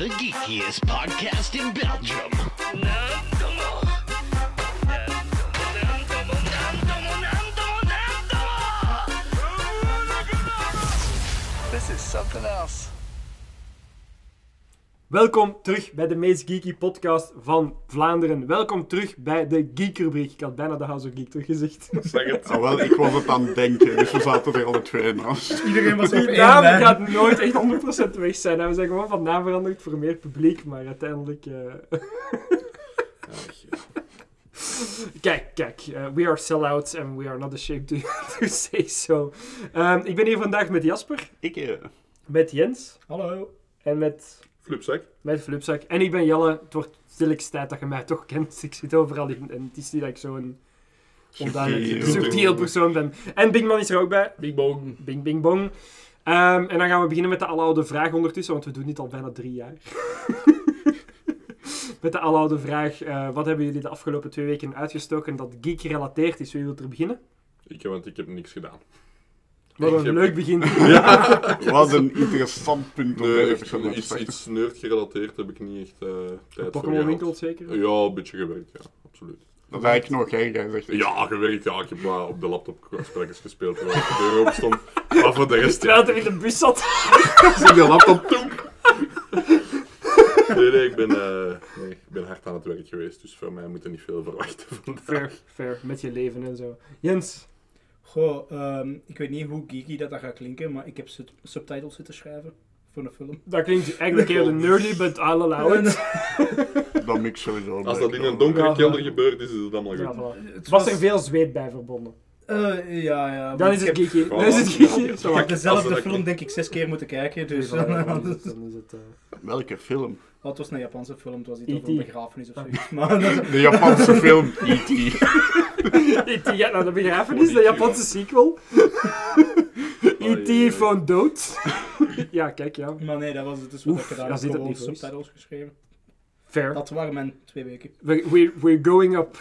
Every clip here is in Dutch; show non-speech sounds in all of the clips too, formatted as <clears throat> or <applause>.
the geekiest podcast in Belgium. This is something else. Welkom terug bij de meest geeky podcast van Vlaanderen. Welkom terug bij de Geek-rubriek. Ik had bijna de House of Geek teruggezegd. Zeg het. Ah, wel, ik was het aan het denken, dus we zaten er alle twee naast. Iedereen was op Die één naam lijn. gaat nooit echt 100% weg zijn. En we zijn gewoon van naam veranderd voor meer publiek, maar uiteindelijk... eh, <laughs> Kijk, kijk. eh, we are sellouts and we are not ashamed to, <laughs> to say so. Ehm, ik ben hier vandaag met Jasper, Ik, eh, met Jens Hallo. en met, Flupzak. met Flupzak. En ik ben Jelle. Het wordt stilletjes tijd dat je mij toch kent. Ik zit overal in en het is niet dat ik zo'n onduidelijk Subtiel. persoon ben. En Bingman is er ook bij. Big Bong. Bing, bing, bong. Ehm, en dan gaan we beginnen met de aloude vraag ondertussen, want we doen dit al bijna drie jaar. <laughs> met de aloude vraag, eh, wat hebben jullie de afgelopen twee weken uitgestoken dat geek-gerelateerd is? Wie wil er beginnen? Ik, want ik heb niks gedaan. Wat Ik een heb- leuk begin. <laughs> <laughs> wat een interessant punt om Nee, even echt, te iets, iets nerd gerelateerd heb ik niet echt eh tijd voor Pokémon gehad. winkel zeker? Ja, een beetje gewerkt, ja, absoluut. Dat is eigenlijk nog, hè. Jij Ja, gewerkt, ja. Ik heb wel op de laptop spelletjes gespeeld terwijl ik de deur open stond. Maar voor de rest, Terwijl ja. hij in de bus zat. <laughs> Zet de laptop toe. Nee, nee, ik ben, eh, nee, ik ben hard aan het werk geweest, dus van mij moet er niet veel verwachten vandaag. Fair, fair. Met je leven en zo. Jens. Goh, ehm, ik weet niet hoe geeky dat, dat gaat klinken, maar ik heb sub- subtitles zitten schrijven voor een film. Dat klinkt eigenlijk heel <laughs> nerdy, but I'll allow it. <laughs> Dat mix sowieso. Als dat in een donkere Ja, kelder gebeurt, is het allemaal Ja, goed. voilà. Het Was er veel zweet bij verbonden? Eh, ja, ja. Dan is het geeky. Dan is het geeky. Ik heb dezelfde film denk ik zes keer moeten kijken, dus... Dan is het- dan is het, eh, Welke film? Oh, het was een Japanse film, het was iets E.T.. over een begrafenis of zoiets. <laughs> Maar De Japanse film E E.T. E.T. gaat naar de begrafenis, de Japanse sequel. <laughs> E.T. van dood. <laughs> ja, kijk, ja. maar nee, dat was het dus wat Oef, ik gedaan heb. het Gewoon subtitles geschreven. Fair. Dat waren mijn twee weken. We- We're, we're going up. <laughs>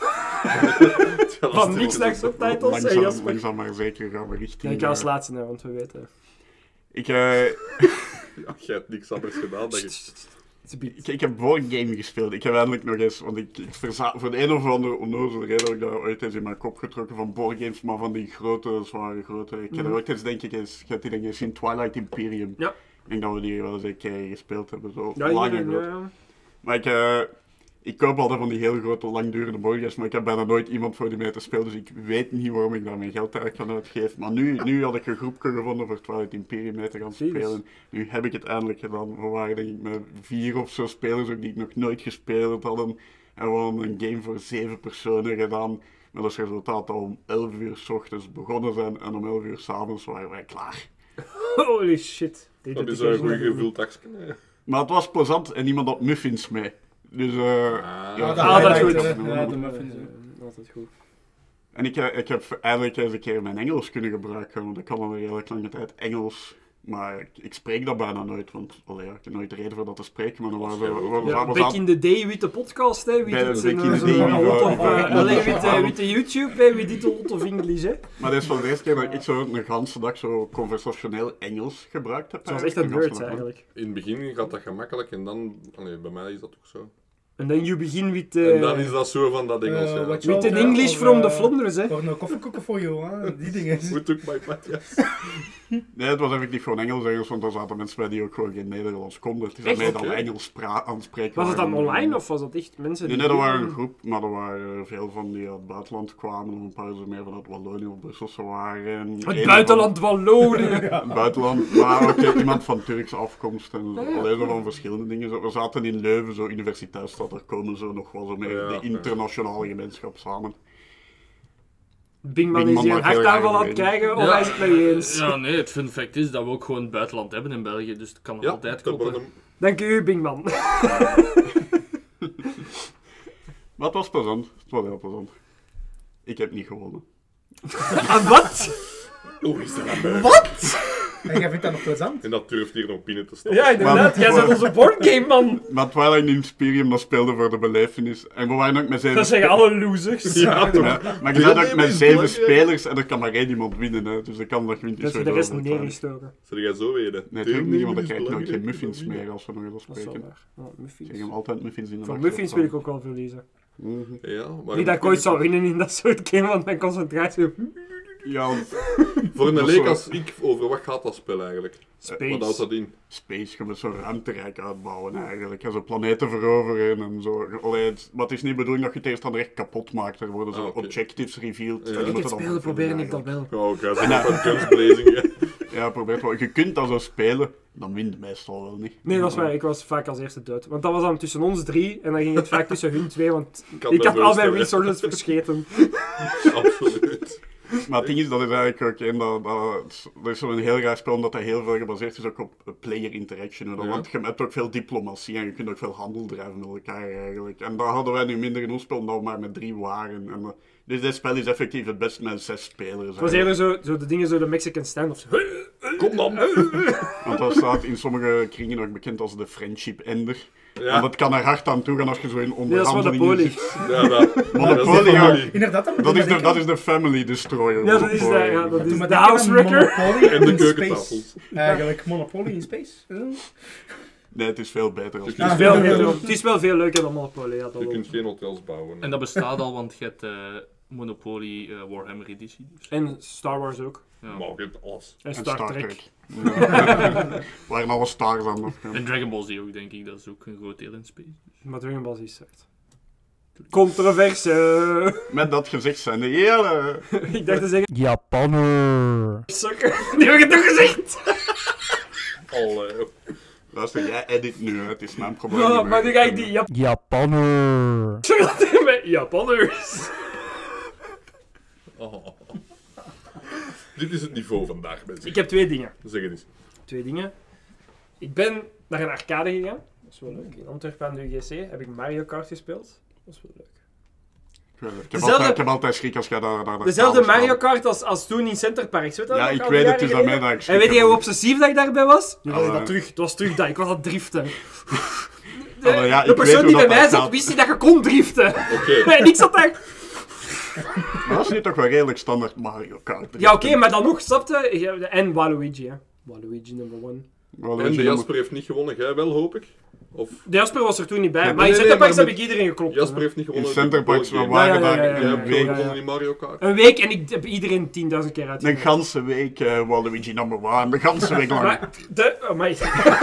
Van niks naar subtitles. En Langzaam, Jasper. langzaam maar zeker gaan we richting... ik ga als eh, laatste naar, want we weten. ik, eh, Ja, jij hebt niks anders gedaan. Dat je... Ik, ik heb boardgame gespeeld. Ik heb eindelijk nog eens, want ik, ik verza- voor de een of andere onnozele reden heb ik dat ooit eens in mijn kop getrokken van boardgames, maar van die grote, zware, grote. Ik heb er ooit eens, denk ik, eens, ik heb die denk ik eens in Twilight Imperium. Ja. Ik denk dat we die wel eens een keer gespeeld hebben, zo Ja, lang ja, ago. ja. Maar ik, eh, ik koop altijd van die heel grote, langdurende boardgames, maar ik heb bijna nooit iemand voor die mee te spelen, dus ik weet niet waarom ik daar mijn geld eigenlijk aan uitgeef. Maar nu, nu had ik een groepje gevonden voor Twilight Imperium mee te gaan Jezus. spelen. Nu heb ik het eindelijk gedaan. We waren denk ik met vier of zo spelers ook die ik nog nooit gespeeld hadden. En we hadden een game voor zeven personen gedaan. Met als resultaat dat we om 11 uur s ochtends begonnen zijn en om 11 uur s avonds waren wij klaar. Holy shit. Dit Dat is een goed hebben we- gevuld. Maar het was plezant en iemand had muffins mee. Dus eh Ah. ja, dat altijd goed. Ja, de Altijd goed. En ik, eh, ik heb eindelijk eens een keer mijn Engels kunnen gebruiken, want ik kan al een hele lange tijd Engels. Maar ik, ik spreek dat bijna nooit, want allee, ja, ik heb nooit reden voor dat te spreken. Maar dan waren we, we, we, Ja, we back in the day with de podcast, hè. Wie doet de zijn, in eh, the day, we- eh, de YouTube, hè. Wie doet a lot of English, hè. Maar dit is wel de eerste keer dat ik zo een ganse dag zo conversationeel Engels gebruikt heb. Het was echt een eigenlijk. nerd, eigenlijk. In het begin gaat dat gemakkelijk en dan... Allee, bij mij is dat ook zo. En dan you begin with... eh, En dan is dat zo van dat Engels, Eh, ja. wat je- With an English of, from the eh, Flanders, hè. Voor een koffiekoeken voor jou, hè. Die dingen. We took my Matthias. <laughs> Nee, het was effectief gewoon Engels, Engels, want er zaten mensen bij die ook gewoon geen Nederlands konden. Het is Echt? alleen dan. Engels pra- aan het spreken. Was het dan online of was dat echt mensen Nee, die... nee, dat waren een groep, maar er waren veel van die uit het buitenland kwamen. Een paar zo meer vanuit Wallonië of Brusselse waren. Het buitenland Wallonië. <laughs> Het buitenland, maar ook eh, iemand van Turkse afkomst en. Ah, ja, alleen zo van verschillende dingen. We zaten in Leuven, zo universiteitsstad, daar komen zo nog wel zo meer Ja, de ja. internationale gemeenschap samen. Bingman is hier hartaanval graag aan het mee. krijgen, of Ja. hij is het mee eens? Ja, nee, het fun fact is dat we ook gewoon het buitenland hebben in België, dus het kan nog Ja, altijd dat kloppen. Dank u, Bingman. <laughs> Maar het was plezant, het was heel plezant. Ik heb niet gewonnen. Ah, wat? Is dat Wat? En jij vindt dat nog plezant? En dat durft hier nog binnen te stappen. Ja, inderdaad. Jij bent onze boardgame man. Maar Twilight Imperium, dat speelde voor de belevenis. En we waren ook met zeven Dat zeggen alle losers. Ja, toch. Ja, maar je bent ook met zeven spelers en er kan maar één iemand winnen. Hè. Dus de dat je wint is Dat zo de rest neergestoken. Zeg jij zo weten? Nee, natuurlijk niet, want dan krijg je nog geen muffins meer als we nog eens Dat is wel spreken. Ik muffins. zeg hem altijd muffins in de Van nacht muffins wil ik ook wel verliezen. Mhm. Ja, maar... Niet dat ik ooit zou winnen in dat soort game, want mijn concentratie Ja, <laughs> Voor een leek als ik, over wat gaat dat spel eigenlijk? Wat houdt space. dat in? space, je moet zo'n ruimterijk uitbouwen eigenlijk. En zo planeten veroveren en zo. Allee, het- maar het is niet de bedoeling dat je het eerst dan echt kapot maakt. Er worden zo Ah, oké. objectives revealed. En Ik het dan spelen probeer ik dat eigenlijk. wel. Ja, van kunstblazing. hè. <laughs> Ja, probeer het wel. Je kunt dat zo spelen, dan wint meestal wel niet. Nee, dat is waar. Ik was vaak als eerste dood. Want dat was dan tussen ons drie en dan ging het vaak tussen hun twee, want ik had al mijn resources verscheten. <laughs> Absoluut. Maar het ding is, dat is eigenlijk ook een, dat, dat, dat is zo'n heel raar spel, omdat dat heel veel gebaseerd is ook op player interaction. Ja. Want je hebt ook veel diplomatie en je kunt ook veel handel drijven met elkaar eigenlijk. En daar hadden wij nu minder in ons spel, omdat we maar met drie waren. En, eh, dus dit spel is effectief het best met zes spelers. Het was eigenlijk. eerder zo, zo de dingen, zo de Mexican standoff. Zo. Kom dan. <laughs> Want dat staat in sommige kringen ook bekend als de friendship ender. En Ja, dat kan er hard aan toe gaan als je zo in Nee, dat is onderhandelingen Monopoly. zit. ja, dat. Monopoly, ja. Inderdaad, dat, Dat is, de, dat is de family destroyer. Ja, dat is, de, ja, dat is de denken aan house wrecker. Monopoly En <laughs> de keukentafels. Eigenlijk Monopoly in space. Nee, het is veel beter als Veel ja. beter. Het is wel veel leuker dan Monopoly. Ja, dat je kunt geen hotels bouwen. En dat bestaat al, want je hebt eh, Monopoly eh, Warhammer editie. Dus. En Star Wars ook. Ja. Maar je hebt alles. En En Star, Trek. <laughs> Ja. <laughs> Waren alle stars aan nog. En Dragon Ball Z ook, denk ik. Dat is ook een groot deel in space. Maar Dragon Ball Z is slecht. Controverse. <laughs> Met dat gezegd zijn de hele... ik dacht te zeggen... Japaner. Sukker. Die heb ik het toch gezegd? Al, eh, Luister, jij edit nu, het is mijn probleem. Ja, Oh, maar nu ga ik die Jap Japaner. met Japanners. Oh. <laughs> Dit is het niveau vandaag, mensen. Ik heb twee dingen. Zeg het eens. Twee dingen. Ik ben naar een arcade gegaan. Dat is wel leuk. In Antwerpen aan de UGC heb ik Mario Kart gespeeld. Dat is wel leuk. Ik heb, Dezelfde- altijd, ik heb altijd schrik als jij daar... daar Dezelfde Mario. Kart als, als toen in Centerparks. Weet Ja, ik weet het, jaren daarmee geleden? dat ik En weet je hoe obsessief dat ik daarbij was? Was Ah, dat terug. Het was terug dat. Ik was aan het driften. <laughs> De, Ah, ja, ik de weet persoon hoe die bij mij zat, wist niet dat je kon driften. Oké. <laughs> en ik zat daar... Maar dat is nu toch wel redelijk standaard Mario Kart. Ja, oké, maar dan nog, snapte? En Waluigi, hè. Waluigi number one. Wel, En de Jasper heeft niet gewonnen. Jij wel, hoop ik? Of... De Jasper was er toen niet bij. Nee, maar in nee, nee, Centerparks heb ik iedereen geklopt. Jasper hè. heeft niet In gewonnen. Centerparks, we waren daar een week... gewonnen in Mario Kart. Een week en ik heb iedereen 10.000 keer uit. Een ganse week eh Waluigi number one, de ganse week lang. Maar, de... Oh, my.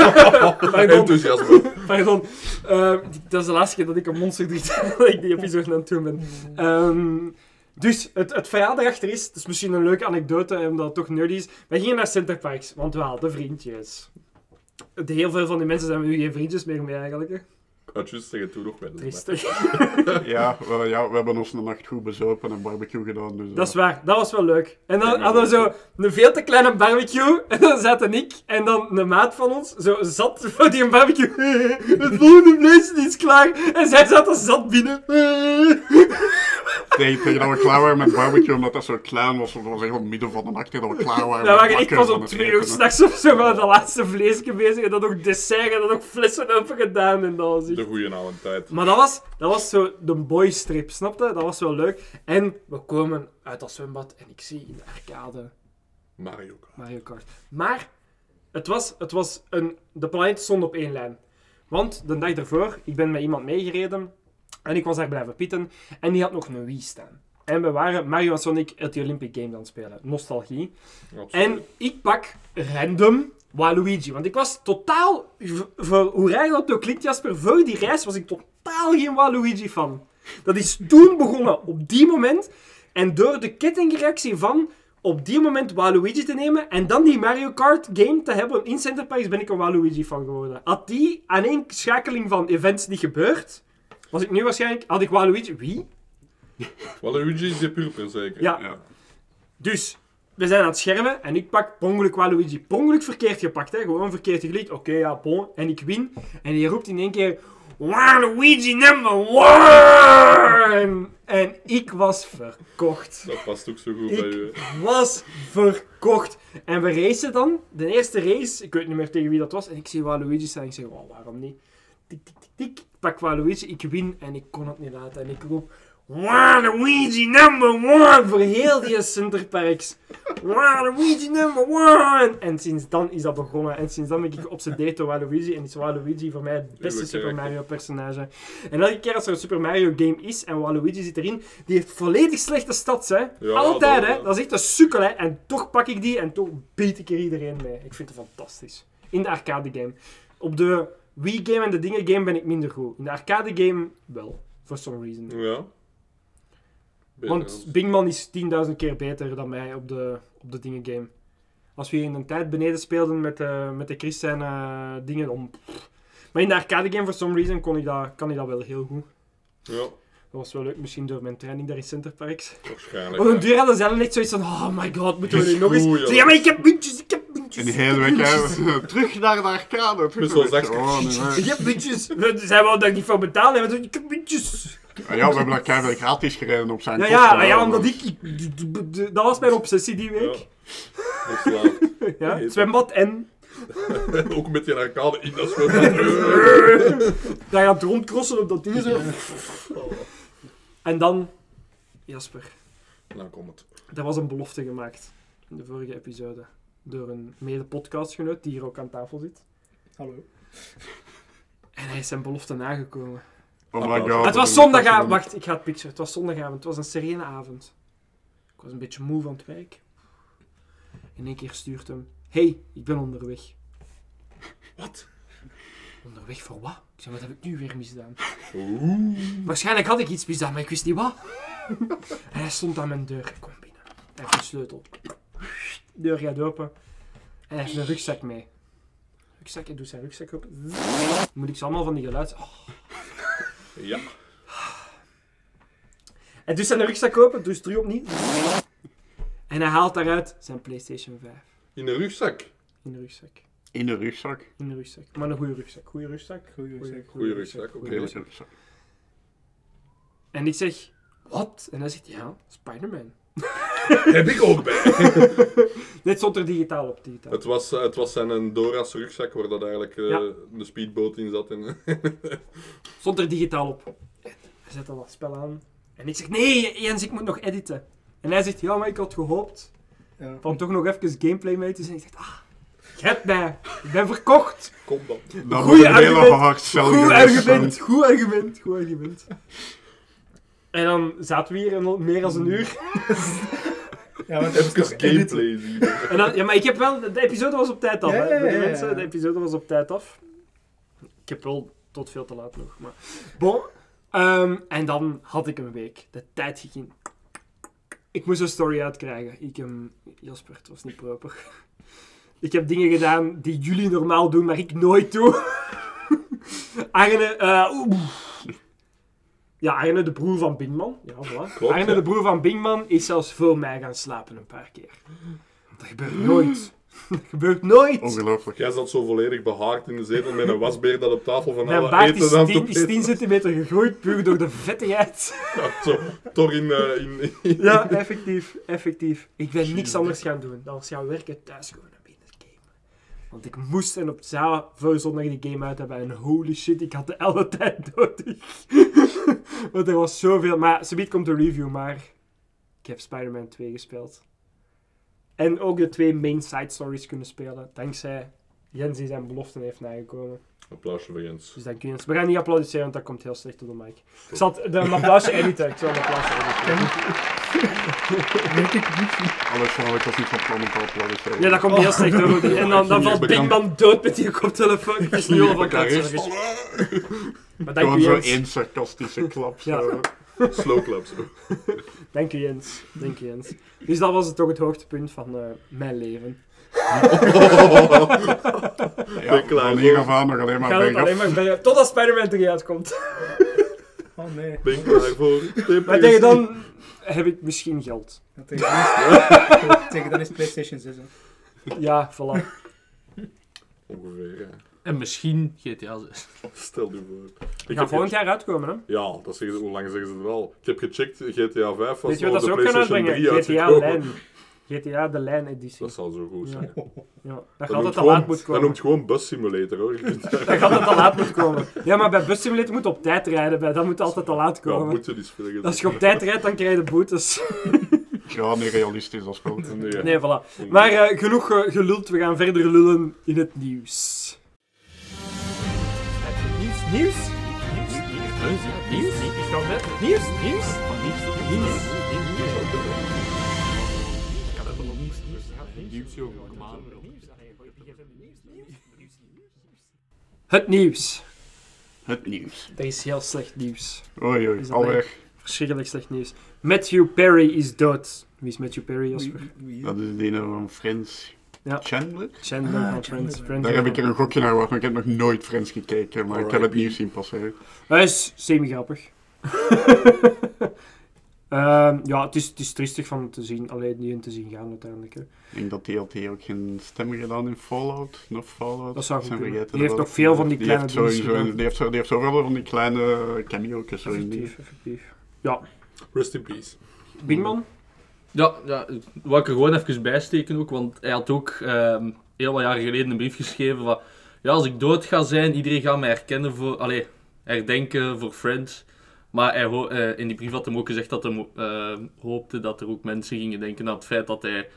<laughs> Pardon. Enthousiasme. Pardon. Ehm, dat is de laatste keer dat ik een monster doe, <laughs> dat ik die episode aan het doen ben. Ehm, dus het, het verhaal daarachter is, het is misschien een leuke anekdote, omdat het toch nerdy is. Wij gingen naar Centerparks, want we hadden vriendjes. De- Heel veel van die mensen zijn nu geen vriendjes meer mee eigenlijk. hè. Had juist zeggen, toen nog wel. Triestig. <laughs> <laughs> Ja, wel, ja, we hebben ons een nacht goed bezopen en barbecue gedaan. Dus, Dat is waar, dat was wel leuk. En dan hadden we zo een veel te kleine barbecue. <laughs> En dan zaten ik en dan een maat van ons zo zat voor die barbecue. Het volgende vlees is klaar. En zij zaten zat binnen. Tegen, tegen dat we klaar waren met barbecue, omdat dat zo klein was. Dat was echt op het midden van de nacht dat we klaar waren. Maar ik bakken was van om twee uur s'nachts of zo met de laatste vleesje bezig. En dan ook dessert en dan ook flessen open gedaan. En dat was echt- De goede oude tijd. Maar dat was, dat was zo de boystrip, snapte? Dat was wel leuk. En we komen uit dat zwembad en ik zie in de arcade Mario Kart. Mario Kart. Maar het was, het was een, de planeet stond op één lijn. Want de dag ervoor, ik ben met iemand meegereden en ik was daar blijven pitten en die had nog een Wii staan. En we waren Mario en Sonic at the Olympic Games aan het spelen. Nostalgie. Absoluut. En ik pak random Waluigi. Want ik was totaal, voor hoe raar dat ook klinkt Jasper, voor die reis was ik totaal geen Waluigi fan. Dat is toen begonnen, op die moment. En door de kettingreactie van op die moment Waluigi te nemen en dan die Mario Kart game te hebben in Center Parks ben ik een Waluigi fan geworden. Had die aaneenschakeling van events niet gebeurd, was ik nu waarschijnlijk, had ik Waluigi... Wie? <laughs> Waluigi is de purper, zeker. Ja. Ja. Dus, we zijn aan het schermen en ik pak per ongeluk Waluigi. Per ongeluk verkeerd gepakt, hè. Gewoon verkeerd geklikt. Oké, ja, bon. En ik win. En die roept in één keer... Waluigi number one! En ik was verkocht. Dat past ook zo goed bij u. Ik was verkocht. En we racen dan, de eerste race, ik weet niet meer tegen wie dat was, en ik zie Waluigi staan en ik zeg, oh, waarom niet? Tik, tik, tik, tik. Pak Waluigi, ik win en ik kon het niet laten. En ik roep, Waluigi number one! Voor heel die Centerparks. Waluigi number one! En sinds dan is dat begonnen. En sinds dan ben ik geobsedeerd door Waluigi. En is Waluigi voor mij het beste Super. Mario personage. En elke keer als er een Super Mario game is en Waluigi zit erin, die heeft volledig slechte stats, hè. Ja, Altijd, dat- hè. Dat is echt een sukkel, hè. En toch pak ik die en toch beet ik er iedereen mee. Ik vind het fantastisch. In de arcade game. Op de Wii game en de dingen game ben ik minder goed. In de arcade game wel. For some reason. Ja. Beter Want dan- Bingman is 10.000 keer beter dan mij op de, op de dingen game. Als we in een tijd beneden speelden met de, met de Christian eh, dingen om. Maar in de arcade game, for some reason, kon ik dat, kan ik dat wel heel goed. Ja, Dat was wel leuk, misschien door mijn training daar in Centerparks. waarschijnlijk. Op een duur hadden ze dan echt zoiets van: oh my god, moeten we nu nog eens. Ja. maar ik heb muntjes, ik muntjes. En die hele week muntjes." hè, <laughs> terug naar de arcade. Terug nee. Ik heb muntjes. We zijn wel dat ik niet voor betaald heb. Ik heb muntjes. Ja, we hebben dat keihard gratis gereden op zijn Ja, kosten, ja, ja, omdat ik. Dat was mijn obsessie die week. Ja, <laughs> zwembad en. <laughs> ook met die arcade in dat zwembad. Daar gaat rondcrossen op dat ding zo. En dan, Jasper, Nou, kom het. er was een belofte gemaakt in de vorige episode door een mede-podcastgenoot die hier ook aan tafel zit. Hallo. En hij is zijn belofte nagekomen. Oh my god. het was zondagavond. Wacht, ik ga het picture. Het was zondagavond. Het was een serene avond. Ik was een beetje moe van het werk. In één keer stuurt hem: hey, ik ben onderweg. Wat? Onderweg voor wat? Ik zei: Wat heb ik nu weer misdaan? Oeh. Waarschijnlijk had ik iets misdaan, maar ik wist niet wat. en hij stond aan mijn deur. Ik kwam binnen. Hij heeft een sleutel. De deur gaat open. En hij heeft een rugzak mee. Rugzak, hij doet zijn rugzak open. Moet ik ze allemaal van die geluid... Oh. <laughs> Ja. Hij doet zijn rugzak open, doet het terug opnieuw. En hij haalt daaruit zijn PlayStation 5. In een rugzak. In de rugzak. In de rugzak. In de rugzak. Maar een goede rugzak. Goede rugzak. Goeie rugzak. Goeie rugzak, oké. Redelijk rugzak. En ik zeg, wat? En hij zegt, ja, Spider-Man. <laughs> Heb ik ook bij. <laughs> Dit stond er digitaal op. Digitaal. Het was, eh, het was zijn een Dora's rugzak waar dat eigenlijk eh, Ja. de speedboot in zat. En, <laughs> Stond er digitaal op. Hij zet dan dat spel aan. En ik zeg, nee Jens, ik moet nog editen. En hij zegt, ja, maar ik had gehoopt Ja. van toch nog even gameplay mee te zijn. Ik zeg, ah, je hebt mij. Ik ben verkocht. Kom dan. Dat Goeie moet een hele argument. hard Goed geweest zijn. argument, goed argument, goed argument. En dan zaten we hier een- meer dan een uur. Ja, want dat is Even toch edit. gameplay zien. <laughs> En dan, ja, maar ik heb wel... De episode was op tijd af, Ja, hè. ja, ja, mensen, de episode was op tijd af. Ik heb wel tot veel te laat nog, maar... Bon. Ehm, en dan had ik een week. De tijd ging in. Ik moest een story uitkrijgen. Ik, ehm, Jasper, het was niet proper. <laughs> Ik heb dingen gedaan die jullie normaal doen, maar ik nooit doe. <laughs> Arne, eh, oeh. Ja, Arne, de broer van Bingman. Ja, voilà. Klopt, Arne, ja. de broer van Bingman, is zelfs voor mij gaan slapen een paar keer. Dat gebeurt nooit. <laughs> Dat gebeurt nooit. Ongelooflijk. Jij zat zo volledig behaard in de zetel met een wasbeer dat op tafel van Mijn alle baard eten is aan 10, het is 10 centimeter gegroeid, puur door de vettigheid. <laughs> Ja, zo, toch in, eh, in, in- Ja, <laughs> effectief, effectief. Ik ben niks anders gaan doen dan was gaan werken thuis gewoon. Want ik moest en op zondag die game uit hebben en holy shit, ik had de hele <laughs> tijd nodig. <laughs> Want er was zoveel. Maar subiet komt de review, maar ik heb Spider-Man 2 gespeeld. En ook de twee main side stories kunnen spelen, dankzij Jens die zijn beloften heeft nagekomen. Applausje voor Jens. Dus dank Jens. We gaan niet applaudisseren, want dat komt heel slecht op de mic. Ik zal een applausje editen. Ik zal een applausje editen. <laughs> Alles van, ik was niet van plan om te applaudisseren. Ja, dat komt heel slecht over. En dan, dan valt Bingman dood met die koptelefoon. <laughs> Het is nu al van. <laughs> Maar dank Gewoon u zo één sarcastische klap. Ja. zo. Slow clap zo. Dank u Jens. Dank u Jens. Dus dat was het toch het hoogtepunt van eh, mijn leven. Ja, Ben klaar van hier voor. af aan nog alleen maar Gaat het bergaf. alleen maar bij, totdat Spider-Man eruit uitkomt. Oh nee. Ben ik klaar voor. Maar tegen dan heb ik misschien geld. Ja, tegen, dan is, <laughs> tegen dan is PlayStation 6. Hè. Ja, voilà. Ongeveer, ja. En misschien GTA 6. Stel je voor. Ik gaat volgend ge- jaar uitkomen, hè? Ja, dat zeggen ze, hoe lang zeggen ze het al? Ik heb gecheckt, GTA 5 was Weet je al wat dat ze ook gaan PlayStation uitbrengen? 3 GTA uitgekomen. Lijn. GTA de Lijn-editie. Dat zal zo goed Ja. zijn. Ja, dat Dat gaat te gewoon- laat moeten Dat komen. noemt gewoon Bus Simulator hoor. Dat gaat altijd te laat moeten komen. Ja, maar bij Bus Simulator moet je op tijd rijden. Bij dat moet altijd te laat Ja, komen. moet je spelen. Als je op tijd rijdt, dan krijg je boetes. Ja, niet realistisch als spel. Nee, Nee, voilà. Maar eh, genoeg eh, geluld, we gaan verder lullen in het nieuws. Nieuws, nieuws? Nieuws, nieuws, nieuws, net nieuws, nieuws, nieuws, nieuws. Het nieuws. Het nieuws. Dat is heel slecht nieuws. Oei, oei, Is dat al leuk? weg. Verschrikkelijk slecht nieuws. Matthew Perry is dood. Wie is Matthew Perry, Jasper? Dat is die van Friends. Ja. Chandler? Chandler Ah, van Friends. Friends Daar heb ik er een gokje naar gehad, maar ik heb nog nooit Friends gekeken. Maar ik heb het nieuws zien passeren. Hij is semi-grappig. <laughs> Ehm, ja, het is, het is triestig van te zien, alleen niet in te zien gaan uiteindelijk. Hè. Ik denk dat DLT ook geen stemmen gedaan in Fallout. Nog Fallout. Dat zou Ik goed kunnen. vergeten Die heeft nog veel van die Die kleine gedaan. Die heeft, zo, die heeft zoveel van die kleine cameo's. Effectief, effectief. Ja, Rest in peace. Bingman? Ja, ja, wat ik er gewoon even bijsteken ook, want hij had ook ehm, heel wat jaren geleden een brief geschreven van ja, als ik dood ga zijn, iedereen gaat mij herkennen voor, allee, herdenken voor Friends. Maar hij eh, in die brief had hem ook gezegd dat hij eh, hoopte dat er ook mensen gingen denken aan het feit dat hij,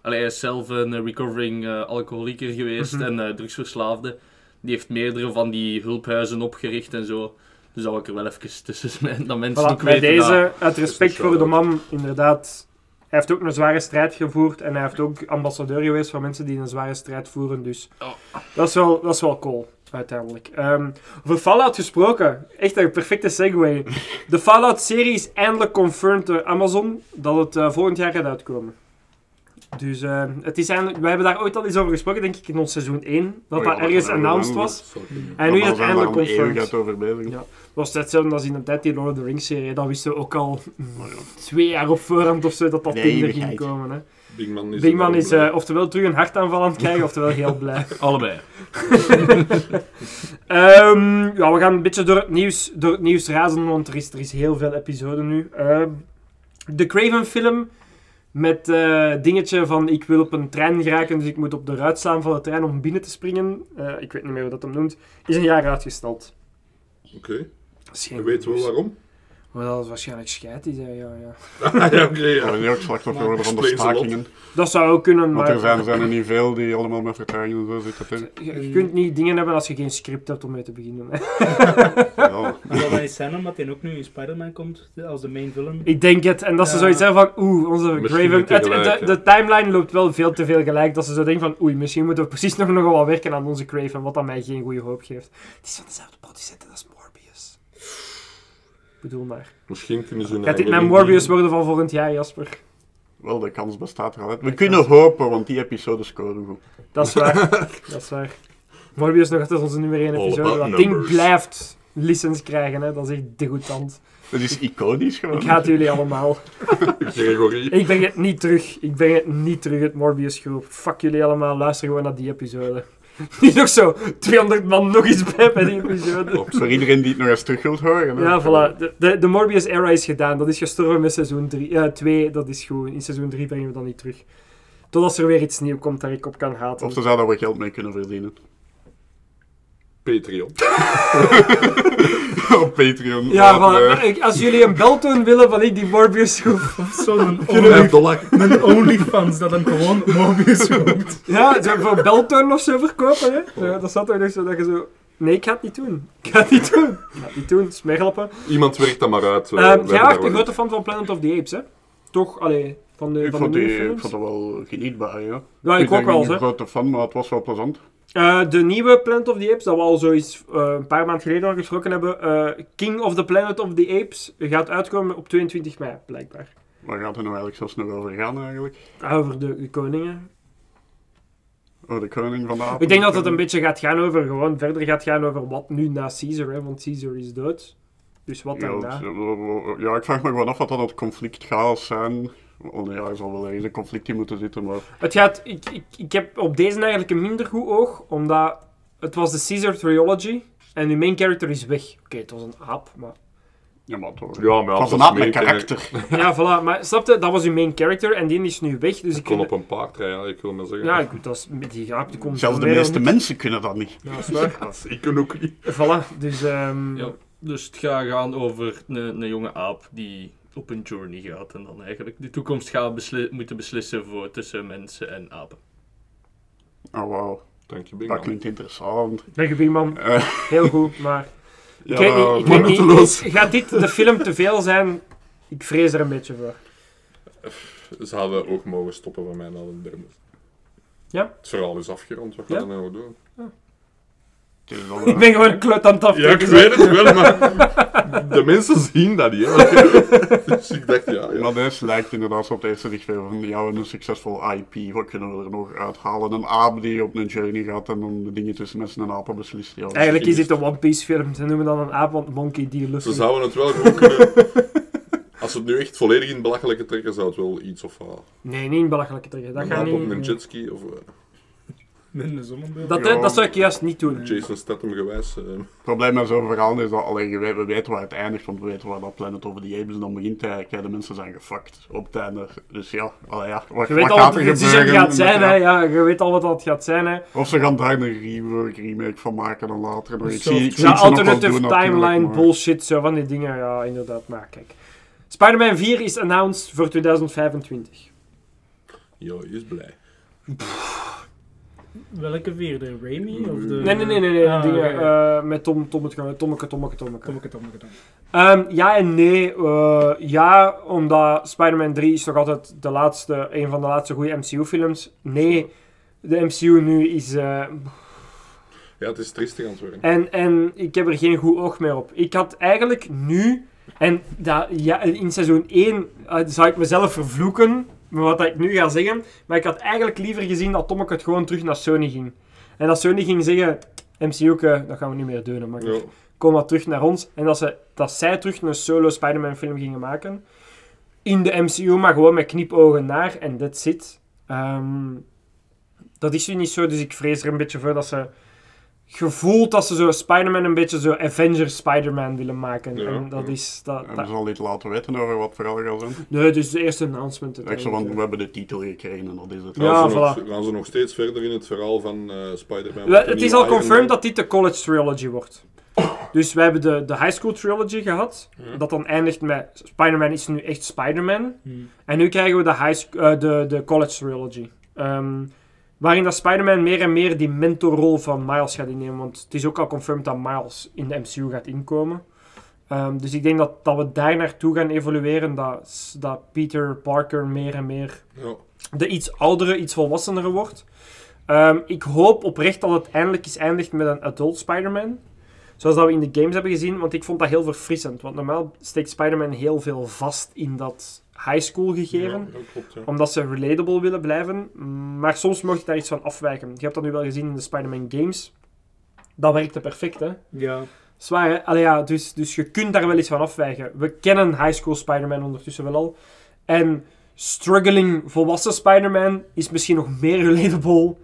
allee, hij is zelf een recovering eh, alcoholieker geweest Mhm. en drugsverslaafde. Die heeft meerdere van die hulphuizen opgericht en zo. Dus dat wil ik er wel even tussen <laughs> smijten, dat mensen Voilà, ook bij weten dat- deze, uit respect voor de man, inderdaad. Hij heeft ook een zware strijd gevoerd en hij heeft ook ambassadeur geweest van mensen die een zware strijd voeren. Dus Oh. dat, is wel, dat is wel cool, uiteindelijk. Ehm, over Fallout gesproken, echt een perfecte segue. <laughs> De Fallout-serie is eindelijk confirmed door Amazon dat het eh, volgend jaar gaat uitkomen. Dus eh, het is eindelijk, wij hebben daar ooit al eens over gesproken, denk ik, in ons seizoen 1. Dat Oh ja, dat ergens dat we announced lang- was. En nu is het we eindelijk confirmed. uit over bezig. Ja. Dat was hetzelfde als in de tijd die Lord of the Rings serie. Dat wisten we ook al mm, twee jaar op voorhand of zo dat dat ding er ging komen. Hè. Big Man is, wel eh, oftewel terug een hartaanval aan het krijgen, <laughs> oftewel heel blij. Allebei. <laughs> Ehm, ja, we gaan een beetje door het nieuws, door het nieuws razen, want er is, er is heel veel episode nu. Ehm, de Craven film met eh dingetje van ik wil op een trein geraken, dus ik moet op de ruit slaan van de trein om binnen te springen. Eh, ik weet niet meer hoe dat hem noemt. Is een jaar uitgesteld. Oké. Weten we nieuws. waarom? Maar dat is waarschijnlijk scheid, die zei, ja, ja. <laughs> ja, oké, Ja, ja. ook slachtoffer worden van de Explains a lot. stakingen. Dat zou ook kunnen, Want maar er zijn, er zijn er niet veel die allemaal met vertraging en zo zitten. te- je, je kunt niet dingen hebben als je geen script hebt om mee te beginnen. <laughs> Ja. Zal dat niet zijn omdat hij ook nu in Spider-Man komt, als de main villain? Ik denk het. En dat ze Ja. zoiets hebben van, oeh, onze Misschien Graven... niet Het, tegelijk, de, ja. de timeline loopt wel veel te veel gelijk. Dat ze zo denken van, oei, misschien moeten we precies nog nogal wat werken aan onze Craven, wat dat mij geen goede hoop geeft. Het is van dezelfde producenten als Morbius. Bedoel maar. Misschien kunnen ze Gaat dit mijn Morbius worden van volgend jaar, Jasper? Wel, de kans bestaat er altijd. We kunnen hopen, want die episode scoren goed. Dat is waar. <laughs> dat is waar. Morbius nog altijd onze nummer 1 All episode. Dat ding blijft license krijgen, hè. Dat is echt degoutant. Dat is iconisch gewoon. Ik haat jullie allemaal. <laughs> Ik breng het niet terug. Ik breng het niet terug, het Morbius groep. Fuck jullie allemaal, luister gewoon naar die episode. <laughs> Niet nog zo 200 man nog eens bij bij die episode. Voor iedereen die het nog eens terug wilt horen. hè. Ja, voilà. De, de, de Morbius era is gedaan. Dat is gestorven met seizoen 2. dat is goed. In seizoen 3 brengen we dat niet terug. Totdat er weer iets nieuws komt daar ik op kan haten. Of ze zouden we geld mee kunnen verdienen. Patreon. <laughs> Op Patreon. Ja, Ik- als jullie een beltoon willen van ik die Morbius groep. <laughs> Of zo'n only, dollar. een OnlyFans dat hem gewoon Morbius roept. Ja, zo voor beltoon of zo verkopen, hè. Zo, dat zat toch nog zo dat je zo... Nee, ik ga het niet doen. Ik ga het niet doen. Ik ga het niet doen. Iemand werkt dat maar uit. eh, Ehm wij jij was een grote fan van Planet of the Apes, hè? Toch? Allee, van de, Ik van vond, de die, ik vond het wel genietbaar, ja. Ja, ik ben ook wel, hè. een grote fan, maar het was wel plezant. Eh, de nieuwe Planet of the Apes, dat we al zoiets eh, een paar maanden geleden al gesproken hebben. eh, King of the Planet of the Apes gaat uitkomen op 22 mei, blijkbaar. Waar gaat het nou eigenlijk zelfs nog over gaan, eigenlijk? Over de, de koningen. Over de koning van de apen? Ik denk dat het een beetje gaat gaan over, gewoon verder gaat gaan over wat nu na Caesar, hè, want Caesar is dood. Dus wat Ja, daarna. het- ja, ik vraag me gewoon af wat dan het conflict gaat zijn. Oh, ja, er zal wel ergens een conflict in moeten zitten, maar... Het gaat, ik, ik, ik heb op deze eigenlijk een minder goed oog, omdat het was de Caesar Trilogy en uw main character is weg. Oké, het was een aap, maar... Ja, maar toch. Ja, maar Het was een aap met tegen- karakter. <laughs> Ja, voilà. Maar snapte, dat was uw main character en die is nu weg. Dus Ik kon op een paard rijden, ik wil maar zeggen. Ja, goed, dat is, met die aap die komt... Zelfs de weer meeste mensen kunnen dat niet. Ja, dat is waar. <laughs> Ik kan ook niet. Voilà, dus... ehm, Ja, dus het gaat gaan over een, een jonge aap die op een journey gaat en dan eigenlijk de toekomst gaat besli- moeten beslissen voor tussen mensen en apen. Oh, wauw. Dank je, Dat Bingo. klinkt interessant. Dank je, Bingman. Eh, Heel goed, maar... <laughs> ja, ik weet niet, ik weet niet, gaat dit de film te veel zijn? Ik vrees er een beetje voor. Ze hadden ook mogen stoppen van mij na de derde. Ja? Het verhaal is afgerond, wat Ja? gaan we nou doen? wel, Ik ben gewoon een klut aan het Ja, ik weet het wel, maar <laughs> de mensen zien dat niet. Hè. <laughs> Dus ik dacht, ja, ja. Maar deze lijkt inderdaad op het eerste weer van, ja, een succesvol IP, wat kunnen we er nog uithalen? Een aap die op een journey gaat en dan de dingen tussen mensen en apen beslist. Ja, Eigenlijk is dit een One Piece film. Ze noemen dan een aap, want Monkey die Ze lucht. zouden het wel kunnen... <laughs> Als ze het nu echt volledig in belachelijke trekken, zou het wel iets of... Uh, Nee, niet in belachelijke trekken. Dat een gaat aap niet. op een jetski of uh, Een zonnebril. Dat, Ja. dat zou ik juist niet doen. Jason Statham gewijs. uh, Het probleem met zo'n verhaal is dat alleen, we, we weten waar het eindigt, want we weten waar dat Planet of the Apes dan begint eigenlijk. De mensen zijn gefucked op het einde. Dus ja, allee, ja wat, Je weet wat al gaat wat er gebeuren? gaat zijn, hè. Ja, je weet al wat dat gaat zijn, hè. Of ze gaan daar een rework, remake van maken dan later. nog. Ik zie, ik zie Ja, alternative doen, timeline, maar- bullshit, zo van die dingen. Ja, inderdaad. Maar kijk. Spider-Man 4 is announced voor 2025. Jo, je is blij. Welke vierde? Raimi? Of de... Nee, nee, nee, nee. nee Ah, dingen, oké. eh, met Tom, Tommeke, Tommeke, Tommeke, Tommeke. Tommeke, tommeke, tommeke. Ehm, ja en nee. Eh, ja, omdat Spider-Man 3 is nog altijd de laatste, een van de laatste goede MCU-films. Nee, de MCU nu is... eh, Ja, het is triestig aan het worden. en, en ik heb er geen goed oog meer op. Ik had eigenlijk nu... En dat, ja, in seizoen 1 eh, zou ik mezelf vervloeken met wat ik nu ga zeggen. Maar ik had eigenlijk liever gezien dat Tommeke het gewoon terug naar Sony ging. En dat Sony ging zeggen... MCU, dat gaan we niet meer doen. Maar kom maar terug naar ons. En dat, ze, dat zij terug een solo Spider-Man film gingen maken. In de MCU, maar gewoon met knipogen naar. En that's it. Ehm, dat is nu niet zo, dus ik vrees er een beetje voor dat ze... Gevoeld dat ze zo Spider-Man een beetje zo Avengers Spider-Man willen maken. Ja, en dat ja. is... Dat, Hebben dat, ze al iets laten weten over wat verhaal gaat zijn? nee, dus de eerste announcement. Ik zo van, we hebben de titel gekregen en dat is het. Ja, Gaan, ze voilà. nog, gaan ze nog steeds verder in het verhaal van eh Spider-Man? Het is al confirmed dat dit de College Trilogy wordt. Dus we hebben de, de High School Trilogy gehad. Ja. Dat dan eindigt met Spider-Man is nu echt Spider-Man. Hmm. En nu krijgen we de, high eh, de, de College Trilogy. Ehm, waarin dat Spider-Man meer en meer die mentorrol van Miles gaat innemen. Want het is ook al confirmed dat Miles in de MCU gaat inkomen. Ehm, dus ik denk dat, dat we daar naartoe gaan evolueren. Dat, dat Peter Parker meer en meer Ja. de iets oudere, iets volwassenere wordt. Ehm, ik hoop oprecht dat het eindelijk eens eindigt met een adult Spider-Man. Zoals dat we in de games hebben gezien, want ik vond dat heel verfrissend. Want normaal steekt Spider-Man heel veel vast in dat high school gegeven. Ja, dat klopt, ja. Omdat ze relatable willen blijven. Maar soms mocht je daar iets van afwijken. Je hebt dat nu wel gezien in de Spider-Man games. Dat werkte perfect, hè? Ja. Zwaar, hè? Allee, ja, dus, dus je kunt daar wel iets van afwijken. We kennen High School Spider-Man ondertussen wel al. En struggling volwassen Spider-Man is misschien nog meer relatable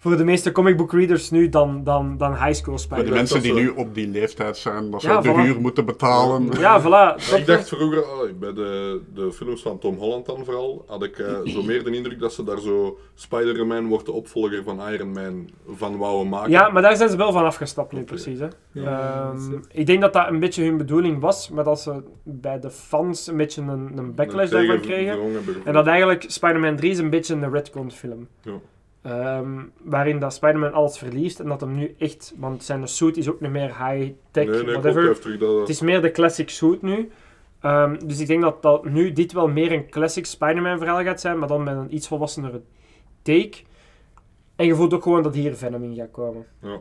voor de meeste comic book readers nu dan, dan, dan High School Voor de Spider-Man. mensen die nu op die leeftijd zijn, dat ze Ja, de voilà. huur moeten betalen. Ja, voilà. Ik dacht vroeger, allee, bij de, de films van Tom Holland dan vooral, had ik eh, zo meer de indruk dat ze daar zo Spider-Man wordt de opvolger van Iron Man van wouden maken. Ja, maar daar zijn ze wel van afgestapt nu, precies. Hè. Ja, Ehm, ik denk dat dat een beetje hun bedoeling was, maar dat ze bij de fans een beetje een, een backlash daarvan kregen. En dat eigenlijk Spider-Man 3 is een beetje een retcon film. Ja. Ehm, waarin dat Spider-Man alles verliest en dat hem nu echt... Want zijn suit is ook niet meer high-tech, Nee, nee, klopt, whatever. Het is meer de classic suit nu. Ehm, dus ik denk dat, dat nu dit wel meer een classic Spider-Man verhaal gaat zijn, maar dan met een iets volwassenere take. En je voelt ook gewoon dat hier Venom in gaat komen. Ja.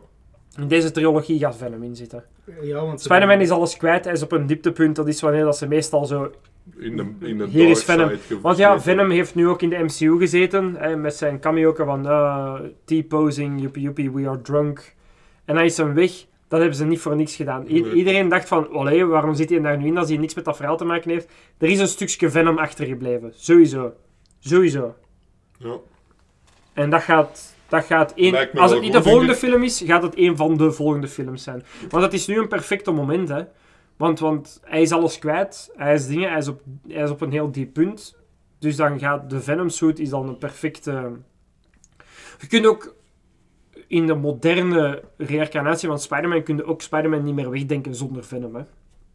In deze trilogie gaat Venom in zitten. Ja, Spider-Man is alles kwijt, hij is op een dieptepunt. Dat is wanneer dat ze meestal zo In de, in de Hier is Venom. Want ja. Venom heeft nu ook in de MCU gezeten. Hè, met zijn cameo van eh, T-posing, joepie joepie, we are drunk. En hij is hem weg. Dat hebben ze niet voor niks gedaan. I- Nee. Iedereen dacht van, olé, waarom zit hij daar nu in als hij niks met dat verhaal te maken heeft? Er is een stukje Venom achtergebleven. Sowieso. Sowieso. Ja. En dat gaat dat gaat één... Als het niet de volgende film is, gaat het één van de volgende films zijn. Want het is nu een perfecte moment, hè. Want, want hij is alles kwijt. Hij is dingen, hij is op, hij is op een heel diep punt. Dus dan gaat de Venom suit is dan een perfecte... Je kunt ook in de moderne reïncarnatie van Spider-Man kun je ook Spider-Man niet meer wegdenken zonder Venom, hè.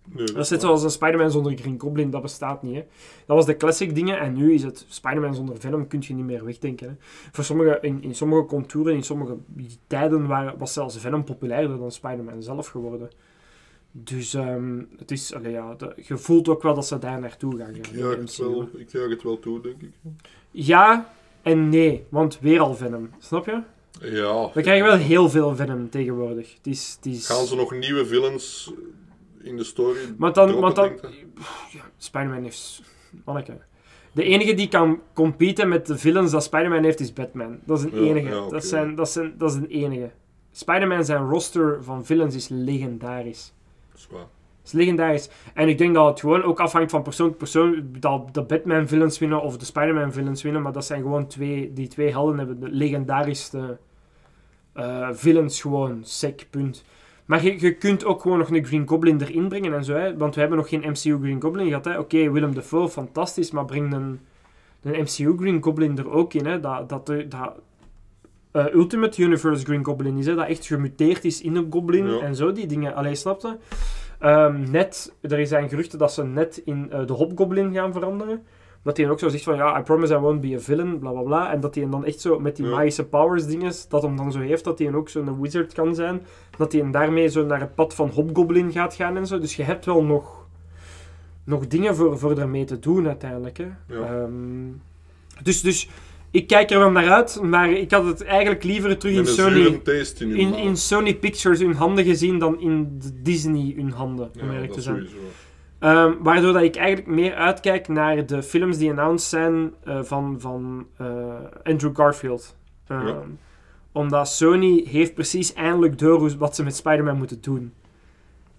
Nee, Dat is net zoals een Spider-Man zonder Green Goblin, dat bestaat niet. Hè. Dat was de classic dingen en nu is het Spider-Man zonder Venom kun je niet meer wegdenken. Hè. Voor sommige, in, in sommige contouren, in sommige tijden waren, was zelfs Venom populairder dan Spider-Man zelf geworden. Dus ehm, het is, allee, ja, de- je voelt ook wel dat ze daar naartoe gaan. Ik jaag de het wel, ik jaag het wel toe, denk ik. Ja en nee, want weer al Venom. Snap je? Ja. We krijgen wel heel veel Venom tegenwoordig. Het is, het is... Gaan ze nog nieuwe villains in de story Maar dan, droppen, want dan, ja, Spider-Man heeft. Manneke. De enige die kan competen met de villains dat Spider-Man heeft is Batman. Dat is een Ja, enige. ja, dat, zijn, dat, zijn, dat is een enige. Spider-Man zijn roster van villains is legendarisch. Dat is legendarisch. En ik denk dat het gewoon ook afhangt van persoon tot persoon. Dat de Batman villains winnen of de Spider-Man villains winnen. Maar dat zijn gewoon twee, die twee helden hebben de legendarischste eh, villains gewoon. Sec, punt. Maar je, je kunt ook gewoon nog een Green Goblin erin brengen en zo. Hè? Want we hebben nog geen MCU Green Goblin gehad. Oké, Willem Dafoe, fantastisch. Maar breng een, een MCU Green Goblin er ook in. Hè? Dat, dat, dat, eh, Ultimate Universe Green Goblin is. Hè? Dat echt gemuteerd is in een Goblin Ja. en zo. Die dingen. Allee, snapte? Ehm, net, er zijn geruchten dat ze net in eh, de Hobgoblin gaan veranderen. Dat hij ook zo zegt van, ja, I promise I won't be a villain, bla bla bla. En dat hij dan echt zo met die Ja. magische powers dinges, dat hem dan zo heeft, dat hij ook zo'n wizard kan zijn. Dat hij daarmee zo naar het pad van Hobgoblin gaat gaan en zo. Dus je hebt wel nog, nog dingen voor, voor ermee te doen uiteindelijk. Hè. Ja. Ehm, dus, dus ik kijk er wel naar uit, maar ik had het eigenlijk liever terug in Sony... in Sony Pictures hun handen gezien dan in Disney hun handen, om Ja, eerlijk te zijn. Ehm, waardoor dat ik eigenlijk meer uitkijk naar de films die announced zijn eh, van, van eh, Andrew Garfield. Ehm, Ja. Omdat Sony heeft precies eindelijk door wat ze met Spider-Man moeten doen.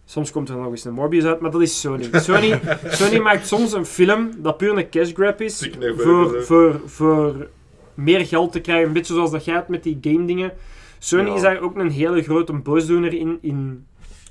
Soms komt er nog eens een Morbius uit, maar dat is Sony. <laughs> Sony, Sony maakt soms een film dat puur een cash grab is voor, voor, voor meer geld te krijgen. Een beetje zoals dat gaat met die game dingen. Sony Ja. is daar ook een hele grote boosdoener in, in...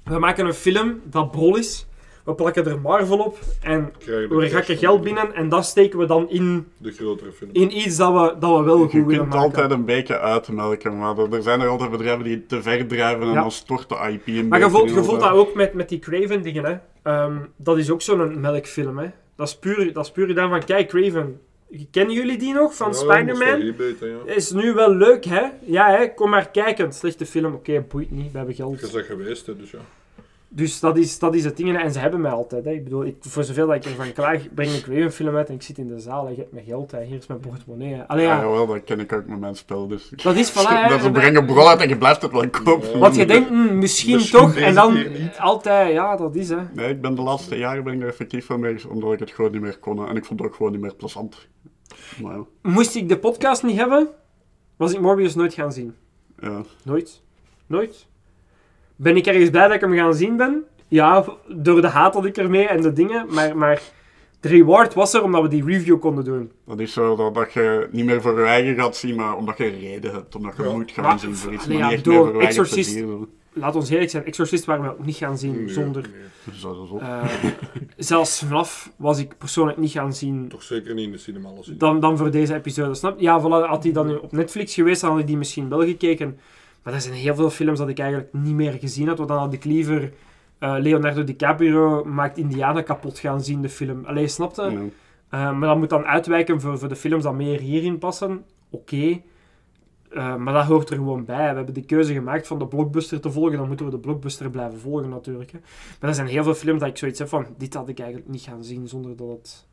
We maken een film dat brol is. We plakken er Marvel op en je we rakken geld binnen en dat steken we dan in, De grotere film. in iets dat we, dat we wel goed Je willen kunt maken. altijd een beetje uitmelken, maar er- er zijn er altijd bedrijven die te ver drijven en Ja. dan stort de IP een Maar je voelt, in je voelt dat ook met, met die Craven dingen, hè. Ehm, dat is ook zo'n melkfilm, hè. Dat is puur, dat is puur gedaan van, kijk Craven, kennen jullie die nog, van Ja, Spider-Man? ja. Is nu wel leuk, hè? Ja, hè? Kom maar kijken. Slechte film, oké, boeit niet, we hebben Je geld. bent geweest, hè, dus ja. Dus dat is, dat is het ding. En ze hebben mij altijd. Hè. Ik bedoel, ik, voor zoveel dat ik ervan klaag, breng ik weer een film uit en ik zit in de zaal en je hebt mijn geld. Hè. Hier is mijn portemonnee. Allee, Ja, ja, jawel, dat ken ik ook met mijn spel. Dus. dat is voilà. <laughs> hè. dat ze En- brengen brol uit en je blijft het wel kopen. Want je denkt, hm, misschien, Misschien toch. En dan altijd, ja, dat is hè. Nee, ik ben de laatste jaren ben ik er effectief van mee, omdat ik het gewoon niet meer kon. En ik vond het ook gewoon niet meer plezant. Maar ja, Moest ik de podcast niet hebben, was ik Morbius nooit gaan zien. ja. Nooit. Nooit. Ben ik ergens blij dat ik hem gaan zien ben? Ja, door de haat dat ik ermee en de dingen. Maar, maar de reward was er omdat we die review konden doen. Dat is zo dat, dat je niet meer voor je eigen gaat zien, maar omdat je reden hebt, omdat je Ja. moet gaan Maar, zien voor iets. allee, maar ja, niet echt bedoel, meer voor je eigen Exorcist- zo. Laat ons eerlijk zijn, Exorcist waren we ook niet gaan zien Nee, zonder... nee. Dus eh, <laughs> zelfs vanaf was ik persoonlijk niet gaan zien Toch zeker niet in de cinema dan, dan voor deze episode. Snap? je? Ja, voilà, had die dan op Netflix geweest, dan had ik die misschien wel gekeken. Maar er zijn heel veel films dat ik eigenlijk niet meer gezien had. Want dan had ik liever eh, Leonardo DiCaprio maakt Indiana kapot gaan zien, de film. Allee, snapte? Ja. Eh, maar dat moet dan uitwijken voor, voor de films die meer hierin passen. Oké. Eh, maar dat hoort er gewoon bij. We hebben de keuze gemaakt van de blockbuster te volgen. Dan moeten we de blockbuster blijven volgen natuurlijk. Hè. Maar er zijn heel veel films dat ik zoiets heb van... Dit had ik eigenlijk niet gaan zien zonder dat het,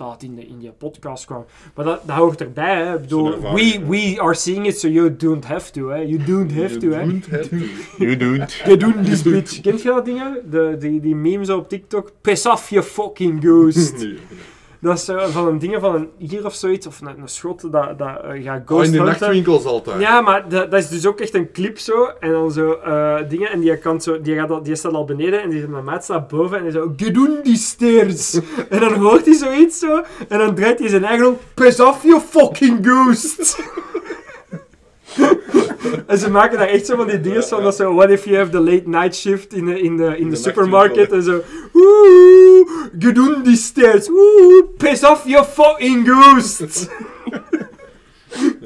dat het in, de, in die podcast kwam. Maar dat, dat hoort erbij. Hè. Ik bedoel, we, we are seeing it so you don't have to. Hè. You don't have to. Hè. Don't have to. You doet. <laughs> You don't this bitch. Kent je dat dingen? De, die, die memes op TikTok? Piss off you fucking ghost. <laughs> Dat is zo van een ding van een hier of zoiets, of een, een schot dat, dat eh, gaat Oh, ghost in de nachtwinkels altijd. Ja, maar dat, dat is dus ook echt een clip zo. En dan zo eh, dingen. En die, kan zo, die, gaat al, die staat al beneden. En die, mijn maat staat boven. En die zo... Get on die stairs. <laughs> en dan hoort hij zoiets zo. En dan draait hij zijn eigen om. Piss off you fucking ghost. <laughs> En ze maken daar echt zo van die dingen van, dat zo, what if you have the late night shift in de, in de, in de supermarket en zo, oeh, get on die stairs, oeh, piss off your fucking ghost. <laughs>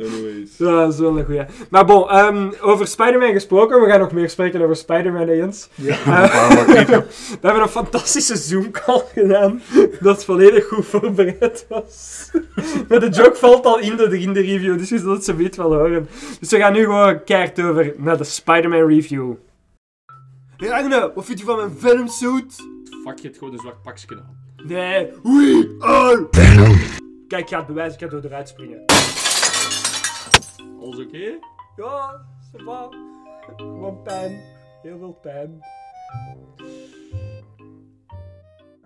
Anyways. Ja, dat is wel een goeie. Maar bon, ehm, over Spider-Man gesproken, we gaan nog meer spreken over Spider-Man eens. <laughs> we hebben een fantastische Zoom-call gedaan, dat volledig goed voorbereid was. <laughs> Maar de joke valt al in de, in de review, dus je zult het zo weet wel horen. Dus we gaan nu gewoon keihard over naar de Spider-Man review. Hey Agne, wat vind je van mijn Venom suit? Fuck, je hebt gewoon een zwak pakje aan. Nee, we are Kijk, ik ga het bewijzen, ik ga door eruit springen. Alles oké? Ja, ça va. Gewoon pijn. Heel veel pijn.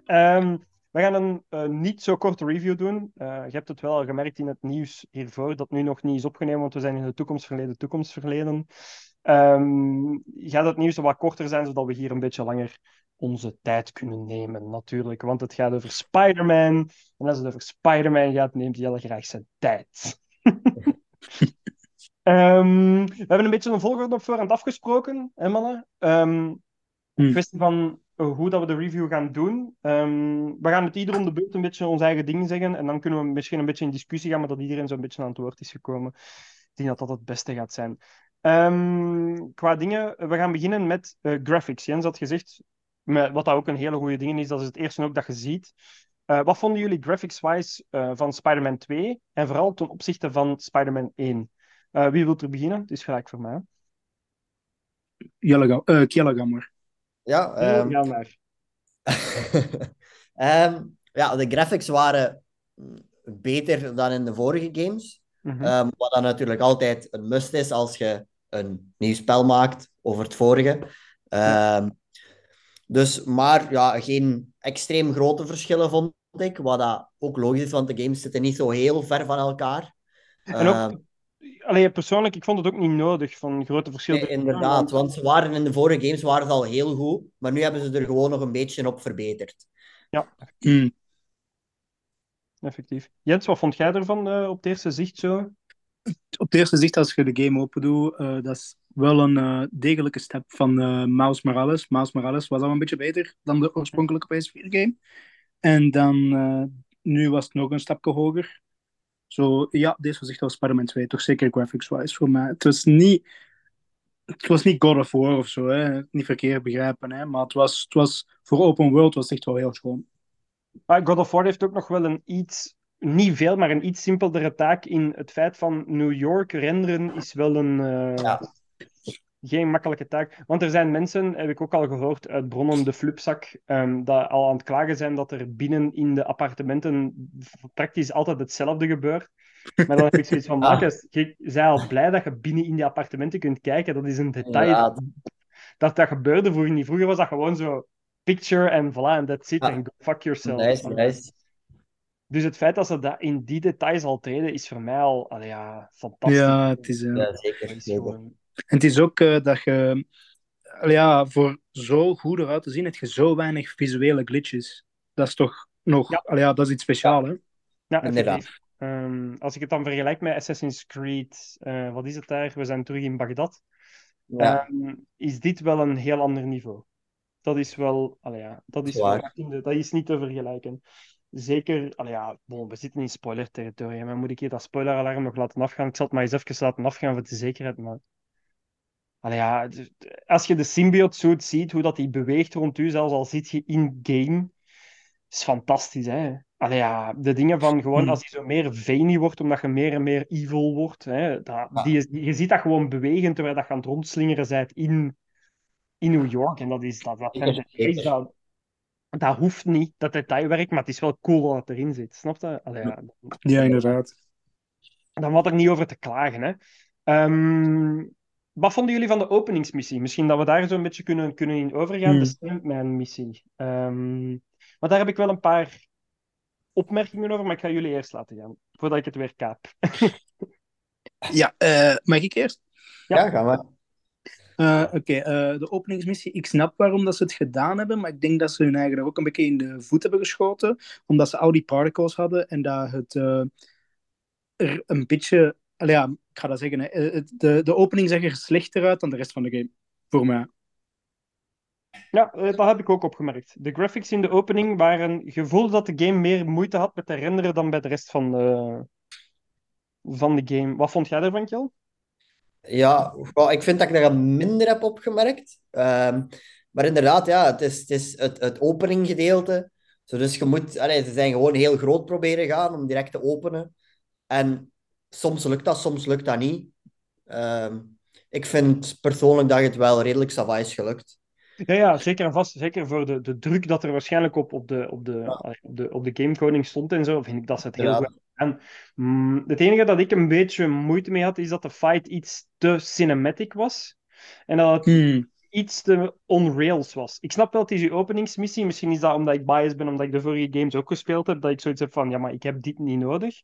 Ehm, we gaan een eh, niet zo korte review doen. Eh, je hebt het wel al gemerkt in het nieuws hiervoor, dat nu nog niet is opgenomen, want we zijn in de toekomst verleden, toekomst verleden. Ehm, gaat het nieuws wat korter zijn, zodat we hier een beetje langer onze tijd kunnen nemen, natuurlijk. Want het gaat over Spider-Man. En als het over Spider-Man gaat, neemt hij heel graag zijn tijd. Ehm, we hebben een beetje een volgorde op voorhand afgesproken, hè, mannen. Hmm. kwestie van eh, hoe dat we de review gaan doen. Ehm, we gaan het ieder om de beurt een beetje ons eigen ding zeggen. En dan kunnen we misschien een beetje in discussie gaan, maar dat iedereen zo'n beetje aan het woord is gekomen. Ik denk dat dat het beste gaat zijn. Ehm, qua dingen, we gaan beginnen met eh, graphics. Jens had gezegd, met, wat dat ook een hele goede ding is, dat is het eerste ook dat je ziet. Eh, wat vonden jullie graphics-wise van Spider-Man 2 en vooral ten opzichte van Spider-Man 1? Eh, wie wil er beginnen? Het is gelijk voor mij. Jelle, eh, Kjelle. Ja, ehm, Ja, maar. <laughs> ehm, ja, de graphics waren beter dan in de vorige games. Mhm. Ehm, wat dan natuurlijk altijd een must is als je een nieuw spel maakt over het vorige. Ehm, dus, maar ja, geen extreem grote verschillen vond ik. Wat dat ook logisch is, want de games zitten niet zo heel ver van elkaar. En ook, Ehm, allee, persoonlijk, ik vond het ook niet nodig van grote verschillen. nee, inderdaad, want ze waren in de vorige games waren ze al heel goed, maar nu hebben ze er gewoon nog een beetje op verbeterd. Hmm. Effectief. Jens, wat vond jij ervan eh, op het eerste zicht zo? Op het eerste zicht, als je de game open doet, eh, dat is wel een eh, degelijke stap van eh Miles Morales. Miles Morales was al een beetje beter dan de oorspronkelijke PS4-game. En dan, eh, nu was het nog een stapje hoger. Zo, ja, deze was echt wel Spider-Man 2, toch zeker graphics-wise voor mij. Het was niet, het was niet God of War of zo, hè. niet verkeerd begrijpen, hè. maar het was, het was voor open world was het echt wel heel schoon. Maar God of War heeft ook nog wel een iets, niet veel, maar een iets simpeldere taak in het feit van New York renderen is wel een... eh, Ja. Geen makkelijke taak. Want er zijn mensen, heb ik ook al gehoord uit bronnen, de flupzak, ehm, dat al aan het klagen zijn dat er binnen in de appartementen praktisch altijd hetzelfde gebeurt. Maar dan heb ik zoiets van, <laughs> Ah. Marcus, je zij al blij dat je binnen in die appartementen kunt kijken. Dat is een detail dat dat gebeurde vroeger niet. Vroeger was dat gewoon zo picture en voilà, en that's it. En go fuck yourself. Nice, nice. Dus het feit dat ze dat in die details al treden, is voor mij al allee, ja, fantastisch. Ja, het is... Ja, zeker. is zeker. gewoon- En het is ook eh, dat je, ja, voor zo goed eruit te zien, heb je zo weinig visuele glitches. Dat is toch nog, Ja. al ja, dat is iets speciaals, hè? Ja, Inderdaad. Ehm, als ik het dan vergelijk met Assassin's Creed, eh, wat is het daar? We zijn terug in Bagdad. Ja, Ehm, is dit wel een heel ander niveau. Dat is wel, allee, ja, dat is, wel dat is niet te vergelijken. Zeker, allee, ja, bon, we zitten in spoiler-territorium. Maar moet ik hier dat spoiler-alarm nog laten afgaan? Ik zal het maar eens even laten afgaan voor de zekerheid. Maar... Allee, ja, als je de symbiote suit ziet, hoe dat die beweegt rond u, zelfs al zit je in-game, is fantastisch, hè? Allee, ja, de dingen van gewoon Hmm. als hij zo meer veiny wordt, omdat je meer en meer evil wordt, hè, dat, Ja. die is, je ziet dat gewoon bewegen terwijl dat je aan het rondslingeren bent in, in New York. En dat is dat, dat, dat, dat hoeft niet, dat detailwerk, maar het is wel cool dat het erin zit. Snap je? Allee, ja, Ja, inderdaad. dan valt er niet over te klagen. Hè. Ehm, wat vonden jullie van de openingsmissie? Misschien dat we daar zo'n beetje kunnen, kunnen in overgaan, Hmm. de Sandman-missie. Ehm, maar daar heb ik wel een paar opmerkingen over, maar ik ga jullie eerst laten gaan, voordat ik het weer kaap. <laughs> Ja, eh, mag ik eerst? ja, gaan we. Eh, Oké, eh, de openingsmissie. Ik snap waarom dat ze het gedaan hebben, maar ik denk dat ze hun eigen ook een beetje in de voet hebben geschoten, omdat ze al die particles hadden en dat het eh, er een beetje allee, ja, ik ga dat zeggen. Hè. Eh, De, de opening zag er slechter uit dan de rest van de game. Voor mij. Ja, eh, dat heb ik ook opgemerkt. De graphics in de opening waren gevoel dat de game meer moeite had met te renderen dan bij de rest van de, van de game. Wat vond jij ervan, Kjell? Ja, ik vind dat ik dat minder heb opgemerkt. Ehm, maar inderdaad, ja, het is het, is het, het openinggedeelte. Dus je moet, allee, ze zijn gewoon heel groot proberen gaan om direct te openen. En soms lukt dat, soms lukt dat niet. Ehm, ik vind persoonlijk dat het wel redelijk sava is gelukt. Ja, ja, zeker en vast. Zeker voor de, de druk dat er waarschijnlijk op, op, de, op, de, op, de, op de gamekoning stond en zo, vind ik dat ze het heel Ja. goed gedaan. Mm, Het enige dat ik een beetje moeite mee had, is dat de fight iets te cinematic was. En dat het Hmm. iets te on-rails was. Ik snap wel, het is je openingsmissie. Misschien is dat omdat ik biased ben, omdat ik de vorige games ook gespeeld heb, dat ik zoiets heb van, ja, maar ik heb dit niet nodig.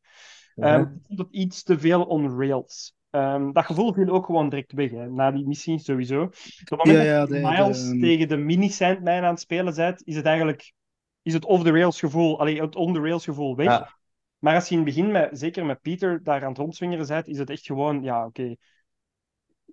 Ehm, ik vond het iets te veel on-rails. Ehm, dat gevoel viel ook gewoon direct weg, hè, na die missie, sowieso. Op het moment Ja, ja, dat de- Miles de- tegen de mini-Sandman aan het spelen bent, is het eigenlijk is het off-the-rails gevoel, allee, het on-the-rails gevoel weg. Ja. Maar als je in het begin, met, zeker met Peter, daar aan het rondswingeren bent, is het echt gewoon, ja, oké.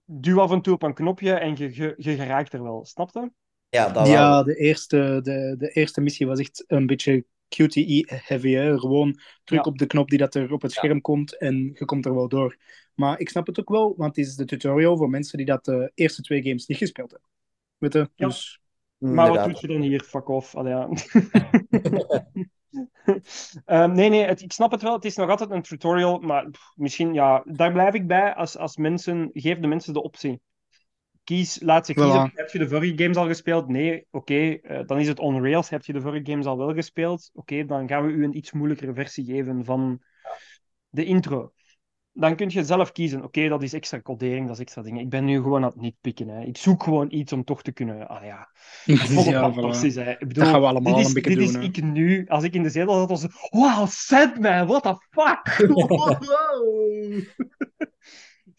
Duw af en toe op een knopje en je, je, je geraakt er wel. Snap je? Ja, dat wel. Ja, de eerste, de, de eerste missie was echt een beetje QTE-heavy. Gewoon druk Ja. op de knop die dat er op het scherm komt en je komt er wel door. Maar ik snap het ook wel, want het is de tutorial voor mensen die dat de eerste twee games niet gespeeld hebben. Weet je? Ja. Dus Maar wat doet je dan hier? Fuck off. Allee, ja. <laughs> <laughs> Ehm, nee, nee, het, ik snap het wel. Het is nog altijd een tutorial, maar pff, misschien, ja, daar blijf ik bij als, als mensen, geef de mensen de optie. Kies, laat ze kiezen. Voilà. Heb je de vorige games al gespeeld? Nee, oké, eh, dan is het on rails. Heb je de vorige games al wel gespeeld? Oké, dan gaan we u een iets moeilijkere versie geven van de intro. Dan kun je zelf kiezen. Oké, dat is extra codering, dat is extra dingen. Ik ben nu gewoon aan het nitpikken. Hè. Ik zoek gewoon iets om toch te kunnen. Ah ja. <laughs> Hè. Ik bedoel, dat gaan we allemaal dit is, een beetje dit is doen. hè. ik nu. Als ik in de zetel zat, was. Wow, Sandman, what the fuck? <laughs> <laughs> Wow.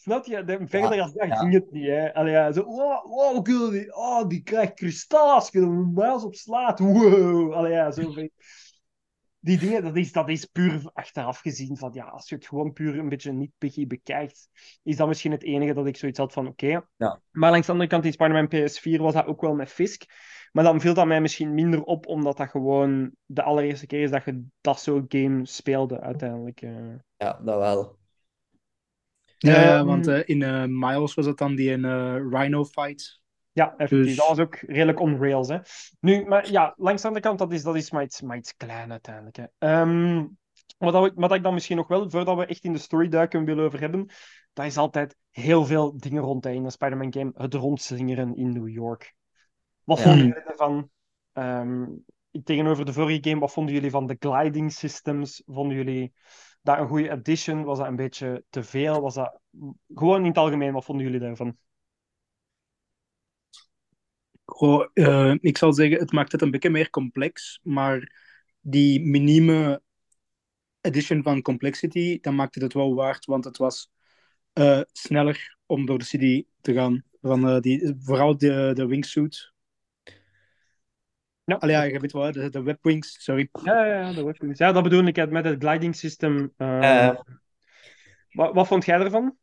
Snap je? De, verder als dat ja. ging het niet. Hè. Allee, ja, zo, wow, wow cool, die, oh, die krijgt kristal als je er een muis op slaat. Wow. Allee, ja, zo Die dingen, dat is, dat is puur achteraf gezien. Van, ja, als je het gewoon puur een beetje niet picky bekijkt, is dat misschien het enige dat ik zoiets had van, oké. Ja. Maar langs de andere kant, in Spider-Man PS4 was dat ook wel met Fisk. Maar dan viel dat mij misschien minder op, omdat dat gewoon de allereerste keer is dat je dat soort game speelde, uiteindelijk. eh. Ja, dat wel. Ja, Ehm, want eh, in eh, Miles was het dan die een eh, Rhino fight. Ja, effectief. Dus- Dat was ook redelijk on-rails. Hè. Nu, maar ja, langs de andere kant, dat is, dat is maar, iets, maar iets klein uiteindelijk. Hè. Ehm, wat, dat wat ik dan misschien nog wel, voordat we echt in de story duiken, willen over hebben, dat is altijd heel veel dingen rond hè, in een Spider-Man game. Het rondslingeren in New York. Wat Ja. vonden jullie ervan? Ehm, tegenover de vorige game, wat vonden jullie van de gliding systems? Vonden jullie dat een goede addition? Was dat een beetje te veel? Was dat... Gewoon in het algemeen, wat vonden jullie daarvan? Eh, ik zal zeggen, het maakt het een beetje meer complex, maar die minieme addition van complexity, dat maakte het wel waard, want het was eh, sneller om door de city te gaan. Van, eh, die, vooral de, de wingsuit. Ja. Allee, ja, je weet wel, de, de webwings, sorry. Ja, ja, ja, wordt goed. Ja, dat bedoel ik met het gliding system. eh, Eh. wat, wat vond jij ervan?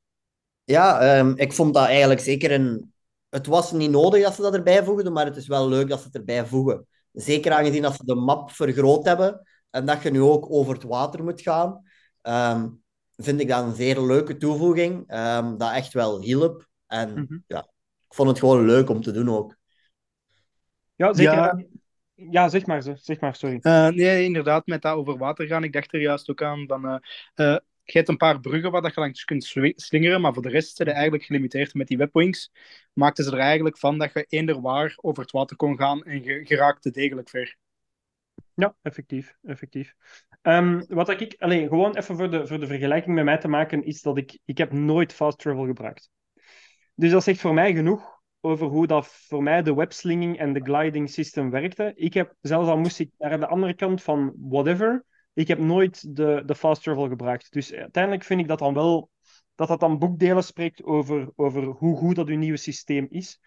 Ja, ehm, ik vond dat eigenlijk zeker een... Het was niet nodig dat ze dat erbij voegden, maar het is wel leuk dat ze het erbij voegen. Zeker aangezien dat ze de map vergroot hebben en dat je nu ook over het water moet gaan, ehm, vind ik dat een zeer leuke toevoeging, ehm, dat echt wel hielp. En Mhm. ja, ik vond het gewoon leuk om te doen ook. Ja, zeker. Ja. Ja, zeg maar, ze- zeg maar, sorry. Eh, nee, inderdaad, met dat over water gaan. Ik dacht er juist ook aan van... eh, je hebt een paar bruggen waar dat je langs kunt slingeren, maar voor de rest zijn ze eigenlijk gelimiteerd met die webwings. Maakten ze er eigenlijk van dat je eender waar over het water kon gaan en je, je raakte degelijk ver. Ja, effectief. effectief. Ehm, wat ik, alleen, gewoon even voor de, voor de vergelijking met mij te maken, is dat ik, ik heb nooit fast travel gebruikt. Dus dat zegt voor mij genoeg over hoe dat voor mij de webslinging en de gliding system werkte. Ik heb, zelfs al moest ik naar de andere kant van whatever, ik heb nooit de, de fast travel gebruikt. Dus uiteindelijk vind ik dat dan wel, dat dat dan boekdelen spreekt over, over hoe goed dat uw nieuwe systeem is.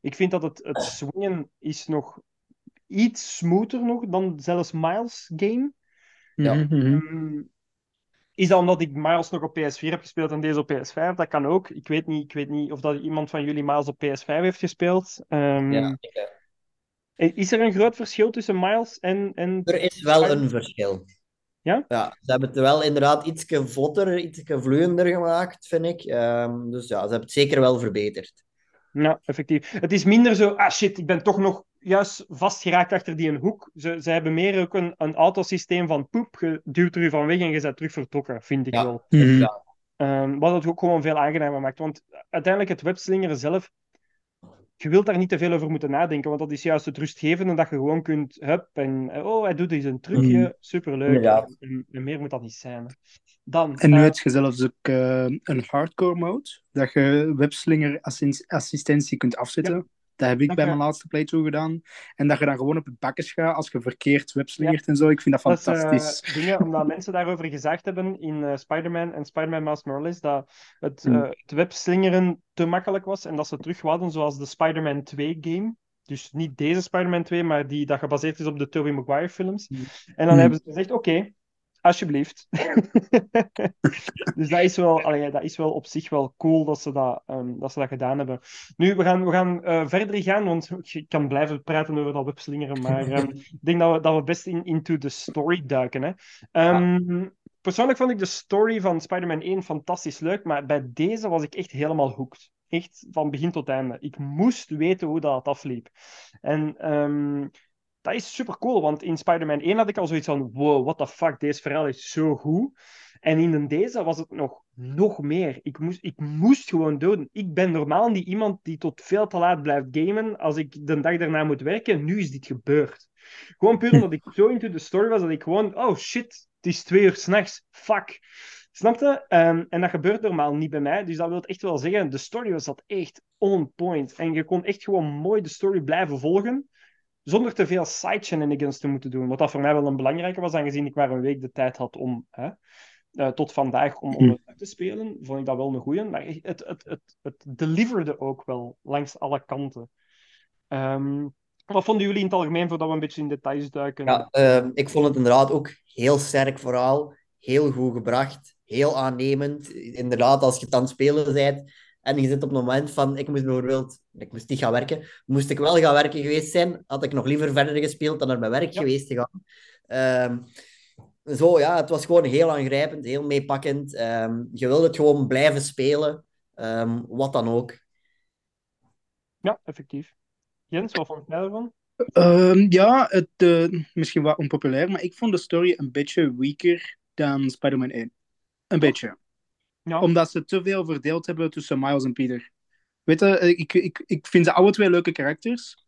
Ik vind dat het, het swingen is nog iets smoother nog dan zelfs Miles game. Ja. Mhm. Mm, Is dat omdat ik Miles nog op PS4 heb gespeeld en deze op PS5? Dat kan ook. Ik weet niet, ik weet niet of dat iemand van jullie Miles op PS5 heeft gespeeld. Ehm, Ja, ik, Is er een groot verschil tussen Miles en... en... Er is wel een verschil. Ja? Ja, ze hebben het wel inderdaad iets vlotter, iets vloeiender gemaakt, vind ik. Ehm, dus ja, ze hebben het zeker wel verbeterd. Ja, effectief. Het is minder zo, ah shit, ik ben toch nog juist vastgeraakt achter die een hoek. Ze, ze hebben meer ook een, een autosysteem van poep, je duwt er u van weg en je bent terug vertrokken, vind ik Ja. wel. Mhm. Ja. Ehm, wat het ook gewoon veel aangenamer maakt. Want uiteindelijk, het webslingeren zelf, je wilt daar niet te veel over moeten nadenken, want dat is juist het rustgevende dat je gewoon kunt, hup, en eh, oh, hij doet eens een trucje, Mhm. superleuk. En, en meer moet dat niet zijn. hè. Dan, En nu eh, heb je zelfs ook eh, een hardcore mode, dat je webslinger assistentie kunt afzetten. Dat heb ik bij mijn laatste playthrough gedaan. En dat je dan gewoon op het bakkes gaat als je verkeerd webslingert en zo. Ik vind dat Dat is eh, fantastisch. dingen omdat <laughs> mensen daarover gezegd hebben in eh, Spider-Man en Spider-Man Miles Morales dat het, Hmm. eh, het webslingeren te makkelijk was en dat ze terug wouden zoals de Spider-Man 2 game. Dus niet deze Spider-Man 2, maar die dat gebaseerd is op de Tobey Maguire films. Hmm. En dan Hmm. hebben ze gezegd, oké, alsjeblieft. <laughs> dus dat is, wel, allee, dat is wel op zich wel cool dat ze dat, ehm, dat, ze dat gedaan hebben. Nu, we gaan, we gaan eh, verder gaan, want ik kan blijven praten over dat webslingeren, maar ehm, <laughs> ik denk dat we, dat we best in, into the story duiken. Hè. Ehm, Persoonlijk vond ik de story van Spider-Man 1 fantastisch leuk, maar bij deze was ik echt helemaal hooked. Echt van begin tot einde. Ik moest weten hoe dat afliep. En dat is super cool, want in Spider-Man 1 had ik al zoiets van: wow, what the fuck, deze verhaal is zo goed. En in deze was het nog, nog meer. Ik moest, ik moest gewoon doden. Ik ben normaal niet iemand die tot veel te laat blijft gamen als ik de dag daarna moet werken. Nu is dit gebeurd. Gewoon puur omdat ik zo into the story was dat ik gewoon, oh shit, het is twee uur s'nachts. Fuck. Snapte? Ehm, en dat gebeurt normaal niet bij mij. Dus dat wil echt wel zeggen, de story was dat echt on point. En je kon echt gewoon mooi de story blijven volgen. Zonder te veel side shenanigans te moeten doen. Wat dat voor mij wel een belangrijke was, aangezien ik maar een week de tijd had om hè, eh, tot vandaag om, om het uit te spelen. Vond ik dat wel een goeie. Maar het, het, het, het deliverde ook wel langs alle kanten. Ehm, wat vonden jullie in het algemeen voordat we een beetje in details duiken? Ja, ehm, ik vond het inderdaad ook heel sterk verhaal. Heel goed gebracht. Heel aannemend. Inderdaad, als je het aan het spelen bent en je zit op het moment van... Ik moest bijvoorbeeld... Ik moest niet gaan werken. Moest ik wel gaan werken geweest zijn, had ik nog liever verder gespeeld dan naar mijn werk Ja. geweest te gaan. Ehm, zo, ja, het was gewoon heel aangrijpend, heel meepakkend. Ehm, je wilde het gewoon blijven spelen. Ehm, wat dan ook. Ja, effectief. Jens, wat vond jij ervan? Ehm, ja, het, eh, misschien wat onpopulair, maar ik vond de story een beetje weaker dan Spider-Man 1. Een beetje. Ja. Omdat ze te veel verdeeld hebben tussen Miles en Peter. Weet je, eh, ik, ik, ik vind ze alle twee leuke karakters,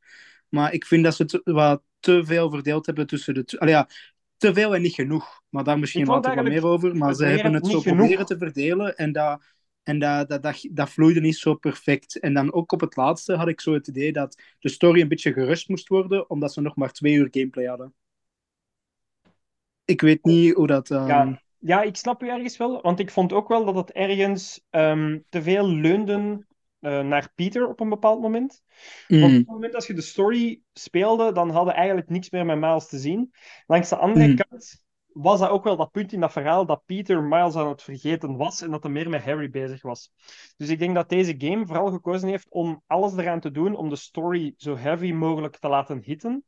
maar ik vind dat ze te, wat te veel verdeeld hebben tussen de... twee- Allee, ja, te veel en niet genoeg. Maar daar misschien later wat meer over. Maar ze hebben het zo genoeg. proberen te verdelen en dat... En dat, dat, dat, dat vloeide niet zo perfect. En dan ook op het laatste had ik zo het idee dat de story een beetje gerust moest worden, omdat ze nog maar twee uur gameplay hadden. Ik weet niet hoe dat... ehm, Ja, ja, ik snap u ergens wel, want ik vond ook wel dat het ergens ehm, te veel leunde eh, naar Peter op een bepaald moment. Want op mm, het moment dat je de story speelde, dan hadden eigenlijk niks meer met Miles te zien. Langs de andere Mhm. kant was dat ook wel dat punt in dat verhaal dat Peter Miles aan het vergeten was en dat hij meer met Harry bezig was. Dus ik denk dat deze game vooral gekozen heeft om alles eraan te doen om de story zo heavy mogelijk te laten hitten.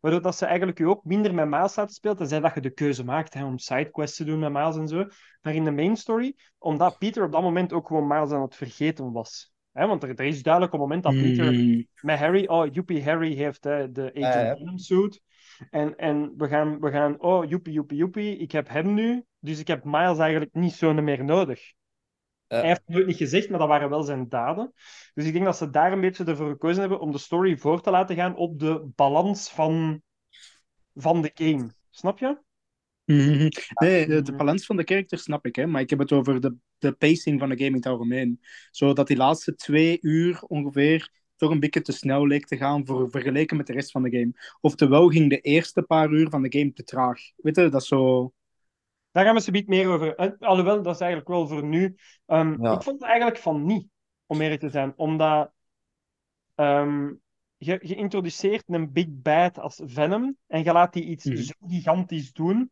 Waardoor dat ze eigenlijk u ook minder met Miles laten spelen, tenzij dat je de keuze maakt hè, om sidequests te doen met Miles en zo. Maar in de main story, omdat Peter op dat moment ook gewoon Miles aan het vergeten was. Hè, want er, er is duidelijk op het moment dat Peter mm, met Harry, oh, joepie, Harry heeft hè, de. Agent Venom suit. En, en we, gaan, we gaan, oh, joepie, joepie, joepie, ik heb hem nu. Dus ik heb Miles eigenlijk niet zo meer nodig. Ja. Hij heeft het nooit niet gezegd, maar dat waren wel zijn daden. Dus ik denk dat ze daar een beetje ervoor gekozen hebben om de story voor te laten gaan op de balans van, van de game. Snap je? mhm. Nee, de, de balans van de character snap ik, hè, maar ik heb het over de, de pacing van de game in het algemeen. Zodat die laatste twee uur ongeveer toch een beetje te snel leek te gaan voor, vergeleken met de rest van de game. Oftewel ging de eerste paar uur van de game te traag. Weet je, dat is zo... Daar gaan we ze meer over. Alhoewel, dat is eigenlijk wel voor nu. Ehm, Ja. Ik vond het eigenlijk van niet, om eerlijk te zijn. Omdat ehm, je, je introduceert een big bad als Venom en je laat die iets Mhm. zo gigantisch doen,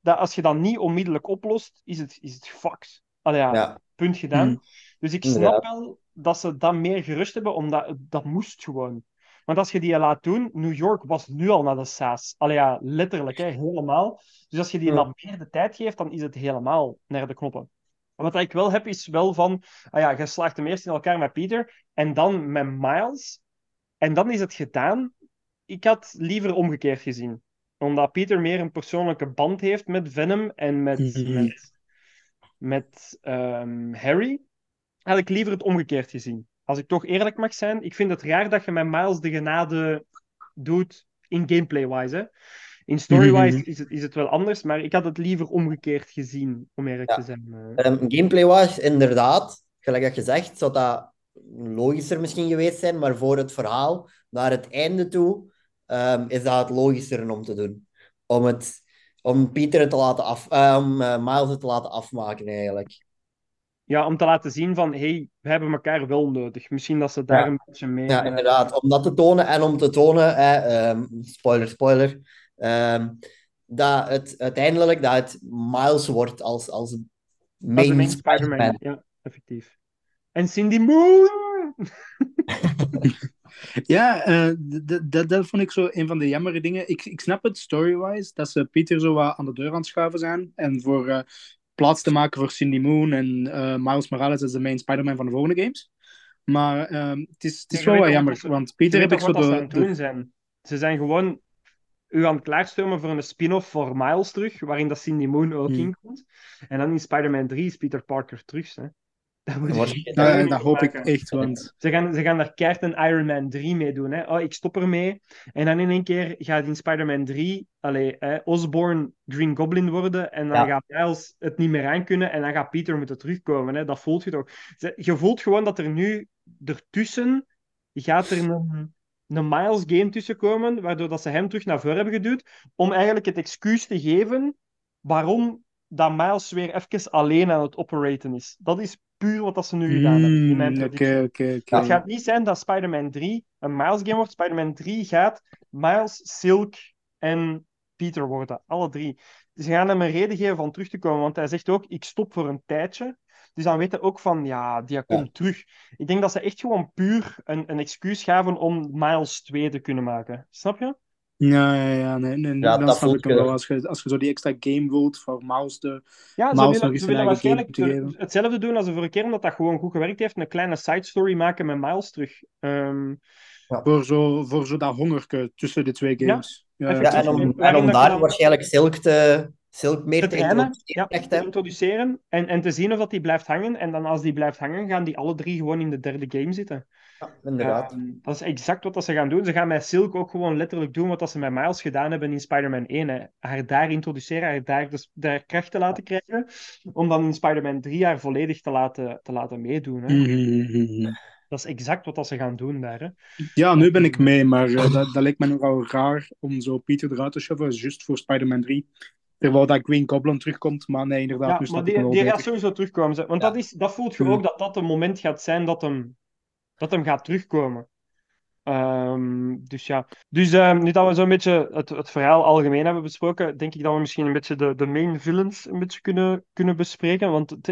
dat als je dat niet onmiddellijk oplost, is het, is het fucked. Allee, ja, Ja. punt gedaan. Mm. Dus ik snap wel dat ze dat meer gerust hebben, omdat dat moest gewoon. Want als je die laat doen, New York was nu al naar de saas. Allee, ja, letterlijk, hè, helemaal. Dus als je die dan meer de tijd geeft, dan is het helemaal naar de knoppen. Wat ik wel heb, is wel van... Ah ja, je slaagt hem eerst in elkaar met Peter, en dan met Miles. En dan is het gedaan. Ik had liever omgekeerd gezien. Omdat Peter meer een persoonlijke band heeft met Venom en met, Mhm. met, met ehm, Harry. Had ik liever het omgekeerd gezien. Als ik toch eerlijk mag zijn, ik vind het raar dat je met Miles de genade doet in gameplay-wise. In story-wise Mhm. is, het, is het wel anders, maar ik had het liever omgekeerd gezien, om eerlijk Ja. te zijn. Ehm, Gameplay-wise, inderdaad, gelijk dat je zegt, zou dat logischer misschien geweest zijn, maar voor het verhaal, naar het einde toe, ehm, is dat het logischer om te doen. Om, het, om Pieter het te laten af, om eh, Miles het te laten afmaken, eigenlijk. Ja, om te laten zien van, hey, we hebben elkaar wel nodig. Misschien dat ze daar Ja. een beetje mee... Ja, inderdaad. Om dat te tonen en om te tonen, hè, ehm, spoiler, spoiler, ehm, dat het uiteindelijk dat het Miles wordt als, als Als main, de main Spider-Man. Ja, effectief. En Cindy Moon! <laughs> Ja, eh, dat, dat vond ik zo een van de jammere dingen. Ik, ik snap het story-wise, dat ze Peter zo wat aan de deur aan het schuiven zijn. En voor eh, plaats te maken voor Cindy Moon en eh, Miles Morales als de main Spider-Man van de volgende games. Maar ehm, het is, het is wel wat jammer, wat want Peter heb ik zo wat dat ze de... aan het doen zijn? Ze zijn gewoon u aan het klaarstomen voor een spin-off voor Miles terug, waarin dat Cindy Moon ook Hmm. in komt. En dan in Spider-Man 3 is Peter Parker terug. Hè. Dat, moet je hoop ik echt, want... <laughs> Ze gaan, ze gaan daar keihard een Iron Man 3 mee doen. Hè. Oh, ik stop ermee. En dan in één keer gaat in Spider-Man 3 allee, hè, Osborn Green Goblin worden. En dan Ja. gaat Miles het niet meer aankunnen. En dan gaat Peter moeten terugkomen. Hè. Dat voelt je toch. Je voelt gewoon dat er nu ertussen gaat er een, een Miles game tussen komen. Waardoor dat ze hem terug naar voren hebben geduwd. Om eigenlijk het excuus te geven waarom dat Miles weer even alleen aan het operaten is. Dat is puur wat dat ze nu gedaan hebben. Mm. Oké, oké, oké. Het gaat niet zijn dat Spider-Man 3 een Miles game wordt. Spider-Man 3 gaat Miles, Silk en Peter worden. Alle drie. Dus ze gaan hem een reden geven van terug te komen. Want hij zegt ook, ik stop voor een tijdje. Dus dan hij ook van, ja, die komt terug. Ik denk dat ze echt gewoon puur een, een excuus gaven om Miles 2 te kunnen maken. Snap je? Ja, ja, ja, nee, nee, Ja, dan dat snap ik hem wel. je. Als je, als je zo die extra game wilt voor Miles de... Ja, ze Miles nog willen, eens willen waarschijnlijk te geven. ter- hetzelfde doen als de vorige keer, omdat dat gewoon goed gewerkt heeft. Een kleine side story maken met Miles terug. Ehm, Voor zo, voor zo dat hongerke tussen de twee games. Ja, en om, en om daar dan- waarschijnlijk Silk, te, Silk meer te te trainen, ja, echt, te introduceren en, en te zien of dat die blijft hangen. En dan als die blijft hangen, gaan die alle drie gewoon in de derde game zitten. Ja, inderdaad. Ehm, dat is exact wat dat ze gaan doen. Ze gaan met Silk ook gewoon letterlijk doen wat dat ze met Miles gedaan hebben in Spider-Man 1. Hè. Haar daar introduceren, haar daar, dus, daar kracht te laten krijgen, om dan in Spider-Man 3 haar volledig te laten, te laten meedoen. Hè. Mhm. Dat is exact wat dat ze gaan doen daar. Hè. Ja, nu ben ik mee, maar eh, dat, dat lijkt me nogal raar om zo Peter eruit te schuiven, juist voor Spider-Man 3. Terwijl dat Green Goblin terugkomt, maar nee, inderdaad, Ja, maar die, die gaat sowieso terugkomen. Want Ja. dat, is, dat voelt je Hmm. ook dat dat een moment gaat zijn dat hem, dat hem gaat terugkomen. Ehm, dus ja. Dus ehm, nu dat we zo'n beetje het, het verhaal algemeen hebben besproken, denk ik dat we misschien een beetje de, de main villains een beetje kunnen, kunnen bespreken. Want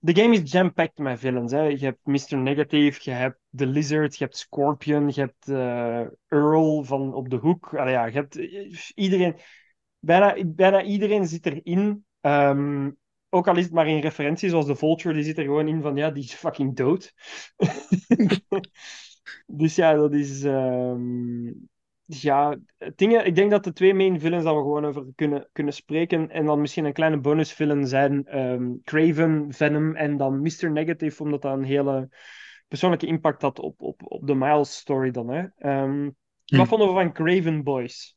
de, game is jam-packed met villains. Hè. Je hebt Mr. Negative, je hebt The Lizard, je hebt Scorpion, je hebt eh, Earl van op de hoek. Allee, ja, je hebt eh, iedereen. Bijna, bijna iedereen zit erin. Ehm, ook al is het maar in referentie, zoals de Vulture, die zit er gewoon in van, ja, die is fucking dood. <laughs> dus ja, dat is... ehm, ja, dingen, ik denk dat de twee main villains dat we gewoon over kunnen, kunnen spreken, en dan misschien een kleine bonus villain zijn ehm, Craven, Venom en dan Mr. Negative, omdat dat een hele persoonlijke impact had op, op, op de Miles story dan. Hè. Ehm, Hm. Wat vonden we van Craven Boys?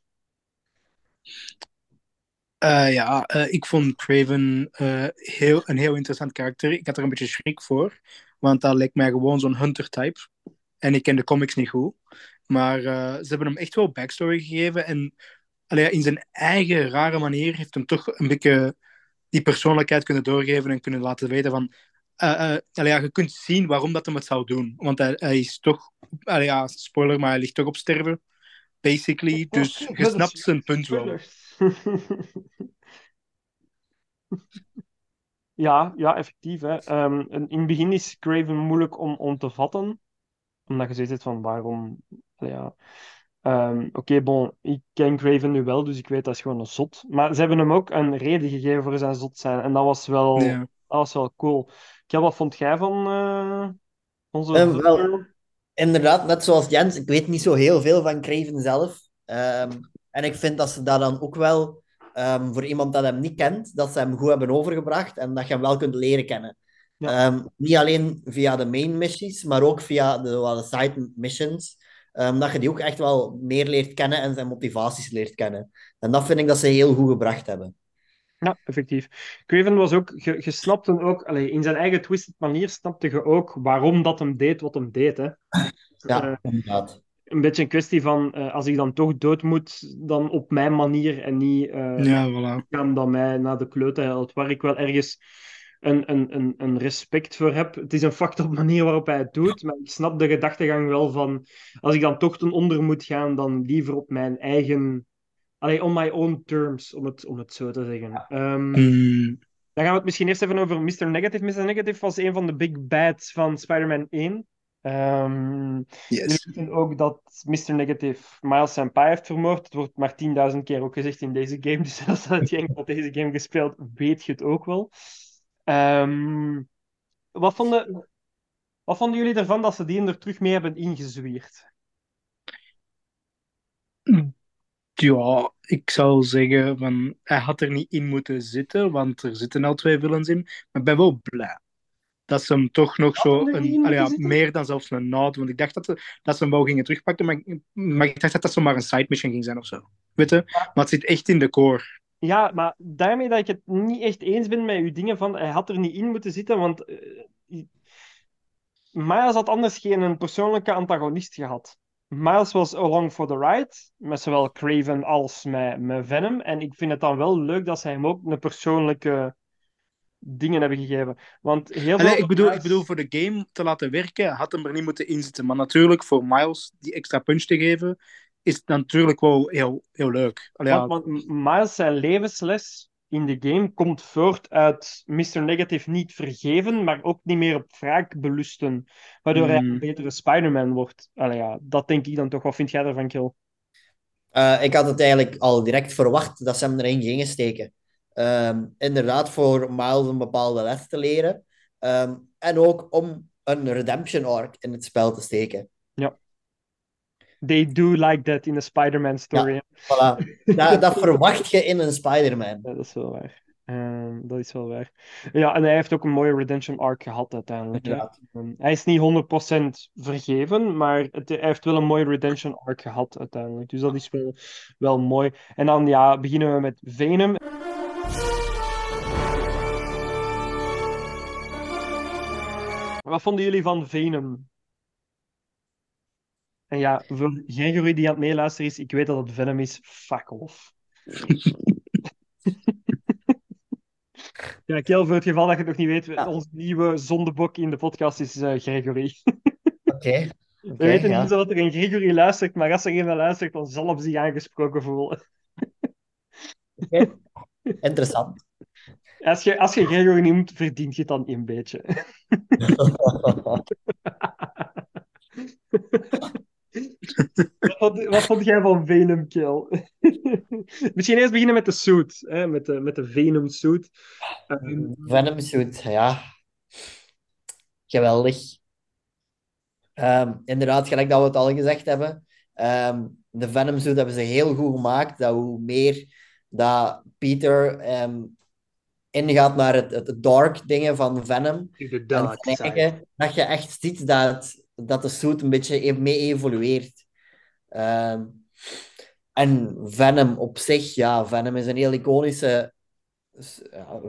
Eh, ja, eh, ik vond Craven eh, heel, een heel interessant karakter. Ik had er een beetje schrik voor, want dat lijkt mij gewoon zo'n hunter-type. En ik ken de comics niet goed. Maar ze hebben hem echt wel backstory gegeven. En allee, in zijn eigen rare manier heeft hem toch een beetje die persoonlijkheid kunnen doorgeven en kunnen laten weten van... allee, ja, je kunt zien waarom dat hem het zou doen. Want hij, hij is toch... allee, ja, spoiler, maar hij ligt toch op sterven. Basically. Dus je snapt zijn punt wel. <laughs> Ja, ja, effectief. Hè. Ehm, in het begin is Craven moeilijk om, om te vatten. Omdat je zoiets hebt van waarom. Ja. Ehm, Oké, bon, ik ken Craven nu wel, dus ik weet dat is gewoon een zot. Maar ze hebben hem ook een reden gegeven voor zijn zot zijn. En dat was wel, Ja. dat was wel cool. Kel, wat vond jij van eh, onze Ehm, wel, Zot-girl? Inderdaad, net zoals Jens, ik weet niet zo heel veel van Craven zelf. En ik vind dat ze dat dan ook wel, ehm, voor iemand dat hem niet kent, dat ze hem goed hebben overgebracht en dat je hem wel kunt leren kennen. Ja. Ehm, niet alleen via de main missions, maar ook via de, de side missions. ehm, dat je die ook echt wel meer leert kennen en zijn motivaties leert kennen. En dat vind ik dat ze heel goed gebracht hebben. Ja, effectief. Craven was ook, je, je snapte ook, allee, in zijn eigen twisted manier snapte je ook waarom dat hem deed wat hem deed. Hè. Ja, Eh, inderdaad. Een beetje een kwestie van, eh, als ik dan toch dood moet, dan op mijn manier en niet eh Ja, voilà. gaan dat mij naar de klote helpt. Waar ik wel ergens een, een, een, een respect voor heb. Het is een fucked up manier waarop hij het doet, maar ik snap de gedachtegang wel van, als ik dan toch ten onder moet gaan, dan liever op mijn eigen... Allee, on my own terms, om het, om het zo te zeggen. Ehm, Hmm, dan gaan we het misschien eerst even over Mr. Negative. Mr. Negative was een van de big bads van Spider-Man 1. Ehm yes. Ook dat Mr. Negative Miles zijn pa heeft vermoord. Het wordt maar 10.000 keer ook gezegd in deze game. <laughs> Dus als je enkel had deze game gespeeld, weet je het ook wel. Ehm, wat, vonden, wat vonden jullie ervan dat ze die er terug mee hebben ingezwierd? Ja, ik zou zeggen van hij had er niet in moeten zitten, want er zitten al twee villains in. Maar ik ben wel blij dat ze hem toch nog zo een, allee, ja, meer dan zelfs een nod. Want ik dacht dat ze, dat ze hem wel gingen terugpakken, maar, ik- maar ik dacht dat dat zomaar een side mission ging zijn of zo. Weet je? Maar het zit echt in de core. Ja, maar daarmee dat ik het niet echt eens ben met uw dingen van hij had er niet in moeten zitten, want eh, Miles had anders geen een persoonlijke antagonist gehad. Miles was along for the ride, met zowel Craven als met, met Venom. En ik vind het dan wel leuk dat zij hem ook een persoonlijke dingen hebben gegeven. Want heel veel... Allee, ik, bedoel, ik bedoel, voor de game te laten werken, had hem er niet moeten inzitten. Maar natuurlijk, voor Miles die extra punch te geven, is het natuurlijk wel heel, heel leuk. Allee, ja, Want, want Miles zijn levensles in de game komt voort uit Mr. Negative niet vergeven, maar ook niet meer op wraak belusten. Waardoor hij Hmm. een betere Spider-Man wordt. Allee, ja, dat denk ik dan toch. Wat vind jij ervan, Kill? Eh, ik had het eigenlijk al direct verwacht dat ze hem erin gingen steken. Ehm, inderdaad, voor Miles een bepaalde les te leren. Ehm, en ook om een redemption arc in het spel te steken. They do like that in a Spider-Man story. hè. Voilà. dat, dat verwacht je in een Spider-Man. Ja, dat is wel waar. Ehm, dat is wel waar. Ja, en hij heeft ook een mooie redemption arc gehad uiteindelijk. Ehm, hij is niet 100% vergeven, maar het, hij heeft wel een mooie redemption arc gehad uiteindelijk. Dus dat is wel, wel mooi. En dan ja, beginnen we met Venom. Wat vonden jullie van Venom? En ja, voor Gregory die aan het meeluisteren is, ik weet dat het Venom is. Fuck off. <laughs> Ja, Kel, voor het geval dat je het nog niet weet, Ja. onze nieuwe zondebok in de podcast is eh, Gregory. <laughs> Oké. We weten ja. niet dat er een Gregory luistert, maar als er iemand luistert, dan zal hem zich aangesproken voelen. Oké. <laughs> Interessant. Als je, als je Gregory noemt, verdient je het dan een beetje. Wat wat vond jij van Venom Kill? Misschien eerst beginnen met de suit, hè, met, de, met de Venom suit. Ehm, Venom suit, ja. Geweldig. Ehm, inderdaad, gelijk dat we het al gezegd hebben. ehm, de Venom suit hebben ze heel goed gemaakt. Dat hoe meer dat Peter ingaat naar het, het dark dingen van Venom, de en dark side. eigen, dat je echt ziet dat, dat de suit een beetje e- mee evolueert. Ehm, en Venom op zich, ja, Venom is een heel iconische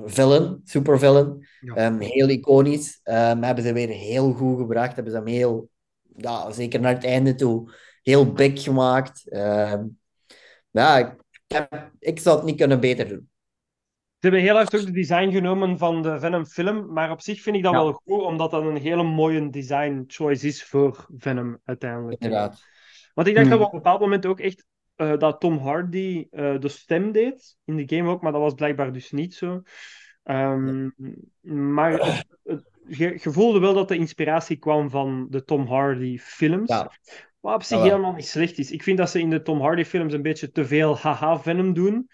villain, supervillain. Ja. Ehm, heel iconisch. Ehm, hebben ze weer heel goed gebracht. Hebben ze hem heel, ja, zeker naar het einde toe, heel big gemaakt. Ja, ik, heb- ik zou het niet kunnen beter doen. Ze hebben heel hard ook de design genomen van de Venom film, maar op zich vind ik dat Ja. wel goed, omdat dat een hele mooie design choice is voor Venom uiteindelijk. Inderdaad. Want ik dacht Hmm. dat we op een bepaald moment ook echt eh, dat Tom Hardy eh, de stem deed, in de game ook, maar dat was blijkbaar dus niet zo. Ehm, maar het- het- je, je voelde wel dat de inspiratie kwam van de Tom Hardy films. Ja. Wat op zich helemaal niet slecht is. Ik vind dat ze in de Tom Hardy films een beetje te veel haha-venom doen.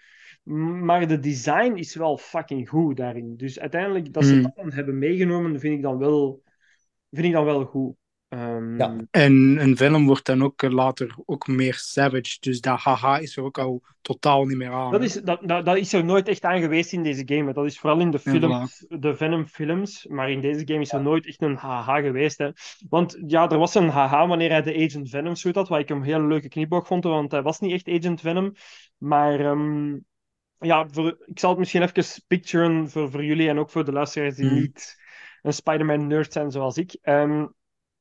Maar de design is wel fucking goed daarin. Dus uiteindelijk, dat ze Hmm. dat dan hebben meegenomen, vind ik dan wel, vind ik dan wel goed. Ehm, Ja. En een Venom wordt dan ook eh, later ook meer savage. Dus dat haha is er ook al totaal niet meer aan. Dat is, dat, dat, dat is er nooit echt aan geweest in deze game. hè. Dat is vooral in de, Ja, films, de Venom-films. Maar in deze game is er nooit echt een haha geweest. Hè. Want ja, er was een haha wanneer hij de Agent Venom suit had. Wat ik een hele leuke knipoog vond. Want hij was niet echt Agent Venom. Maar ehm, ja, voor, ik zal het misschien even picturen voor, voor jullie en ook voor de luisteraars die Mhm. niet een Spider-Man-nerd zijn zoals ik. Ehm,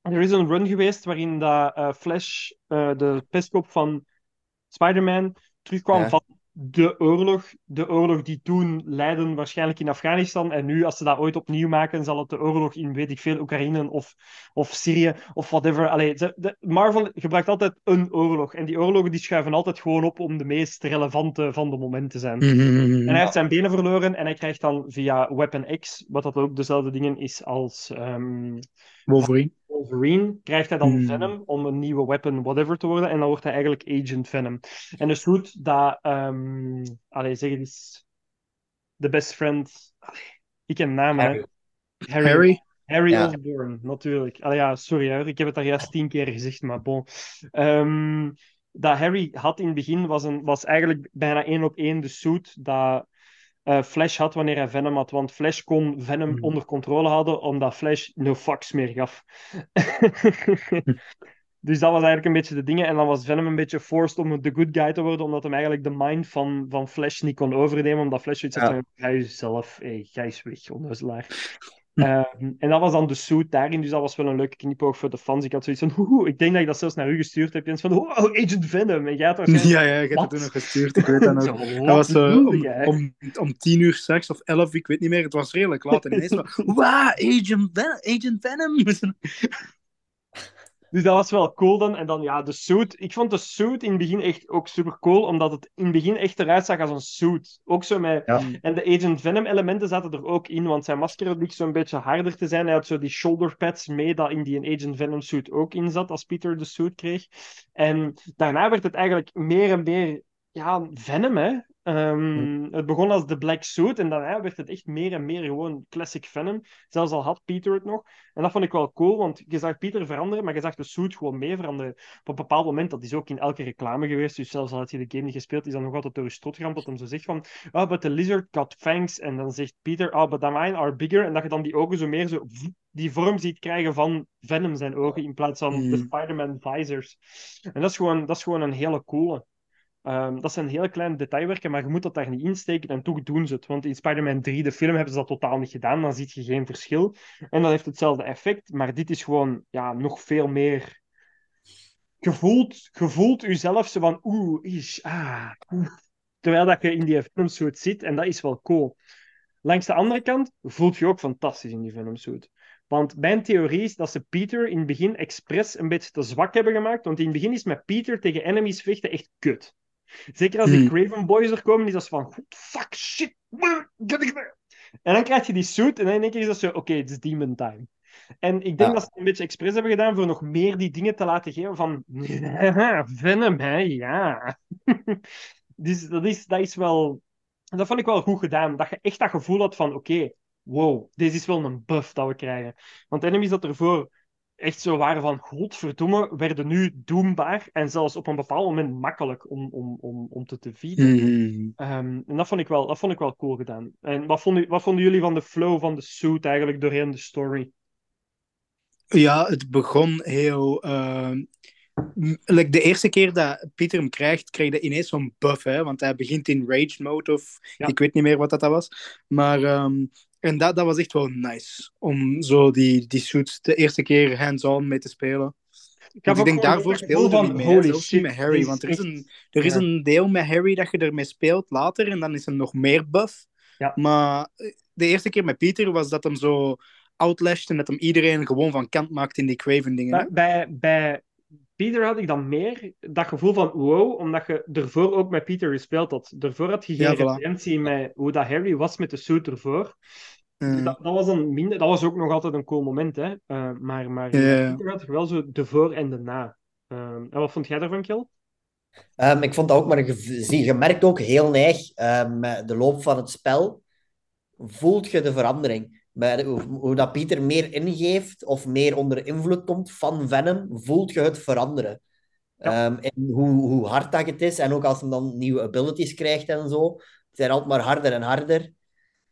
er is een run geweest waarin dat, eh, Flash, eh, de pestkop van Spider-Man, terugkwam Ja. van de oorlog. De oorlog die toen leidde waarschijnlijk in Afghanistan. En nu, als ze dat ooit opnieuw maken, zal het de oorlog in, weet ik veel, Oekraïne of, of Syrië of whatever. Allee, de, Marvel gebruikt altijd een oorlog. En die oorlogen die schuiven altijd gewoon op om de meest relevante van de moment te zijn. Mhm. En hij heeft zijn benen verloren en hij krijgt dan via Weapon X, wat dat ook dezelfde dingen is als ehm, Wolverine. Wolverine, krijgt hij dan Hmm. Venom om een nieuwe weapon whatever te worden. En dan wordt hij eigenlijk Agent Venom. En de suit dat, ehm allee, zeg het eens, de best friend, allee, ik ken naam, hè. Harry. Harry. Harry. Harry Ja. Osborn, natuurlijk. Allee, ja, sorry, hè. ik heb het daar juist tien keer gezegd, maar bon. Ehm, dat Harry had in het begin was, een, was eigenlijk bijna één op één de suit dat eh, Flash had wanneer hij Venom had. Want Flash kon Venom Hmm. onder controle houden, omdat Flash no fucks meer gaf. <laughs> dus dat was eigenlijk een beetje de dingen. En dan was Venom een beetje forced om de good guy te worden, omdat hem eigenlijk de mind van, van Flash niet kon overnemen. Omdat Flash zoiets had van, ga jezelf, hey, ga eens weg, onnozelaar. Ehm, en dat was dan de suit daarin, dus dat was wel een leuke knipoog voor de fans. Ik had zoiets van, oeh, ik denk dat ik dat zelfs naar u gestuurd heb. Jens van, oh, Agent Venom. En jij had <laughs> waarschijnlijk... Ja, ja, hebt Wat? het toen nog gestuurd. Ik weet dat <laughs> nog. Dat was eh, om, om, om tien uur s'nachts of elf, ik weet niet meer. Het was redelijk laat. En ineens van, wauw, Agent, Ven Agent Venom. <laughs> Dus dat was wel cool dan. En dan ja, de suit. Ik vond de suit in het begin echt ook super cool, omdat het in het begin echt eruit zag als een suit. Ook zo met... Ja. En de Agent Venom elementen zaten er ook in, want zijn masker bleek zo'n beetje harder te zijn. Hij had zo die shoulder pads mee, dat in die Agent Venom suit ook in zat, als Peter de suit kreeg. En daarna werd het eigenlijk meer en meer ja, Venom, hè. Ehm, Het begon als de Black Suit en daarna werd het echt meer en meer gewoon classic Venom. Zelfs al had Peter het nog. En dat vond ik wel cool, want je zag Peter veranderen, maar je zag de suit gewoon mee veranderen. Op een bepaald moment, dat is ook in elke reclame geweest, dus zelfs al had je de game niet gespeeld, is dat nog altijd door je strot geramd, dat hem zo zegt van, oh, but the lizard got fangs. En dan zegt Peter, oh, but the mine are bigger. En dat je dan die ogen zo meer zo, die vorm ziet krijgen van Venom zijn ogen, in plaats van de Mm. Spider-Man visors. En dat is gewoon, dat is gewoon een hele coole. Ehm, dat zijn heel kleine detailwerken, maar je moet dat daar niet insteken en toch doen ze het. Want in Spider-Man 3, de film, hebben ze dat totaal niet gedaan. Dan zie je geen verschil. En dat heeft hetzelfde effect, maar dit is gewoon ja, nog veel meer. Je voelt jezelf zo van oeh, ish, ah, oeh. Terwijl dat je in die Venom-suit zit, en dat is wel cool. Langs de andere kant voelt je ook fantastisch in die Venom-suit. Want mijn theorie is dat ze Peter in het begin expres een beetje te zwak hebben gemaakt. Want in het begin is met Peter tegen enemies vechten echt kut. Zeker als die Hmm. Craven Boys er komen, is dat van fuck, shit. En dan krijg je die suit en dan in één keer is dat zo, oké, het is demon time. En ik denk Ja. dat ze het een beetje expres hebben gedaan voor nog meer die dingen te laten geven van <laughs> Venom, hè, ja. <laughs> dus dat is, dat is wel... Dat vond ik wel goed gedaan. Dat je echt dat gevoel had van, oké, wow, deze is wel een buff dat we krijgen. Want enemies dat ervoor echt zo waren van, godverdomme, werden nu doembaar en zelfs op een bepaald moment makkelijk om, om, om, om te defeaten. Mhm. Ehm, en dat vond, ik wel, dat vond ik wel cool gedaan. En wat vonden, wat vonden jullie van de flow van de suit eigenlijk doorheen de story? Ja, het begon heel. like de eerste keer dat Pieter hem krijgt, krijg je ineens zo'n buff, hè? Want hij begint in rage mode of Ja. ik weet niet meer wat dat, dat was. Maar ehm, en dat, dat was echt wel nice om zo die, die suits de eerste keer hands-on mee te spelen. Ik, ik denk daarvoor speelde er niet mee, niet met Harry. Want er is, een, er is Ja. een deel met Harry dat je ermee speelt later en dan is er nog meer buff. Ja. Maar eh, de eerste keer met Pieter was dat hem zo outlashed en dat hem iedereen gewoon van kant maakt in die Craven dingen. bij, bij Peter had ik dan meer dat gevoel van wow, omdat je ervoor ook met Peter gespeeld had. Daarvoor had je geen Ja, voilà. referentie met hoe dat Harry was met de suit ervoor. Eh, Dat, dat was dan minder, dat was ook nog altijd een cool moment, hè. Eh, maar maar Peter had je wel zo de voor en de na. Ehm, en wat vond jij daarvan, Kill? Ehm, ik vond dat ook, maar je, je merkt ook heel neig ehm, met de loop van het spel, voelt je de verandering. De- hoe, hoe dat Pieter meer ingeeft of meer onder invloed komt van Venom, voelt je het veranderen. Ja. Ehm, en hoe, hoe hard dat het is, en ook als hij dan nieuwe abilities krijgt en zo, het zijn altijd maar harder en harder.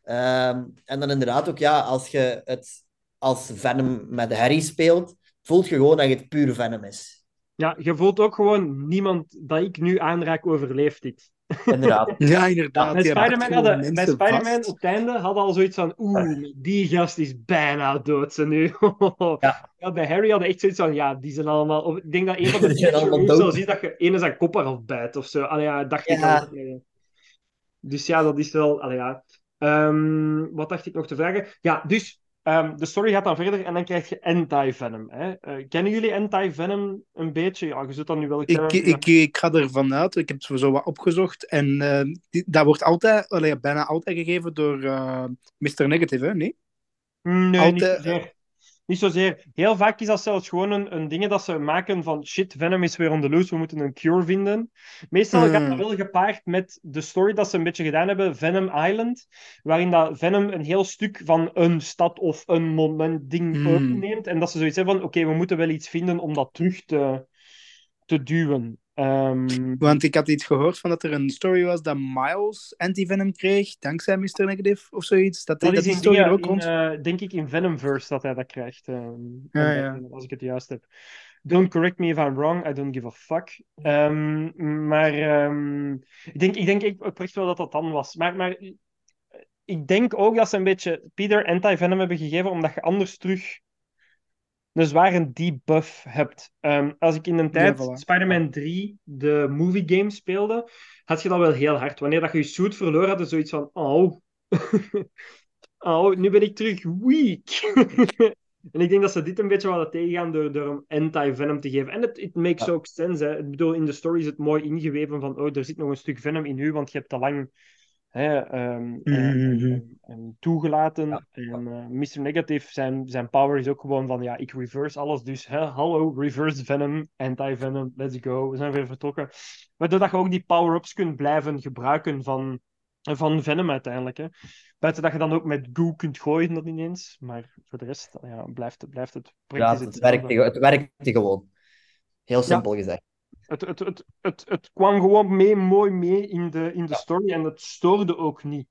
Ehm, en dan inderdaad ook, ja, als je het als Venom met Harry speelt, voelt je gewoon dat het puur Venom is. Ja, je voelt ook gewoon niemand dat ik nu aanraak overleeft dit. Inderdaad. <laughs> ja, inderdaad. Pakt Spider-Man, hadden, Spider-Man vast. op het einde hadden al zoiets van oeh, die gast is bijna dood ze nu. <laughs> Ja. Ja, bij Harry hadden echt zoiets van ja, die zijn allemaal... of Ik denk dat een van <laughs> de zelfs is dat je ene zijn kop eraf bijt of zo. Allee, ja, dacht ik al. Dus ja, dat is wel... Allee, ja. Ehm, wat dacht ik nog te vragen? Ja, dus ehm, de story gaat dan verder en dan krijg je anti-venom. Hè? Eh, kennen jullie anti-venom een beetje? Ja, je zult dat nu wel Ik, kennen. Ik, ik ga ervan uit, ik heb het zo wat opgezocht. En eh, die- dat wordt altijd, allee, bijna altijd gegeven door eh Mr. Negative, hè? Nee? Nee, Altijd- niet. Niet zozeer. Heel vaak is dat zelfs gewoon een, een ding dat ze maken van shit, Venom is weer on the loose, we moeten een cure vinden. Meestal gaat dat Mm. wel gepaard met de story dat ze een beetje gedaan hebben, Venom Island, waarin dat Venom een heel stuk van een stad of een moment ding Mm. overneemt en dat ze zoiets hebben van oké, we moeten wel iets vinden om dat terug te, te duwen. Ehm, Want ik had iets gehoord van dat er een story was dat Miles anti-venom kreeg, dankzij Mr. Negative of zoiets. Dat, dat dat is die story er ook in, rond... eh, denk ik in Venomverse dat hij dat krijgt. ehm, Ja, en ja. dat- Als ik het juist heb. Don't correct me if I'm wrong, I don't give a fuck. Ehm, maar ehm, ik denk, ik denk ik oprecht wel dat dat dan was. Maar, maar ik denk ook dat ze een beetje Peter anti-venom hebben gegeven, omdat je anders terug een zware debuff hebt. Ehm, als ik in een tijd voilà. Spider-Man 3 de movie game speelde, had je dat wel heel hard. Wanneer dat je je suit verloor, had je zoiets van, oh, <laughs> oh, nu ben ik terug weak. <laughs> en ik denk dat ze dit een beetje wilden tegengaan door, door hem anti-venom te geven. En het it makes Ja. ook sense. Hè. Ik bedoel, in de story is het mooi ingeweven van, oh, er zit nog een stuk venom in u, want je hebt te lang hè, ehm, eh, Mhm. en- en toegelaten. Ja. En eh, Mr. Negative, zijn, zijn power is ook gewoon van, ja, ik reverse alles. Dus, hè, hallo, reverse venom, anti-venom, let's go. We zijn weer vertrokken. Waardoor dat je ook die power-ups kunt blijven gebruiken van, van venom uiteindelijk. Hè. Buiten dat je dan ook met goo kunt gooien, dat niet eens. Maar voor de rest ja, blijft, het, blijft het Ja, praktisch het, hetzelfde. werkte, het werkte gewoon. Heel simpel gezegd. Het, het, het, het, het kwam gewoon mee, mooi mee in de, in de Ja. story en het stoorde ook niet.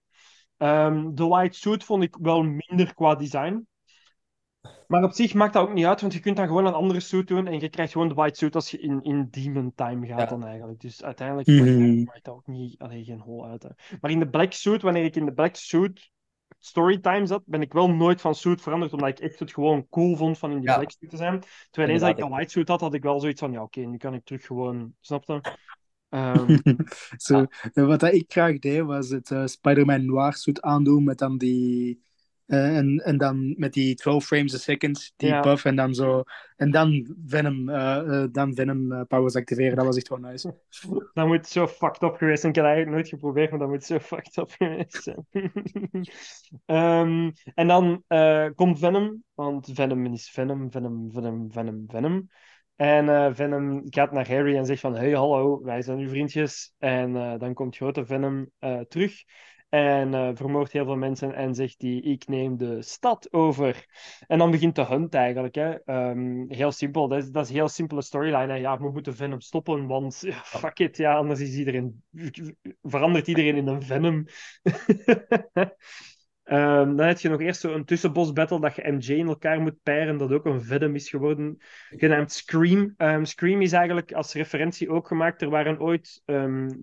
Ehm, de white suit vond ik wel minder qua design. Maar op zich maakt dat ook niet uit, want je kunt dan gewoon een andere suit doen en je krijgt gewoon de white suit als je in, in Demon Time gaat Ja. dan eigenlijk. Dus uiteindelijk Mhm. maakt, dat, maakt dat ook niet, allee, geen hol uit. Hè. Maar in de black suit, wanneer ik in de black suit storytime zat, ben ik wel nooit van suit veranderd, omdat ik echt het gewoon cool vond van in die Ja. black suit te zijn. Terwijl eens dat ik een white suit had, had ik wel zoiets van, ja oké, nu kan ik terug gewoon, snap je? <laughs> Ehm, wat ik graag deed, was het eh, Spider-Man Noir suit aandoen met dan die... eh, en, en dan met die 12 frames a second, die Ja. buff, en dan zo... En dan Venom, eh, eh, dan Venom powers activeren, dat was echt wel nice. <laughs> dat moet zo fucked up geweest zijn. Ik heb dat eigenlijk nooit geprobeerd, maar dat moet zo fucked up geweest zijn. <laughs> Ehm, en dan komt Venom, want Venom is Venom, Venom, Venom, Venom, Venom. En Venom gaat naar Harry en zegt van, hey, hallo, wij zijn uw vriendjes. En dan komt grote Venom terug en eh, vermoordt heel veel mensen en zegt die, ik neem de stad over. En dan begint de hunt eigenlijk. Hè. Ehm, heel simpel, dat is, dat is een heel simpele storyline. Hè. Ja, we moeten Venom stoppen, want <laughs> ja, fuck it, ja, anders is iedereen, verandert iedereen in een Venom. <laughs> Ehm, dan heb je nog eerst zo'n tussenbos-battle dat je MJ in elkaar moet peiren, dat ook een Venom is geworden, genaamd Scream. Ehm, Scream is eigenlijk als referentie ook gemaakt. Er waren ooit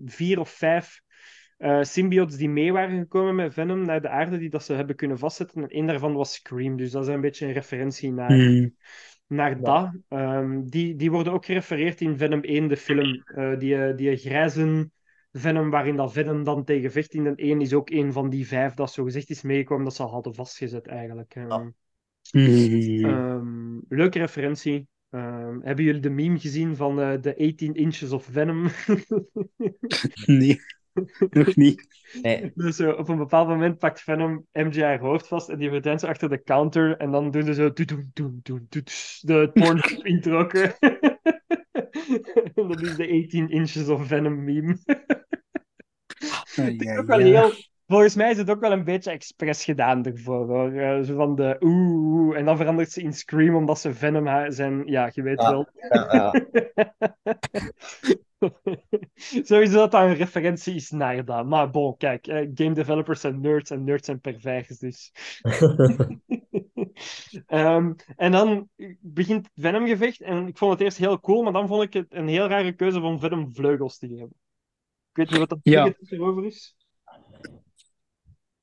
vier of vijf eh, symbiotes die mee waren gekomen met Venom naar de aarde, die dat ze hebben kunnen vastzetten. En één daarvan was Scream, dus dat is een beetje een referentie naar, Hmm. naar dat. Ehm, die, die worden ook gerefereerd in Venom 1, de film. Eh, die, eh, die grijze Venom, waarin dat Venom dan tegen vecht in de 1, is ook een van die vijf dat zo gezegd is meegekomen dat ze al hadden vastgezet eigenlijk. Ehm, leuke referentie. Ehm, hebben jullie de meme gezien van eh, de 18 inches of Venom? <laughs> <laughs> Nee, <laughs> nog niet. Nee. dus zo, op een bepaald moment pakt Venom MJ haar hoofd vast en die verdwijnt zo achter de counter en dan doen ze zo doen, doen, doen, doen, doen, de porn introkken. En dat is de 18 inches of Venom meme. Ook wel heel, volgens mij is het ook wel een beetje expres gedaan ervoor. Hoor. Eh, zo van de oeh, oeh, en dan verandert ze in Scream omdat ze Venom zijn. Ja, je weet Ja, wel. <laughs> <laughs> Sowieso dat dat een referentie is naar dat. Maar bon, kijk, eh, game developers zijn nerds en nerds zijn pervers, dus. <laughs> Ehm, en dan begint het Venom-gevecht en ik vond het eerst heel cool, maar dan vond ik het een heel rare keuze van Venom vleugels te geven. Ik weet niet wat dat Ja. erover is.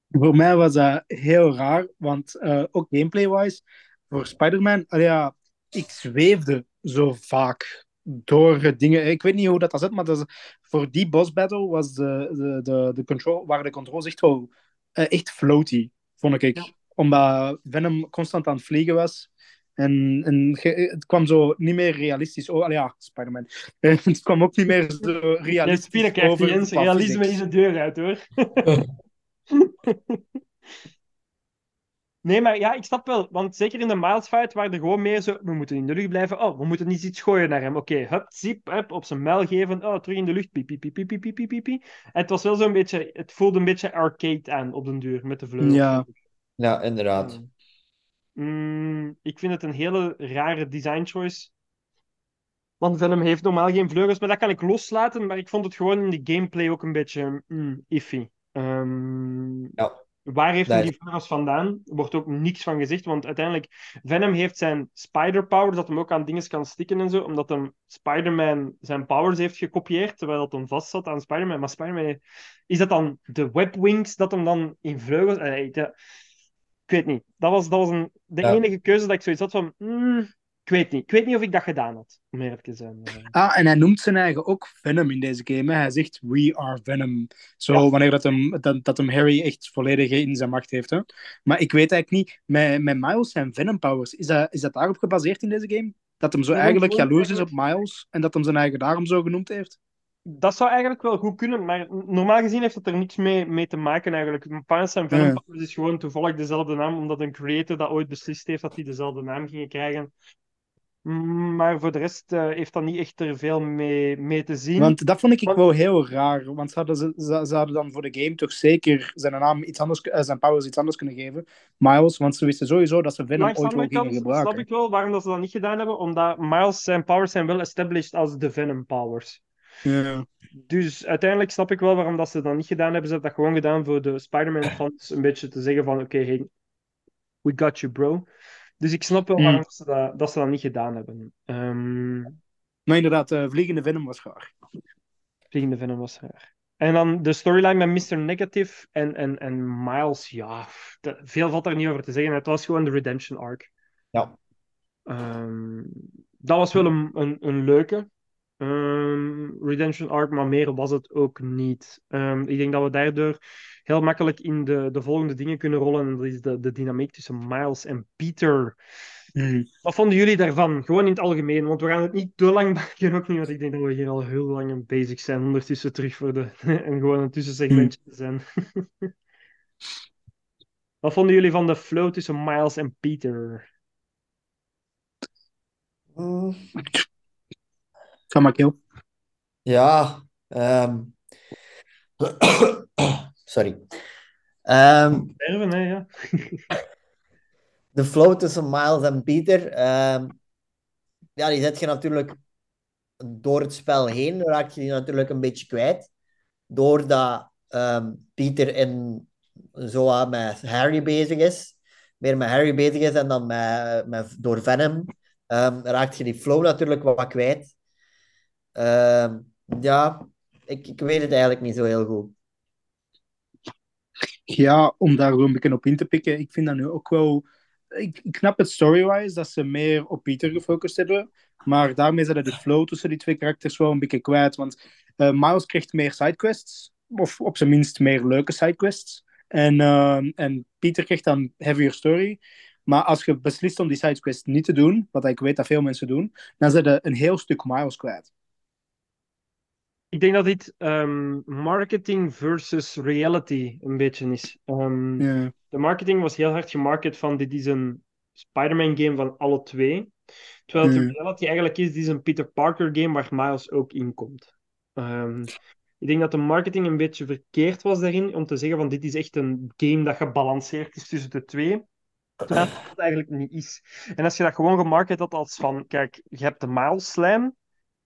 Voor mij was dat heel raar, want eh, ook gameplay-wise, voor Spider-Man, ja, ik zweefde zo vaak door het dingen. Ik weet niet hoe dat, dat zit, maar dat is- voor die boss battle was de, de, de, de control, waren de controls echt wel eh, echt floaty, vond ik. Ja. Omdat Venom constant aan het vliegen was. En, en het kwam zo niet meer realistisch. Oh, ah ja, Spider-Man. <laughs> het kwam ook niet meer zo Ja, realistisch krijgt over Realisme is de deur uit, hoor. <laughs> Nee, maar ja, ik snap wel. Want zeker in de miles fight waren er gewoon meer zo... We moeten in de lucht blijven. Oh, we moeten niet iets gooien naar hem. Oké, hup, ziep, hup, op zijn mel geven. Oh, terug in de lucht. Piep, piep, piep, piep, piep, piep, piep. Het was wel zo'n beetje... Het voelde een beetje arcade aan op den duur, met de vleugels. Ja, ja inderdaad. Mm, ik vind het een hele rare design choice. Want Venom heeft normaal geen vleugels, maar dat kan ik loslaten. Maar ik vond het gewoon in de gameplay ook een beetje mm, iffy. Ehm, ja. Waar heeft hij die vleugels vandaan? Er wordt ook niks van gezegd, want uiteindelijk... Venom heeft zijn spider powers, dat hem ook aan dingen kan stikken en zo, omdat hem Spider-Man zijn powers heeft gekopieerd, terwijl dat hem vast zat aan Spider-Man. Maar Spider-Man... Is dat dan de webwings dat hem dan in vleugels... Eh, ik weet niet. Dat was, dat was een, de Ja. enige keuze dat ik zoiets had van... mm, ik weet niet. Ik weet niet of ik dat gedaan had, om eerlijk te zijn. Eh, Ah, en hij noemt zijn eigen ook Venom in deze game. Hè. Hij zegt, we are Venom. Zo, Ja. wanneer dat hem, dat, dat hem Harry echt volledig in zijn macht heeft. Hè. Maar ik weet eigenlijk niet, met, met Miles zijn Venom powers, is dat, is dat daarop gebaseerd in deze game? Dat hem zo eigenlijk jaloers is op Miles en dat hem zijn eigen daarom zo genoemd heeft? Dat zou eigenlijk wel goed kunnen, maar normaal gezien heeft het er niks mee, mee te maken eigenlijk. Miles en Venom Ja. Powers is gewoon toevallig dezelfde naam, omdat een creator dat ooit beslist heeft dat die dezelfde naam gingen krijgen. Mm, Maar voor de rest eh, heeft dat niet echt er veel mee, mee te zien. Want dat vond ik Want- wel heel raar. Want ze hadden, ze, ze, hadden dan voor de game toch zeker zijn naam iets anders, eh, zijn powers iets anders kunnen geven. Miles, want ze wisten sowieso dat ze Venom ooit wel gingen kant snap gebruiken. ik wel waarom dat ze dat niet gedaan hebben, omdat Miles zijn powers zijn wel established als de Venom powers. Ja. Dus uiteindelijk snap ik wel waarom dat ze dat niet gedaan hebben. Ze hebben dat gewoon gedaan voor de Spider-Man-fans <clears throat> een beetje te zeggen van oké, hey, we got you, bro. Dus ik snap wel Mm. waarom ze dat, dat ze dat niet gedaan hebben. Ehm Maar inderdaad, eh, Vliegende Venom was gaar. Vliegende Venom was raar. En dan de storyline met Mr. Negative en, en, en Miles, ja, de- veel valt er niet over te zeggen. Het was gewoon de redemption arc. Ja. Ehm, dat was wel een, een, een leuke ehm, redemption arc, maar meer was het ook niet. Ehm, ik denk dat we daardoor heel makkelijk in de, de volgende dingen kunnen rollen. En dat is de, de dynamiek tussen Miles en Peter. Wat vonden jullie daarvan? Gewoon in het algemeen, want we gaan het niet te lang maken ook niet, want ik denk dat we hier al heel lang in bezig zijn, ondertussen terug voor de... <laughs> en gewoon een tussensegmentje te zijn. <laughs> Wat vonden jullie van de flow tussen Miles en Peter? Ga maar, kill. Ja. ehm. <clears throat> <clears throat> Sorry. Erven, hè, ja. <laughs> de flow tussen Miles en Peter. ehm, ja, die zet je natuurlijk door het spel heen. Raak je die natuurlijk een beetje kwijt. Doordat ehm Peter in, zo aan met Harry bezig is. Meer met Harry bezig is en dan met, met, door Venom. raakt je die flow natuurlijk wat kwijt. Ja, ik, ik weet het eigenlijk niet zo heel goed. Ja, om daar een beetje op in te pikken. Ik vind dat nu ook wel. Ik, ik snap het story-wise dat ze meer op Peter gefocust hebben. Maar daarmee zijn de flow tussen die twee karakters wel een beetje kwijt. Want eh, Miles krijgt meer sidequests. Of op zijn minst meer leuke sidequests. En, eh, en Peter krijgt dan heavier story. Maar als je beslist om die sidequest niet te doen, wat ik weet dat veel mensen doen, dan zit je een heel stuk miles kwijt. Ik denk dat dit ehm, marketing versus reality een beetje is. Ehm. De marketing was heel hard gemarket van dit is een Spider-Man game van alle twee. Terwijl de Hmm. reality eigenlijk is, dit is een Peter Parker game waar Miles ook in komt. Ehm, ik denk dat de marketing een beetje verkeerd was daarin om te zeggen van dit is echt een game dat gebalanceerd is tussen de twee. Terwijl dat eigenlijk niet is. En als je dat gewoon gemarket had als van, kijk, je hebt de Miles lijn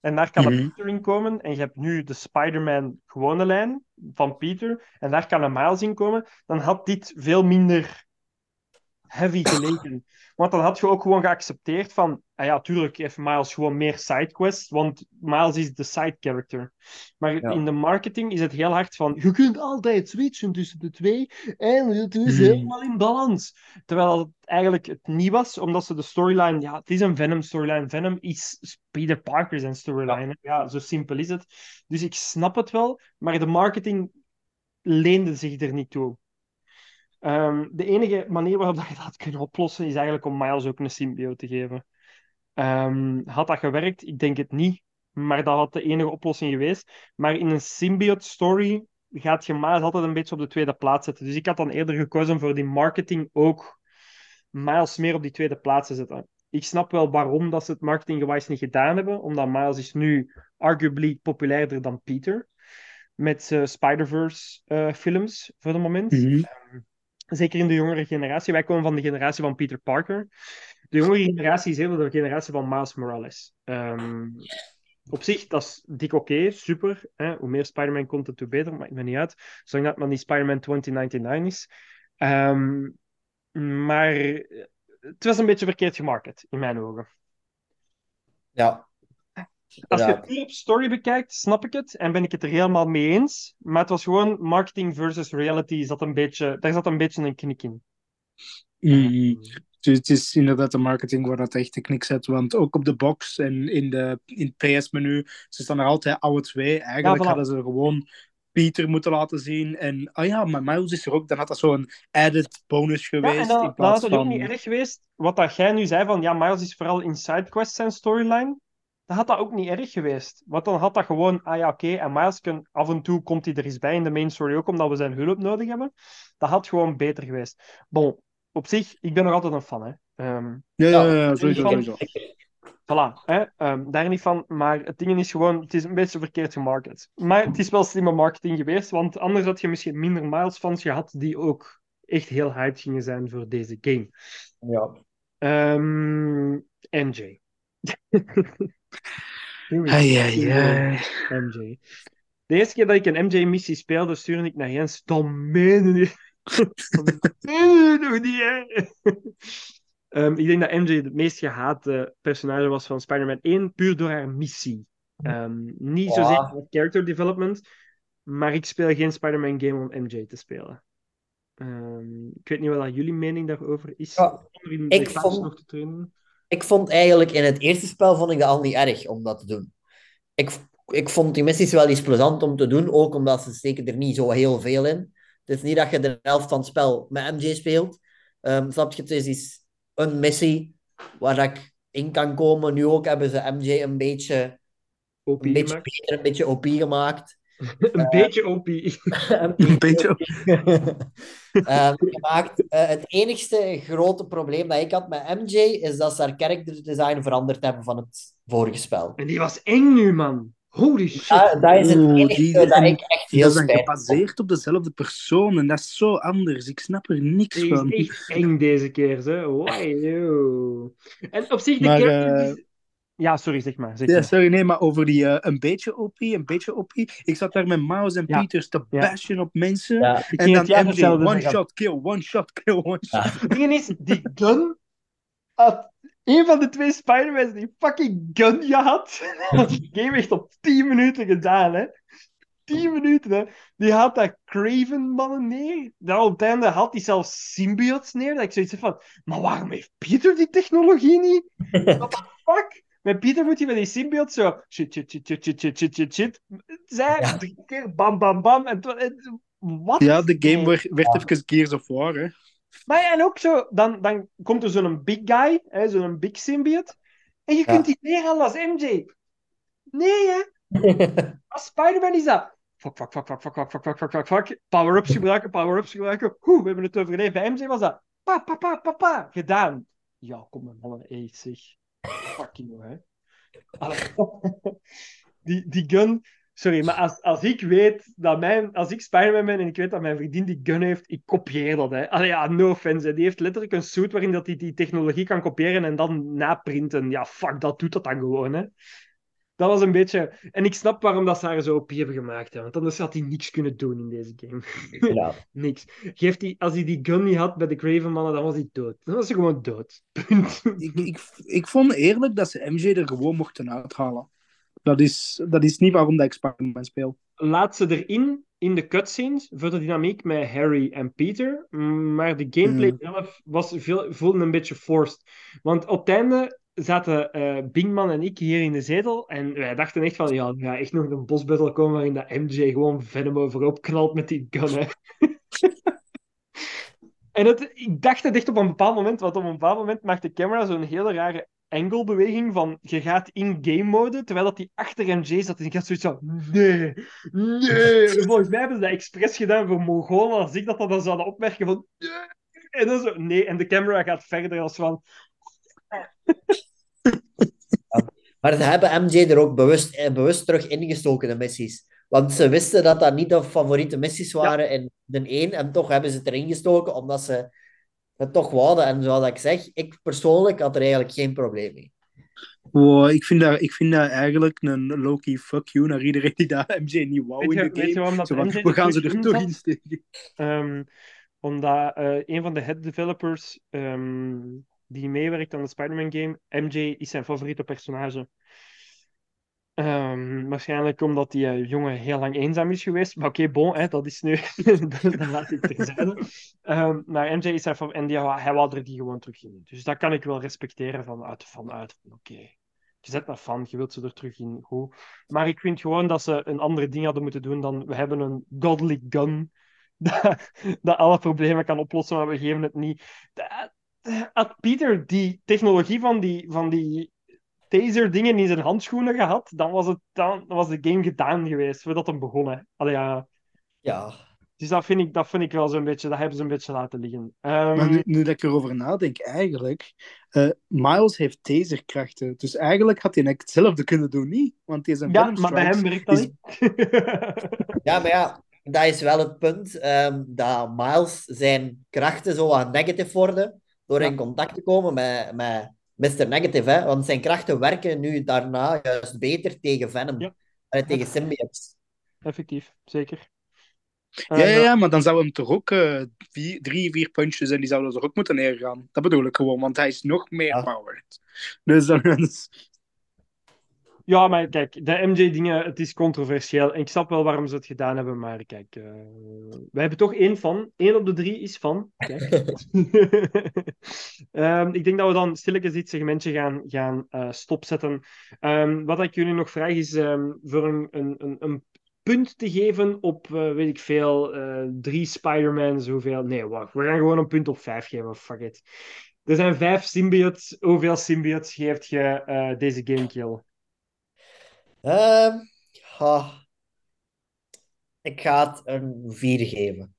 en daar kan een Mhm. Peter in komen. En je hebt nu de Spider-Man gewone lijn van Peter. En daar kan een Miles in komen, dan had dit veel minder heavy geleken. Want dan had je ook gewoon geaccepteerd van, ah ja, tuurlijk heeft Miles gewoon meer sidequests, want Miles is de side character. Maar Ja. in de marketing is het heel hard van, je kunt altijd switchen tussen de twee en het is Hmm. helemaal in balans. Terwijl het eigenlijk het niet was, omdat ze de storyline, ja, het is een Venom storyline. Venom is Peter Parker zijn storyline. Ja, zo simpel is het. Dus ik snap het wel, maar de marketing leende zich er niet toe. Ehm, de enige manier waarop dat je dat kunnen oplossen is eigenlijk om Miles ook een symbiote te geven. Ehm, had dat gewerkt? Ik denk het niet. Maar dat had de enige oplossing geweest. Maar in een symbiote story gaat je Miles altijd een beetje op de tweede plaats zetten. Dus ik had dan eerder gekozen voor die marketing ook Miles meer op die tweede plaats te zetten. Ik snap wel waarom dat ze het marketinggewijs niet gedaan hebben. Omdat Miles is nu arguably populairder dan Peter. Met eh, Spider-Verse eh, films voor het moment. Mhm. Zeker in de jongere generatie. Wij komen van de generatie van Peter Parker. De jongere generatie is eerder de generatie van Miles Morales. Ehm, op zich, dat is dik oké, super. Hè? Hoe meer Spider-Man content, hoe beter, maakt me niet uit. Zolang dat maar niet Spider-Man 2099 is. Ehm, maar het was een beetje verkeerd gemarket, in mijn ogen. Ja. Als je het puur op story bekijkt, snap ik het en ben ik het er helemaal mee eens. Maar het was gewoon marketing versus reality. Zat een beetje, daar zat een beetje een knik in. Dus het is inderdaad de marketing waar dat echt de knik zet. Want ook op de box en in, de, in het PS-menu, ze staan er altijd oude twee. Eigenlijk Ja, voilà. hadden ze gewoon Peter moeten laten zien. En, ah ja, maar Miles is er ook. Dan had dat zo'n added bonus Ja, geweest. en dan, in plaats het ook van... niet erg geweest. Wat dat jij nu zei van, ja, Miles is vooral in sidequests zijn storyline. Dan had dat ook niet erg geweest. Want dan had dat gewoon, ah ja, oké, en Miles kan, af en toe komt hij er eens bij in de main story ook, omdat we zijn hulp nodig hebben. Dat had gewoon beter geweest. Bon, op zich, ik ben nog altijd een fan, hè. Ehm, Ja, ja, ja, Ja, sowieso. van- sowieso. Voilà, hè? ehm, daar niet van. Maar het ding is gewoon, het is een beetje verkeerd gemarket. Maar het is wel slimme marketing geweest, want anders had je misschien minder Miles-fans gehad die ook echt heel hyped gingen zijn voor deze game. Ja. Ehm, MJ. <laughs> Ai, ai, ai. MJ. De eerste keer dat ik een MJ-missie speelde, stuurde ik naar Jens. <laughs> Dan meen je nog niet, hè? Ehm, ik denk dat MJ het meest gehate personage was van Spider-Man 1, puur door haar missie. Ehm, niet Ja. zozeer door character development, maar ik speel geen Spider-Man game om MJ te spelen. Ehm, ik weet niet wat jullie mening daarover is. Ja, Om in ik vond- nog te trainen. Ik vond eigenlijk in het eerste spel vond ik dat al niet erg om dat te doen. Ik, ik vond die missies wel iets plezant om te doen, ook omdat ze steken er niet zo heel veel in. Het is niet dat je de helft van het spel met MJ speelt. Ehm, snap je? Het is iets- een missie waar ik in kan komen. Nu ook hebben ze MJ een beetje, OP een beetje beter, een beetje OP gemaakt. <laughs> <laughs> Een beetje OP. Een beetje. <laughs> Ehm, gemaakt. Eh, het enigste grote probleem dat ik had met MJ is dat ze haar character design veranderd hebben van het vorige spel. En die was eng nu, man. Holy shit. Ja, dat is het Oeh, enige die- dat en ik echt heel Dat is gebaseerd op dezelfde persoon en dat is zo anders. Ik snap er niks Die van. is echt eng deze keer, hè. Wow. En op zich, de Maar, character eh, Ja, sorry, zeg maar. Zeg Ja, sorry, nee, maar over die eh, een beetje OP, een beetje OP. Ik zat daar met Miles en Ja. Peters te Ja. bashen op mensen. En ging dan MJ, one zeggen. shot kill, one shot kill, one shot. Het ding is, die gun had een van de twee Spider-Mans die fucking gun gehad. <laughs> had die game echt op 10 minuten gedaan, hè. 10 minuten, hè. Die had dat Craven-mannen neer. Dan op het einde had hij zelfs symbiotes neer. Dat ik zoiets heb van, maar waarom heeft Peter die technologie niet? What the fuck? Met Peter moet hij met die symbiote zo shit, shit, shit, shit, shit, shit, shit, shit. Zij Ja. drie keer bam, bam, bam. En, en- wat? Ja, de game werd, werd even Gears of War, hè. Maar ja, en ook zo, dan, dan komt er zo'n big guy, hè, zo'n big symbiote. En je Ja. kunt die neerhalen als MJ. Nee, hè? Als Spider-Man is dat. Fuck, fuck, fuck, fuck, fuck, fuck, fuck, fuck, fuck, fuck. Power-ups gebruiken, power-ups gebruiken. Oeh, we hebben het overleefd. Bij MJ was dat. Pa, pa, pa, pa, pa. Gedaan. Ja, kom maar, mannen. Hey, zeg. Fucking. Allee. <laughs> Die, die gun... Sorry, maar als, als ik weet dat mijn... Als ik Spider-Man ben en ik weet dat mijn vriendin die gun heeft, ik kopieer dat, hè. Allee, ja, no offense. Die heeft letterlijk een suit waarin dat hij die technologie kan kopiëren en dan naprinten. Ja, fuck, dat doet dat dan gewoon, hè. Dat was een beetje... En ik snap waarom dat ze haar zo OP hebben gemaakt, hè. Want anders had hij niks kunnen doen in deze game. <laughs> Ja. niks. Geeft die, als hij die gun niet had bij de Craven-mannen, dan was hij dood. Dan was hij gewoon dood. Punt. <laughs> Ik, ik, ik vond eerlijk dat ze MJ er gewoon mochten uithalen. Dat is, dat is niet waarom dat ik Spider-Man speel. laat ze erin, in de cutscenes, voor de dynamiek met Harry en Peter. Maar de gameplay Mm. zelf was veel, voelde een beetje forced. Want op het einde zaten eh, Bingman en ik hier in de zetel. En wij dachten echt van, ja, er gaat echt nog een bosbattle komen waarin dat MJ gewoon Venom overhoop knalt met die gun. hè. <laughs> en het, ik dacht het echt op een bepaald moment, want op een bepaald moment maakt de camera zo'n hele rare angle-beweging van je gaat in game mode, terwijl dat die achter MJ zat. En ik had zoiets van, nee, nee. <laughs> Volgens mij hebben ze dat expres gedaan voor Mongolen, als ik dat dan zouden opmerken van, nee. En dan zo, nee, en de camera gaat verder als van, Maar ze hebben MJ er ook bewust, eh, bewust terug ingestoken, de missies. Want ze wisten dat dat niet de favoriete missies waren in de 1. En toch hebben ze het erin gestoken, omdat ze het toch wouden. En zoals ik zeg, ik persoonlijk had er eigenlijk geen probleem mee. Wow, ik, vind dat, ik vind dat eigenlijk een low-key fuck you naar iedereen die dat MJ niet wou in de weet je game. waarom dat Zo van, MJ we gaan ze er toch in steken. Ehm, omdat eh, een van de head developers ehm, die meewerkt aan de Spider-Man game, MJ is zijn favoriete personage. Ehm, waarschijnlijk omdat die eh, jongen heel lang eenzaam is geweest. Maar oké, bon, hè, dat is nu. <laughs> dat, dat laat ik terzijde. Ehm maar MJ is favoriet. En hij wou die gewoon terug in. Dus dat kan ik wel respecteren vanuit. vanuit van, oké, je zet een fan, je wilt ze er terug in. Goed. Maar ik vind gewoon dat ze een andere ding hadden moeten doen dan. We hebben een godly gun <laughs> dat, dat alle problemen kan oplossen, maar we geven het niet. Dat- Had Pieter die technologie van die, van die taser-dingen in zijn handschoenen gehad, dan was, het, dan was de game gedaan geweest voordat hem begon. hè. Allee, ja. Ja. Dus dat vind ik, dat vind ik wel zo'n beetje, dat hebben ze een beetje laten liggen. Ehm, Maar nu, nu dat ik erover nadenk, eigenlijk... eh, Miles heeft taserkrachten. Dus eigenlijk had hij hetzelfde kunnen doen, niet? Want zijn ja, Venom maar bij hem werkt dat is- niet. <laughs> Ja, maar ja, dat is wel het punt. ehm, dat Miles zijn krachten zo wat negative worden. Door in contact te komen met, met Mr. Negative. Hè? Want zijn krachten werken nu daarna juist beter tegen Venom. Ja. En tegen symbiotes. Effectief, zeker. Ja, ja, Eh, ja, maar dan zou hem toch ook eh, vier, drie, vier punches en die zouden er ook moeten neergaan. Dat bedoel ik gewoon, want hij is nog meer Ja. powered. Dus dan is... Ja, maar kijk, de MJ-dingen, het is controversieel. En ik snap wel waarom ze het gedaan hebben, maar kijk, eh, wij hebben toch één van. Eén op de drie is van. Kijk. <laughs> Ehm, ik denk dat we dan stilletjes dit segmentje gaan, gaan eh, stopzetten. Ehm, wat ik jullie nog vraag is ehm, voor een, een, een, een punt te geven op, eh, weet ik veel, drie Spider-Mans, hoeveel... Nee, wacht, we gaan gewoon een punt op vijf geven, fuck it. Er zijn vijf symbiotes. Hoeveel symbiotes geeft je deze gamekill? Ehm, ja. Ik ga het een 4 geven.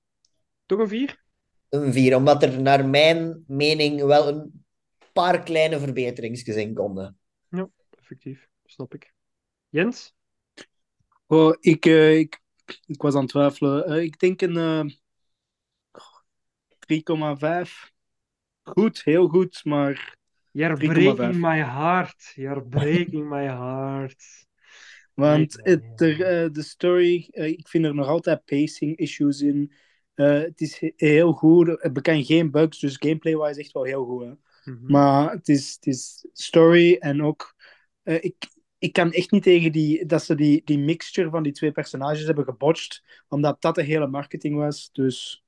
Toch een vier? Een 4, omdat er naar mijn mening wel een paar kleine verbeteringsjes in konden. Effectief, snap ik. Jens? Oh, ik, eh, ik, ik was aan het twijfelen. Eh, ik denk een eh, 3,5. Goed, heel goed, maar... You're 3,5. breaking my heart. You're breaking my heart. Want Nee, het, eh, de story, eh, ik vind er nog altijd pacing issues in. Eh, het is he- heel goed. Het bekent geen bugs, dus gameplay-wise echt wel heel goed. Hè. Mhm. Maar het is, het is story en ook... ik, ik kan echt niet tegen die, dat ze die, die mixture van die twee personages hebben gebotcht, omdat dat de hele marketing was. Dus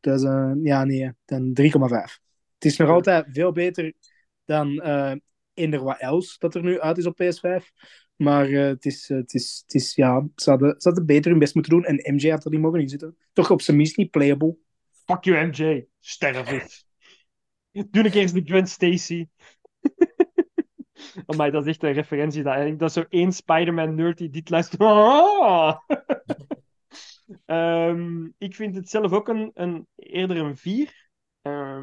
dat is, eh, ja, nee, dan 3,5. Het is nog altijd veel beter dan eender wat else dat er nu uit is op PS5. Maar eh, het, is, eh, het, is, het is, ja, ze hadden, beter hun best moeten doen en MJ had er niet mogen in zitten. Toch op zijn minst niet playable. Fuck you, MJ. Sterf het. Doe keer eens de Gwen Stacy. <laughs> Dat is echt een referentie. Dat, dat is zo één Spider-Man-nerd die dit luistert. <laughs> Ehm, ik vind het zelf ook een, een, eerder een 4.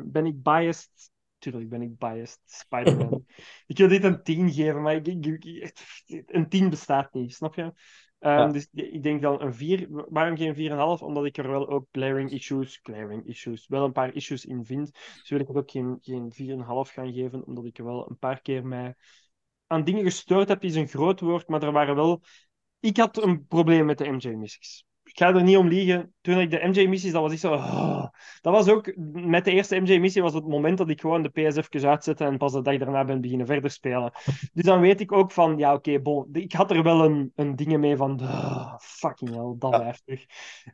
ben ik biased? Tuurlijk ben ik biased. Spider-Man. <laughs> ik wil dit een 10 geven, maar ik, ik- ik- een 10 bestaat niet, snap je? Ehm, Ja. Dus ik denk dan een 4. Waarom geen 4,5? Omdat ik er wel ook glaring issues, glaring issues, wel een paar issues in vind. Dus wil ik ook geen, geen 4,5 gaan geven, omdat ik er wel een paar keer mij aan dingen gestoord heb, is een groot woord, maar er waren wel... Ik had een probleem met de MJ-missies. Ik ga er niet om liegen. Toen ik de MJ-missies, dat was ik zo... ah. Dat was ook... Met de eerste MJ-missie was het moment dat ik gewoon de PS even uitzette en pas de dag daarna ben beginnen verder spelen. Dus dan weet ik ook van... Ja, oké, bon. Ik had er wel een, een dingen mee van... ah, fucking hell, dat blijft terug.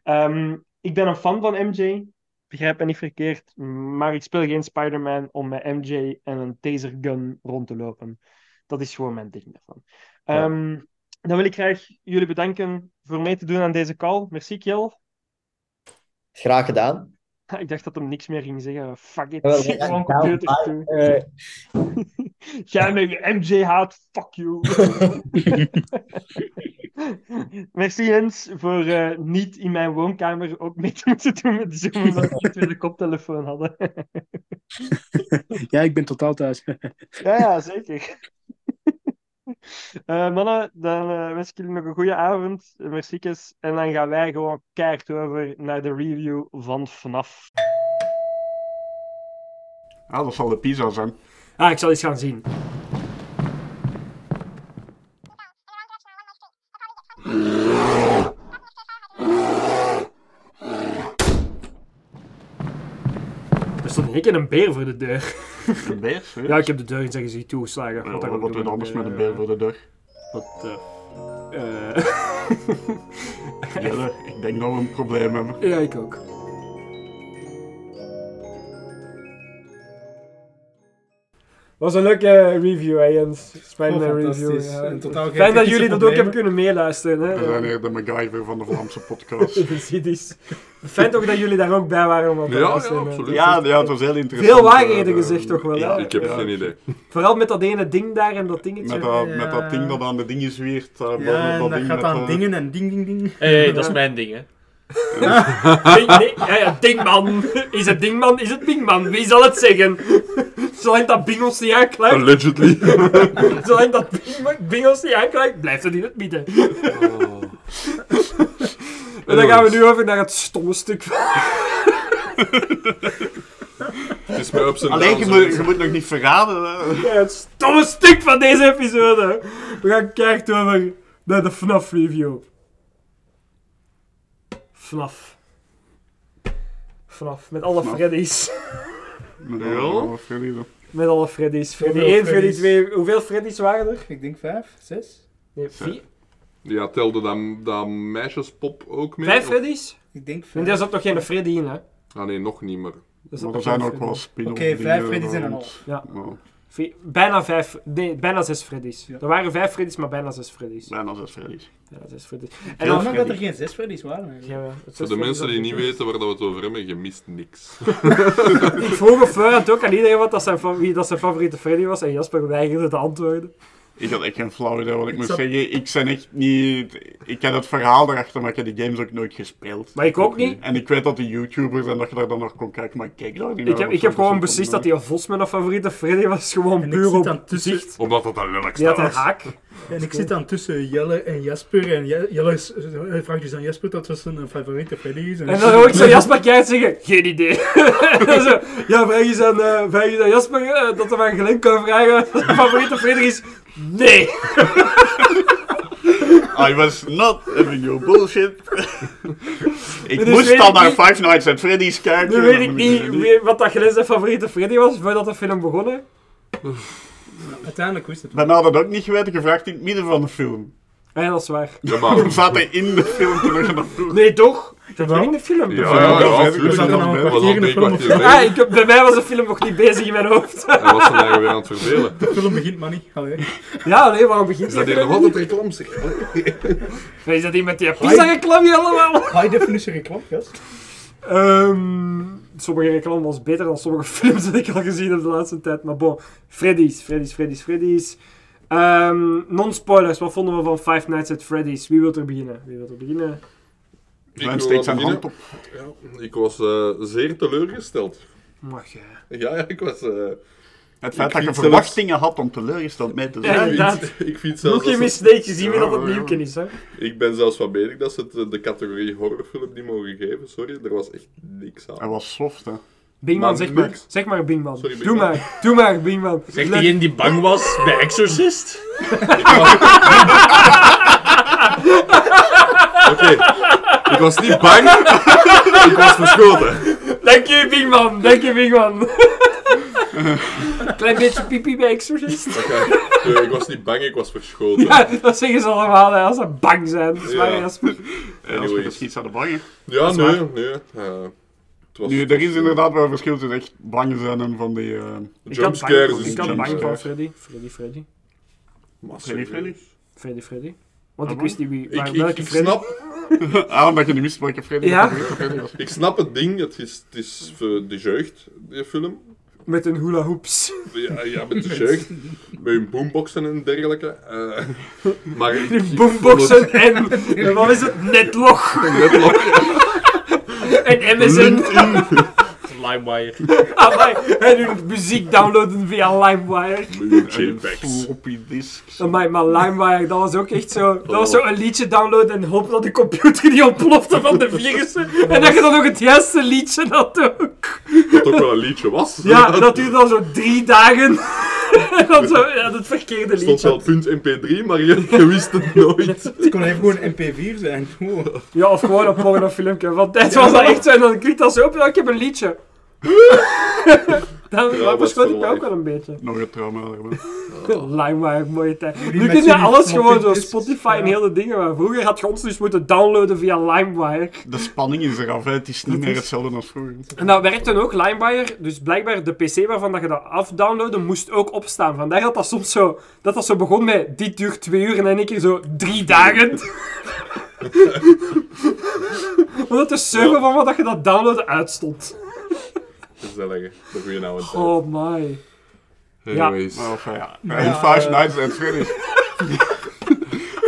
Ehm, ik ben een fan van MJ. Begrijp me niet verkeerd. Maar ik speel geen Spider-Man om met MJ en een tasergun rond te lopen. Dat is gewoon mijn ding daarvan. Ehm, dan wil ik graag jullie bedanken voor mee te doen aan deze call. Merci, Kjell. Graag gedaan. <laughs> Ik dacht dat hem niks meer ging zeggen. Fuck it. Ja, Gewoon ja, computer toe. eh, <laughs> Jij met je MJ haat, fuck you. <laughs> Merci Jens voor eh, niet in mijn woonkamer ook mee te moeten doen met Zoom, omdat we twee de koptelefoon hadden. Ja, ik ben totaal thuis. ja, ja, zeker. <laughs> Eh, mannen, dan eh, wens ik jullie nog een goede avond. Merci. En dan gaan wij gewoon keihard over naar de review van FNAF. Ja, dat zal de pizza zijn. Ah, ik zal eens gaan zien. Er stond in één keer een beer voor de deur. Een beer? Ja, ik heb de deur in gezicht toegeslagen. Ja, Wat anders met een eh, beer voor de deur? Wat de... eh, <laughs> ik denk dat we een probleem hebben. ja, ik ook. Was een leuke review, hè, Jens. Oh, review. fantastisch. Ja. En totaal geen Fijn dat jullie dat ook hebben kunnen meeluisteren. Hè. We zijn hier de MacGyver van de Vlaamse podcast. <laughs> Precies. Fijn toch dat jullie daar ook bij waren om op te Ja, ja, luisteren, absoluut. Ja, ja, het was heel interessant. Veel waarheden eh, gezegd toch wel, ja, hè? Ik heb Ja. geen idee. Vooral met dat ene ding daar en dat dingetje. Met dat, Ja. met dat ding dat aan de dingen zwiert. eh, Ja, dat ding gaat aan eh, dingen en ding, ding, ding. Hé, hey, dat is mijn ding, hè. Ding, nee, ja, ja, Dingman. Is het Dingman? Is het Bingman? Wie zal het zeggen? Zolang dat Bingels niet aanklaagt, Allegedly. zolang dat Bing- Bingels niet aanklaagt, blijft het in het midden. En dan gaan we nu over naar het stomme stuk van Het is mij op zijn Alleen, je moet, je moet nog niet verraden. hè. Ja, het stomme stuk van deze episode. We gaan kijken over naar de FNAF FNAF. FNAF, met alle FNAF. Freddy's. <laughs> Met Ja. alle Freddy's. Met alle Freddy's. Freddy Hoeveel 1, Freddy Freddy's? 2. Hoeveel Freddy's waren er? Ik denk vijf, zes. Nee, vier. Ja, telde dat, dat meisjespop ook mee? Vijf Of- Freddy's? Ik denk En vijf. daar zat nog geen Freddy in, hè? Ah nee, nog niet meer. Er Maar er zijn ook wel Freddy. spin-off Oké, vijf dingen Freddy's en een half. Ja. Ja, Bijna vijf, nee, bijna zes Freddy's. Ja. Er waren vijf Freddy's, maar bijna zes Freddy's. bijna zes Freddy's. Bijna zes Freddy's. En En dan, dat er geen zes Freddy's waren. Ja, Voor de mensen die niet weten waar dat we het over hebben, je mist niks. <laughs> <laughs> Ik vroeg op voorhand ook aan iedereen wat dat zijn, wie dat zijn favoriete Freddy was. En Jasper weigerde te antwoorden. Ik had echt geen flauw idee wat ik moest zat- zeggen. Ik ben echt niet... Ik ken het verhaal erachter, maar ik heb die games ook nooit gespeeld. Maar ik ook niet. En ik weet dat die YouTubers en dat je daar dan nog kon kijken, maar ik kijk daar niet Ik naar heb, ik heb gewoon beslist dat die Vos mijn favoriete Freddy was. Gewoon puur op tussen- zicht. Omdat dat een lelijk Die had een haak. En ik zit dan tussen Jelle en Jasper. En Je- Jelle is- hij vraagt dus aan Jasper dat was zijn favoriete Freddy is. En dan hoor ik zo Jasper keihard zeggen, geen idee. <laughs> En zo, ja, vraag eens aan, eh, vraag eens aan Jasper eh, dat hij aan Glenn kan vragen wat zijn favoriete Freddy is. Nee. I was not having your bullshit. <laughs> ik Dus moest dan naar Five Nights at Freddy's kijken. Nu weet ik niet wie- wat dat Glenn zijn favoriete Freddy was voordat de film begonnen. <laughs> Uiteindelijk wist het Ben had dat ook niet geweten, gevraagd in het midden van de film. Ah, Ja, dat is waar. Ja, maar... We zaten in de film vroeg. Nee, toch? Dat was in de film. Ja, Ja, ja, ja, we zaten nog een al kwartier in de film. Ah, bezig. ik, heb- bij mij was de film nog niet bezig in mijn hoofd. <laughs> Hij was zijn eigen weer aan het verdelen. De film begint maar niet. Allee. Ja, nee, waarom begint Is dat hier nog niet? altijd reclame zeg? Is dat die met die pizza reclame allemaal? High definition reclame, gast. Ehm sommige reclame was beter dan sommige <laughs> films dat ik al gezien heb de laatste tijd. Maar bon, Freddy's, Freddy's, Freddy's, Freddy's. Ehm, Non-spoilers, wat vonden we van Five Nights at Freddy's? Wie wil er beginnen? Wie wil er beginnen? Ik steekt zijn hand op. Ja, ik was eh, zeer teleurgesteld. Mag je. Ja, ja ik was... eh, Het feit Ik dat je verwachtingen had om teleurgesteld mee te Ja, zijn. ik, inderdaad. vind, ik vind zelfs... Mistake gezien wie Ja, dat het ja. nieuwken is, hè? ik ben zelfs van mening dat ze het eh, de categorie horrorfilm niet mogen geven. Sorry, er was echt niks aan. Hij was soft, hè. Bingman, zeg maar. Zeg maar, Bingman. Sorry, Doe Bingman. maar, doe maar, Bingman. Zegt Let- diegene die bang was bij Exorcist? Ik was... <laughs> Oké, ik was niet bang, <laughs> ik was verschoten. Dank je, Bingman. Dank je. <laughs> Klein beetje pipi bij Exorcist. Oké, nee, ik was niet bang, ik was verschoten. Ja, dat zeggen ze allemaal hè, als ze bang zijn. Dat is waar, Ja. Jasper. Ja, als we Anyways. dus iets zouden bangen. Ja, nee, waar. nee. eh, het was, Nu, er is inderdaad wel een verschil tussen echt bang zijn en van die... eh had bang, Jumpscares ik had bang van. Freddy. Freddy, Freddy. Maar Freddy, Freddy? Freddy, Freddy. Want Ah, ik wist niet wie, Ik, waar, ik, welke ik Freddy. snap, <laughs> ah, omdat je niet wist welke Freddy Ja. Freddy was. ik snap het ding, het is, het is voor de jeugd, die film. Met een hula hoops. Ja, ja, met de jeugd, met hun boomboxen en dergelijke. eh, maar <laughs> ik, Die ik boomboxen <laughs> en, en wat is het? Netlog. vond het net nog En MSN. Limewire. Amai, en hun muziek downloaden via LimeWire. JPEGs. Floppy disks. Amai, maar LimeWire, dat was ook echt zo... Dat was zo een liedje downloaden en hopen dat de computer niet ontplofte van de virussen. <laughs> En dat je dan ook het juiste liedje had ook. Wat ook wel een liedje was. Ja, dat duurde dan zo drie dagen. <laughs> En dan zo, ja, het verkeerde Er stond wel liedje. punt mp3, maar je, je wist het nooit. Het kon even gewoon een MP4 zijn. Wow. Ja, of gewoon een pornofilmpje. Van tijd was dat echt zo. En dan klikt dat zo op. Ja, ik heb een liedje. <laughs> Dan Ja, verschot ik me voor ook wel een beetje. Nog een trauma. <laughs> LimeWire, mooie tijd. Nu kun je alles gewoon zo Spotify en ja. de dingen. Maar vroeger had je ons dus moeten downloaden via LimeWire. De spanning is eraf, hè. het is niet meer hetzelfde als vroeger. En dat werkte ook, LimeWire. Dus blijkbaar de PC waarvan dat je dat afdownloadde, moest ook opstaan. Vandaar dat dat soms zo, dat dat zo begon met dit duurt twee uur en dan in één keer zo drie dagen. <laughs> Omdat de server van wat dat je dat downloaden uitstond. De goede oude tijd. Oh my. Ja. Anyways. Ja, Maar en ja, Five Nights at Freddy's. <laughs>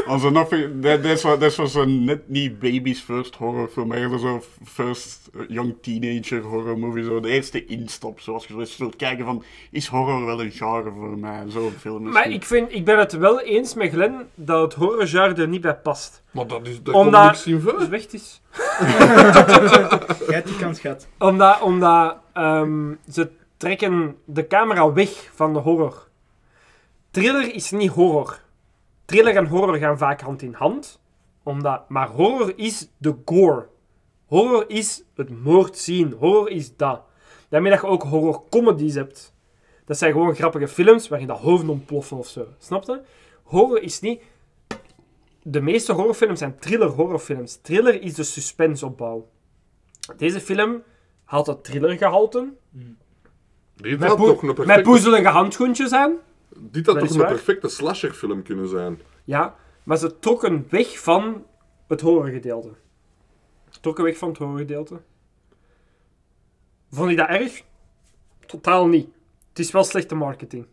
Als er nog, dat, dat, was, dat was een net niet baby's first horrorfilm, maar eerder zo first eh, young teenager horror movie. Zo de eerste instap, zoals je zo eens wilt kijken van, is horror wel een genre voor mij? Zo'n film is Maar niet. ik, vind, ik ben het wel eens met Glenn dat het horrorgenre er niet bij past. Maar dat is, daar Omdat- komt niks in Dus voor. weg is. Jij hebt die kans gehad. Omdat, omdat ehm, ze trekken de camera weg van de horror. Thriller is niet horror. Thriller en horror gaan vaak hand in hand. Omdat, maar horror is de gore. Horror is het moord zien. Horror is dat. Daarmee dat je ook horror comedies hebt. Dat zijn gewoon grappige films waarin dat hoofden ontploffen of zo. Snap je? Horror is niet... De meeste horrorfilms zijn thriller horrorfilms. Thriller is de suspenseopbouw. Deze film haalt het thrillergehalte. Dit Met, had een met poezelige handschoentjes aan. Dit had toch een perfecte slasherfilm kunnen zijn. Ja, maar ze trokken weg van het horrorgedeelte. Trokken weg van het horrorgedeelte. Vond je dat erg? Totaal niet. Het is wel slechte marketing.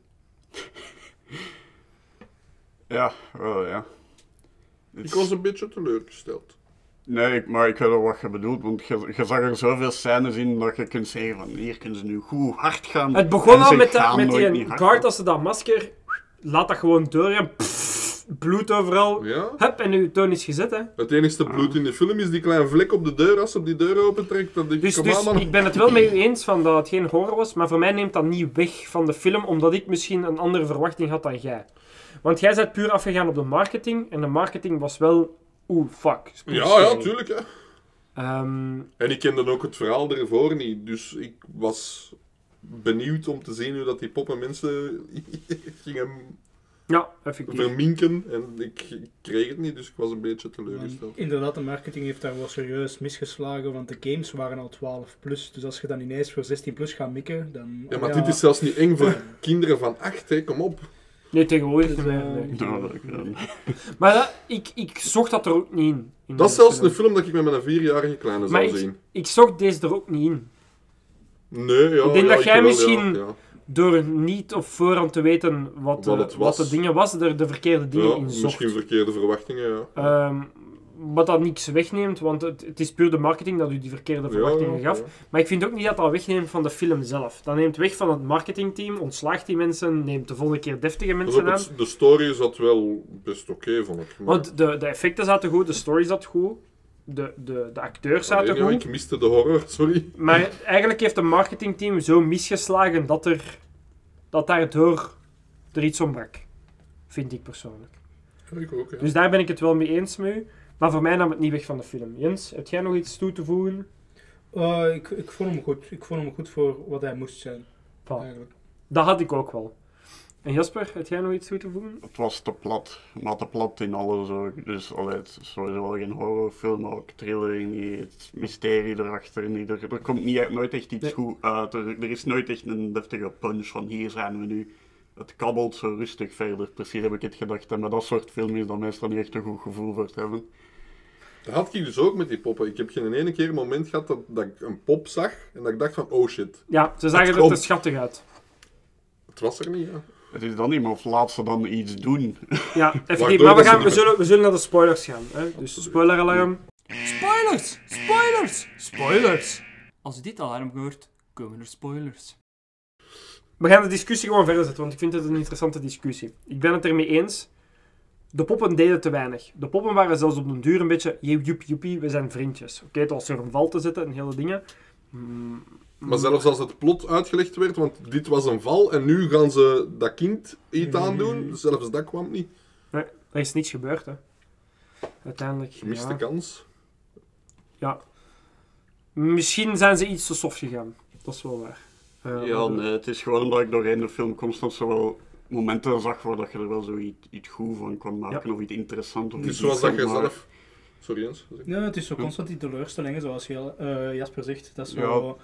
Ja, wel ja. Ik was een beetje teleurgesteld. Nee, ik- maar ik weet wel wat je bedoelt, want je, je zag er zoveel scènes in dat je kunt zeggen van hier kunnen ze nu goed hard gaan. Het begon al met, de, met die guard als ze dat masker... Laat dat gewoon door en pff, bloed overal. Ja? Hup, en uw toon is gezet, hè. Het enigste bloed in de film is die kleine vlek op de deur als ze op die deur opentrekt. Dat ik, Dus, dus aan, ik ben het wel met u eens van dat het geen horror was, maar voor mij neemt dat niet weg van de film, omdat ik misschien een andere verwachting had dan jij. Want jij bent puur afgegaan op de marketing, en de marketing was wel... Oeh, fuck. Ja, ja, tuurlijk. Hè. Ehm, En ik kende ook het verhaal ervoor niet, dus ik was benieuwd om te zien hoe dat die poppen mensen <laughs> gingen ja, effectief. verminken. En ik, ik kreeg het niet, dus ik was een beetje teleurgesteld. Inderdaad, de marketing heeft daar wel serieus misgeslagen, want de games waren al 12 plus. Dus als je dan ineens voor 16 plus gaat mikken, dan... Ja, maar dit is zelfs niet eng voor kinderen van 8, hè. kom op. Nee, tegenwoordig Dus, niet meer. eh, eh, Maar dat- ik, ik zocht dat er ook niet in. in Dat is zelfs een film dat ik met mijn vierjarige kleine Maar zou ik, zien. ik zocht deze er ook niet in. Nee, ja. ik denk ja, dat jij wel, misschien Ja, ja. door niet op voorhand te weten wat, de, Wat wat, het was. de dingen was, er de verkeerde dingen Ja, in zocht. misschien verkeerde verwachtingen, ja. Ehm, wat dat niks wegneemt, want het, het is puur de marketing dat u die verkeerde verwachtingen ja, gaf. ja. Maar ik vind ook niet dat dat wegneemt van de film zelf. Dat neemt weg van het marketingteam, ontslaagt die mensen, neemt de volgende keer deftige Dus mensen aan. de story zat wel best oké, vond ik. Maar- Want de, de effecten zaten goed, de story zat goed, de, de, de acteurs zaten goed. ik miste de horror, <laughs> sorry. Maar eigenlijk heeft het marketingteam zo misgeslagen dat, er, dat daardoor er iets ontbrak. Vind ik persoonlijk. Ik ook, ja. Dus daar ben ik het wel mee eens met u. Maar voor mij nam het niet weg van de film. Jens, heb jij nog iets toe te voegen? Eh, ik, ik vond hem goed. Ik vond hem goed voor wat hij moest zijn. Voilà. Eigenlijk. Dat had ik ook wel. En Jasper, heb jij nog iets toe te voegen? Het was te plat, maar te plat in alles ook. Dus allee, het is sowieso wel geen horrorfilm, maar ook thriller niet, het mysterie erachter niet. Er, er komt niet, nooit echt iets Nee. goed uit. Er, er is nooit echt een deftige punch van hier zijn we nu. Het kabbelt zo rustig verder, precies heb ik het gedacht. En met dat soort film is dat meestal niet echt een goed gevoel voor te hebben. Dat had ik dus ook met die poppen. Ik heb geen ene keer een moment gehad dat, dat ik een pop zag en dat ik dacht van, oh shit. Ja, ze zagen Het er te schattig uit. Het was er niet, ja. Het is dan niet, maar of laat ze dan iets doen. Ja, <laughs> effectief. Waardoor Maar we, gaan, we, niet- zullen, we zullen naar de spoilers gaan. Hè? Dus spoileralarm. Spoilers! Spoilers! Spoilers! Als je dit alarm hoort, komen er spoilers. We gaan de discussie gewoon verder zetten, want ik vind het een interessante discussie. Ik ben het ermee eens. De poppen deden te weinig. De poppen waren zelfs op den duur een beetje joep joepie, we zijn vriendjes. Oké, het was er een val te zetten en hele dingen. Mm, Maar zelfs als het plot uitgelegd werd, want dit was een val en nu gaan ze dat kind iets aandoen, zelfs dat kwam niet. Nee, er is niets gebeurd, hè. Uiteindelijk. Gemiste ja. kans. ja. Misschien zijn ze iets te soft gegaan. Dat is wel waar. Eh, Ja, nee, het is gewoon omdat ik doorheen de film constant zo wel momenten zag waar dat je er wel zoiets iets goed van kon maken of iets interessant. Of Het is iets zoals dat je zelf... Sorry Jens. Ja, het is zo constant die teleurstellingen, zoals je, eh, Jasper zegt. Dat is zo Ja.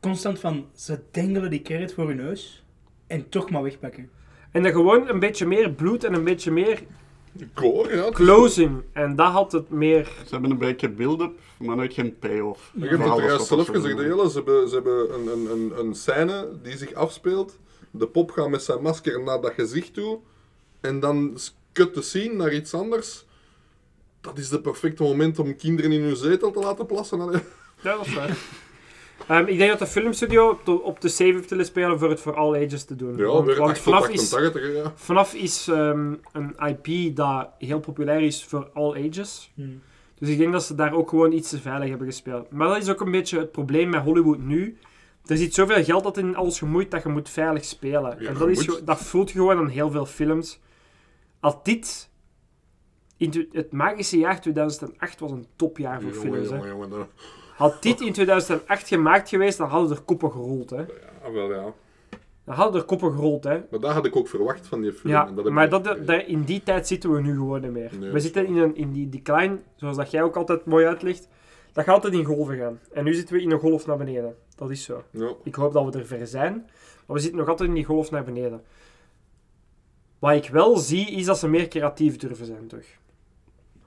constant van, ze dengelen die carrot voor hun neus en toch maar wegpakken. En dan gewoon een beetje meer bloed en een beetje meer Gore, ja. closing. En dat had het meer... Ze hebben een beetje build-up, maar nooit geen payoff. Ik heb het Voor er juist zelf gezegd. Ze hebben, ze hebben een, een, een, een scène die zich afspeelt. De pop gaat met zijn masker naar dat gezicht toe. En dan kut de scene naar iets anders. Dat is het perfecte moment om kinderen in hun zetel te laten plassen. Allee. Ja, dat is waar. <laughs> Ehm, ik denk dat de filmstudio op de, op de save heeft willen spelen voor het voor all ages te doen. Ja, want, weer want 8 tot FNAF is, 88, hè, ja. FNAF is ehm, een IP dat heel populair is voor all ages. Hmm. Dus ik denk dat ze daar ook gewoon iets te veilig hebben gespeeld. Maar dat is ook een beetje het probleem met Hollywood nu. Er zit zoveel geld dat in alles gemoeid dat je moet veilig spelen. Ja, en dat, is, dat voelt je gewoon aan heel veel films. Als dit... In het magische jaar 2008 was een topjaar voor Jongen, films. hè. jongen, jongen. Had dit in 2008 gemaakt geweest, dan hadden er koppen gerold. Hè. Ja, wel ja. Dan hadden er koppen gerold. Hè. Maar dat had ik ook verwacht van die film. Ja, dat maar dat, in die tijd zitten we nu gewoon niet meer. Nee, we zitten in, een, in die decline, zoals dat jij ook altijd mooi uitlegt. Dat gaat altijd in golven gaan. En nu zitten we in een golf naar beneden. Dat is zo. Ja. Ik hoop dat we er ver zijn. Maar we zitten nog altijd in die golf naar beneden. Wat ik wel zie, is dat ze meer creatief durven zijn, toch?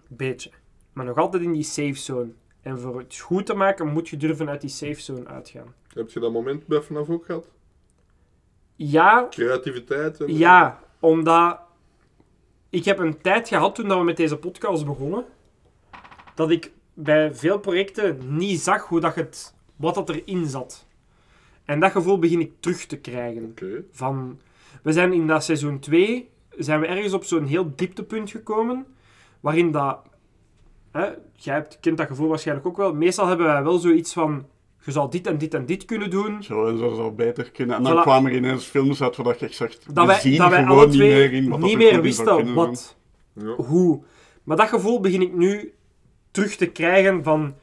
Beetje. Maar nog altijd in die safe zone. En voor het goed te maken, moet je durven uit die safe zone uitgaan. Heb je dat moment bij FNAF ook gehad? Ja, Creativiteit? En... Ja, omdat ik heb een tijd gehad toen dat we met deze podcast begonnen, dat ik bij veel projecten niet zag hoe dat het, wat dat erin zat. En dat gevoel begin ik terug te krijgen. Van, we zijn in dat seizoen 2 zijn we ergens op zo'n heel dieptepunt gekomen, waarin dat, hè, jij hebt, kent dat gevoel waarschijnlijk ook wel, meestal hebben wij wel zoiets van, je zou dit en dit en dit kunnen doen, Zo en zo zou beter kunnen. En dan Voilà. kwamen er ineens films uit waar je echt zegt, dat we wij, zien dat wij alle niet twee meer in wat dat niet er meer wisten wat, Ja. hoe. Maar dat gevoel begin ik nu terug te krijgen van...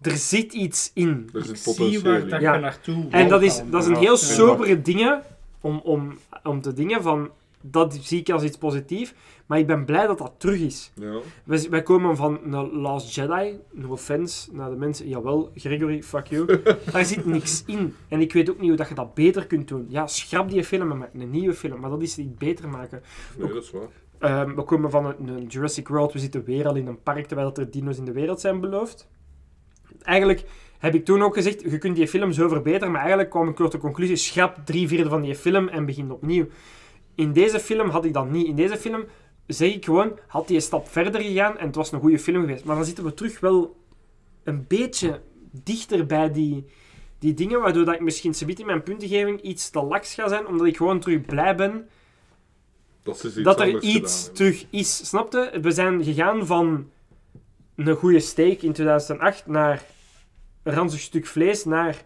Er zit iets in. Er zit Zie waar dat Ja. je naartoe En dat is, dat is een heel sobere dingen om, om, om te dingen van... Dat zie ik als iets positiefs. Maar ik ben blij dat dat terug is. Ja. Wij, wij komen van een Last Jedi. No offense naar de mensen. Jawel, Gregory, fuck you. <laughs> Daar zit niks in. En ik weet ook niet hoe dat je dat beter kunt doen. Ja, schrap die film en maak een nieuwe film. Maar dat is niet beter maken. Nee, dat is waar. Ehm, we komen van een, Jurassic World. We zitten weer al in een park terwijl er dino's in de wereld zijn beloofd. Eigenlijk, heb ik toen ook gezegd, je kunt die film zo verbeteren, maar eigenlijk kwam ik tot de conclusie, schrap drie vierde van die film en begin opnieuw. In deze film had ik dat niet. In deze film zeg ik gewoon, had hij een stap verder gegaan en het was een goede film geweest. Maar dan zitten we terug wel een beetje dichter bij die, die dingen, waardoor dat ik misschien in mijn puntengeving iets te laks ga zijn, omdat ik gewoon terug blij ben Dat, is iets dat er iets gedaan, terug is. Snapte? We zijn gegaan van een goede steak in 2008 naar een ranzig stuk vlees naar...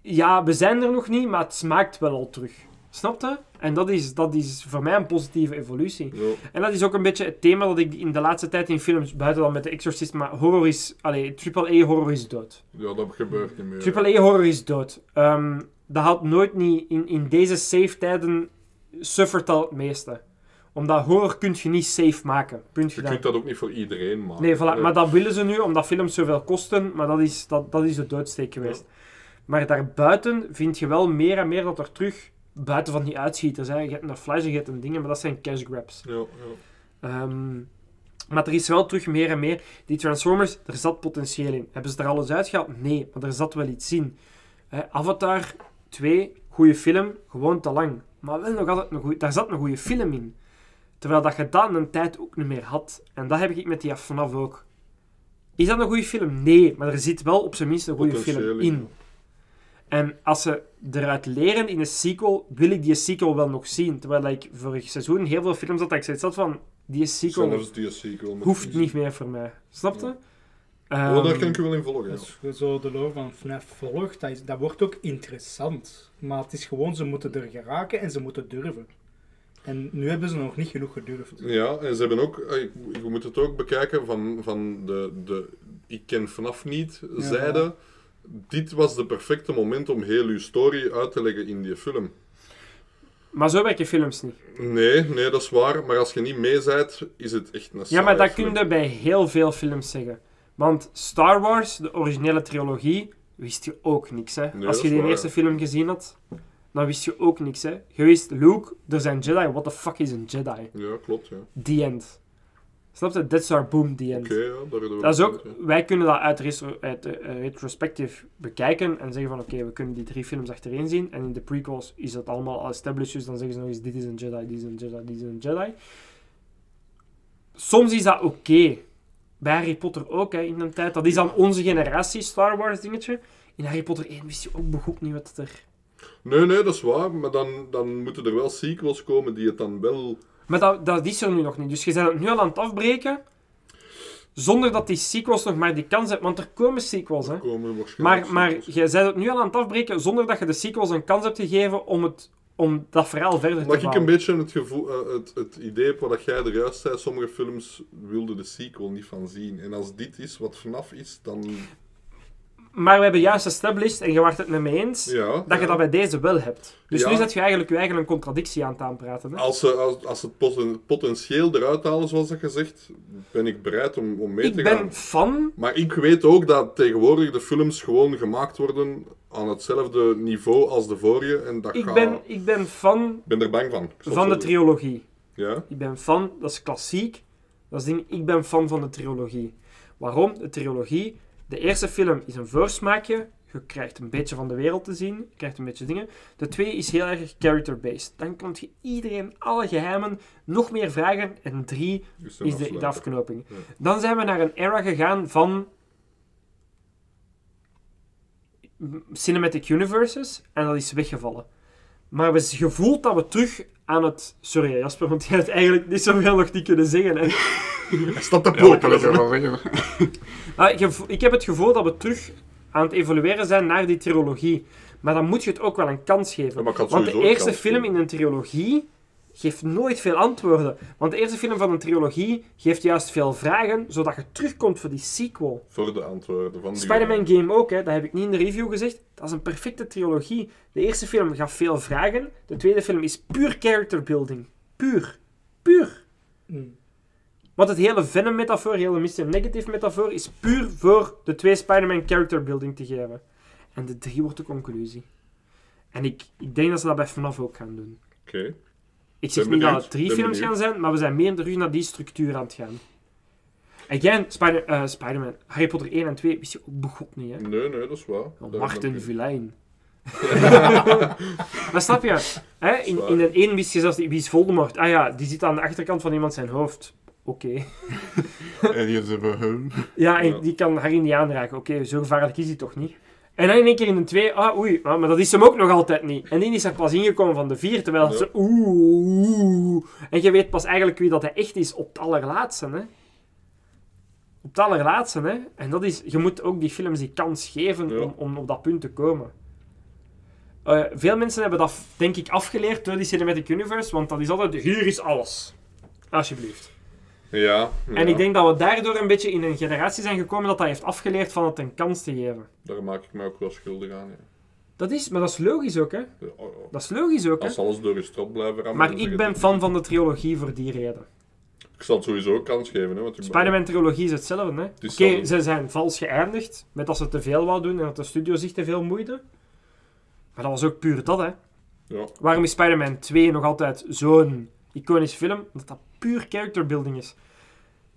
Ja, we zijn er nog niet, maar het smaakt wel al terug. Snapte? En dat is, dat is voor mij een positieve evolutie. Ja. En dat is ook een beetje het thema dat ik in de laatste tijd in films, buiten dan met de Exorcist, maar horror is... Allee, triple-A horror is dood. Ja, dat gebeurt niet meer. Triple A horror is dood. Ehm, dat had nooit niet... In, in deze safe tijden suffert dat het meeste. Omdat horror kun je niet safe maken. Punt Je kunt dat ook niet voor iedereen maken. Nee, voilà. Maar dat willen ze nu, omdat films zoveel kosten. Maar dat is, dat, dat is de doodsteek geweest. Maar daarbuiten vind je wel meer en meer dat er terug... Buiten van die uitschieters, hè. je hebt een flash, je hebt een dingen, maar dat zijn cash grabs. Ja, ja. Ehm, maar er is wel terug meer en meer. Die Transformers, er zat potentieel in. Hebben ze er alles uitgehaald? Nee, maar er zat wel iets in. Avatar 2, goede film, gewoon te lang. Maar wel nog altijd een goeie, daar zat een goede film in. Terwijl dat je dat een tijd ook niet meer had. En dat heb ik met die FNAF ook. Is dat een goede film? Nee, maar er zit wel op zijn minst een goede film in. En als ze eruit leren in een sequel, wil ik die sequel wel nog zien. Terwijl ik vorig seizoen heel veel films had dat ik zoiets had van, die sequel die hoeft niet meer voor mij. Snap je? Zien. Ja, daar kan ik u wel in volgen. Als je zo de lore van FNAF volgt, dat, is- dat wordt ook interessant. Maar het is gewoon, ze moeten er geraken en ze moeten durven. En nu hebben ze nog niet genoeg gedurfd. Ja, en ze hebben ook, eh, je moet het ook bekijken van, van de, de ik ken vanaf niet Ja. zijde. Dit was de perfecte moment om heel uw story uit te leggen in die film. Maar zo werken films niet. Nee, nee, dat is waar. Maar als je niet mee bent, is het echt een Ja, maar dat kun je bij heel veel films zeggen. Want Star Wars, de originele trilogie, wist je ook niks. Hè? Nee, Als je die waar, eerste ja. film gezien had, dan wist je ook niks. Hè? Je wist, Luke, er zijn Jedi. What the fuck is een Jedi? Ja, klopt, ja. The end. Snap je? That's our boom, the end. Oké, ja, daar Dat is ook, ja. wij kunnen dat uit, retro, uit eh, retrospectief bekijken en zeggen van oké, we kunnen die drie films achtereen zien. En in de prequels is dat allemaal al established, dus dan zeggen ze nog eens dit is een Jedi, dit is een Jedi, dit is een Jedi. Soms is dat oké. Bij Harry Potter ook, hè, in een tijd. Dat is dan onze generatie Star Wars dingetje. In Harry Potter 1 wist je ook begoed niet wat er... Nee, nee, dat is waar. Maar dan, dan moeten er wel sequels komen die het dan wel... Maar dat, dat is er nu nog niet. Dus je bent het nu al aan het afbreken, zonder dat die sequels nog maar die kans hebben. Want er komen sequels, hè. komen waarschijnlijk Maar, maar jij bent het nu al aan het afbreken zonder dat je de sequels een kans hebt gegeven om, het, om dat verhaal verder te Omdat ik een beetje het, gevoel, eh, het, het idee heb wat jij er juist zei, sommige films wilden de sequel niet van zien. En als dit is wat vanaf is, dan... Maar we hebben juist established, en je wordt het met me eens, Ja, dat je dat bij deze wel hebt. Dus nu zet je eigenlijk je eigen een contradictie aan het aanpraten. Hè? Als ze, als, als ze het poten- potentieel eruit halen, zoals dat gezegd, ben ik bereid om, om mee Ik te ben gaan. fan, Maar ik weet ook dat tegenwoordig de films gewoon gemaakt worden aan hetzelfde niveau als de vorige. En dat ik ben, ik ben fan Ik ben er bang van. Ik van de trilogie. Ja? Ik ben fan, dat is klassiek. Dat is ding, ik ben fan van de trilogie. Waarom? De trilogie, de eerste film is een voorsmaakje. Je krijgt een beetje van de wereld te zien. Je krijgt een beetje dingen. De tweede is heel erg character-based. Dan komt je iedereen, alle geheimen, nog meer vragen. En drie is de, afknoping. Ja. Dan zijn we naar een era gegaan van cinematic universes en dat is weggevallen. Maar we je voelt dat we terug aan het... Sorry Jasper, want je hebt eigenlijk niet zoveel nog niet kunnen zeggen. Hè. <laughs> Hij staat te Ja, ik popelen. wel zeggen. <laughs> Ah, ik, heb, ik heb het gevoel dat we terug aan het evolueren zijn naar die trilogie. Maar dan moet je het ook wel een kans geven. Ja, Want de eerste film in een trilogie geeft nooit veel antwoorden. Want de eerste film van een trilogie geeft juist veel vragen, zodat je terugkomt voor die sequel. Voor de antwoorden van die... Spider-Man Game ook, hè, dat heb ik niet in de review gezegd. Dat is een perfecte trilogie. De eerste film gaf veel vragen. De tweede film is puur character building. Puur. Puur. Mm. Want het hele Venom-metafoor, de hele Mr. Negative-metafoor, is puur voor de twee Spider-Man character building te geven. En de drie wordt de conclusie. En ik, ik denk dat ze dat bij FNAF ook gaan doen. Oké. Ik zeg Ben niet dat het drie ben films benieuwd. gaan zijn, maar we zijn meer terug naar die structuur aan het gaan. Again, Spider- eh, Spider-Man, Harry Potter 1 en 2 wist je ook begot niet, hè? Nee, nee, dat is waar. Daar Martin Vilijn. maar snap je, hè? In, in de 1 wist je zelfs niet wie is Voldemort. Ah ja, die zit aan de achterkant van iemand zijn hoofd. Oké. <laughs> En die is. Ja, en Ja. die kan Harry niet aanraken. Oké, zo gevaarlijk is hij toch niet? En dan in één keer in de 2, ah oei, ah, maar dat is hem ook nog altijd niet. En die is er pas ingekomen van de 4, terwijl Ja. ze oeh, oeh. En je weet pas eigenlijk wie dat hij echt is op het allerlaatste, hè. Op het allerlaatste, hè. En dat is, je moet ook die films die kans geven Ja. om, om op dat punt te komen. Eh, veel mensen hebben dat, denk ik, afgeleerd door die Cinematic Universe, want dat is altijd, hier is alles. Alsjeblieft. Ja, ja. En ik denk dat we daardoor een beetje in een generatie zijn gekomen dat dat heeft afgeleerd van het een kans te geven. Daar maak ik mij ook wel schuldig aan. Ja. Dat is, maar dat is logisch ook, hè. Oh, ja. Dat is logisch ook, hè. Als alles door je strot blijven rammen... Maar ik ben fan van de trilogie voor die reden. Ik zal het sowieso ook kans geven, hè. Spider-Man-trilogie is hetzelfde, hè. Oké, ze zijn vals geëindigd, met dat ze te veel wou doen en dat de studio zich te veel moeide. Maar dat was ook puur dat, hè. Ja. Waarom is Spider-Man 2 nog altijd zo'n iconische film? Omdat dat puur character building is.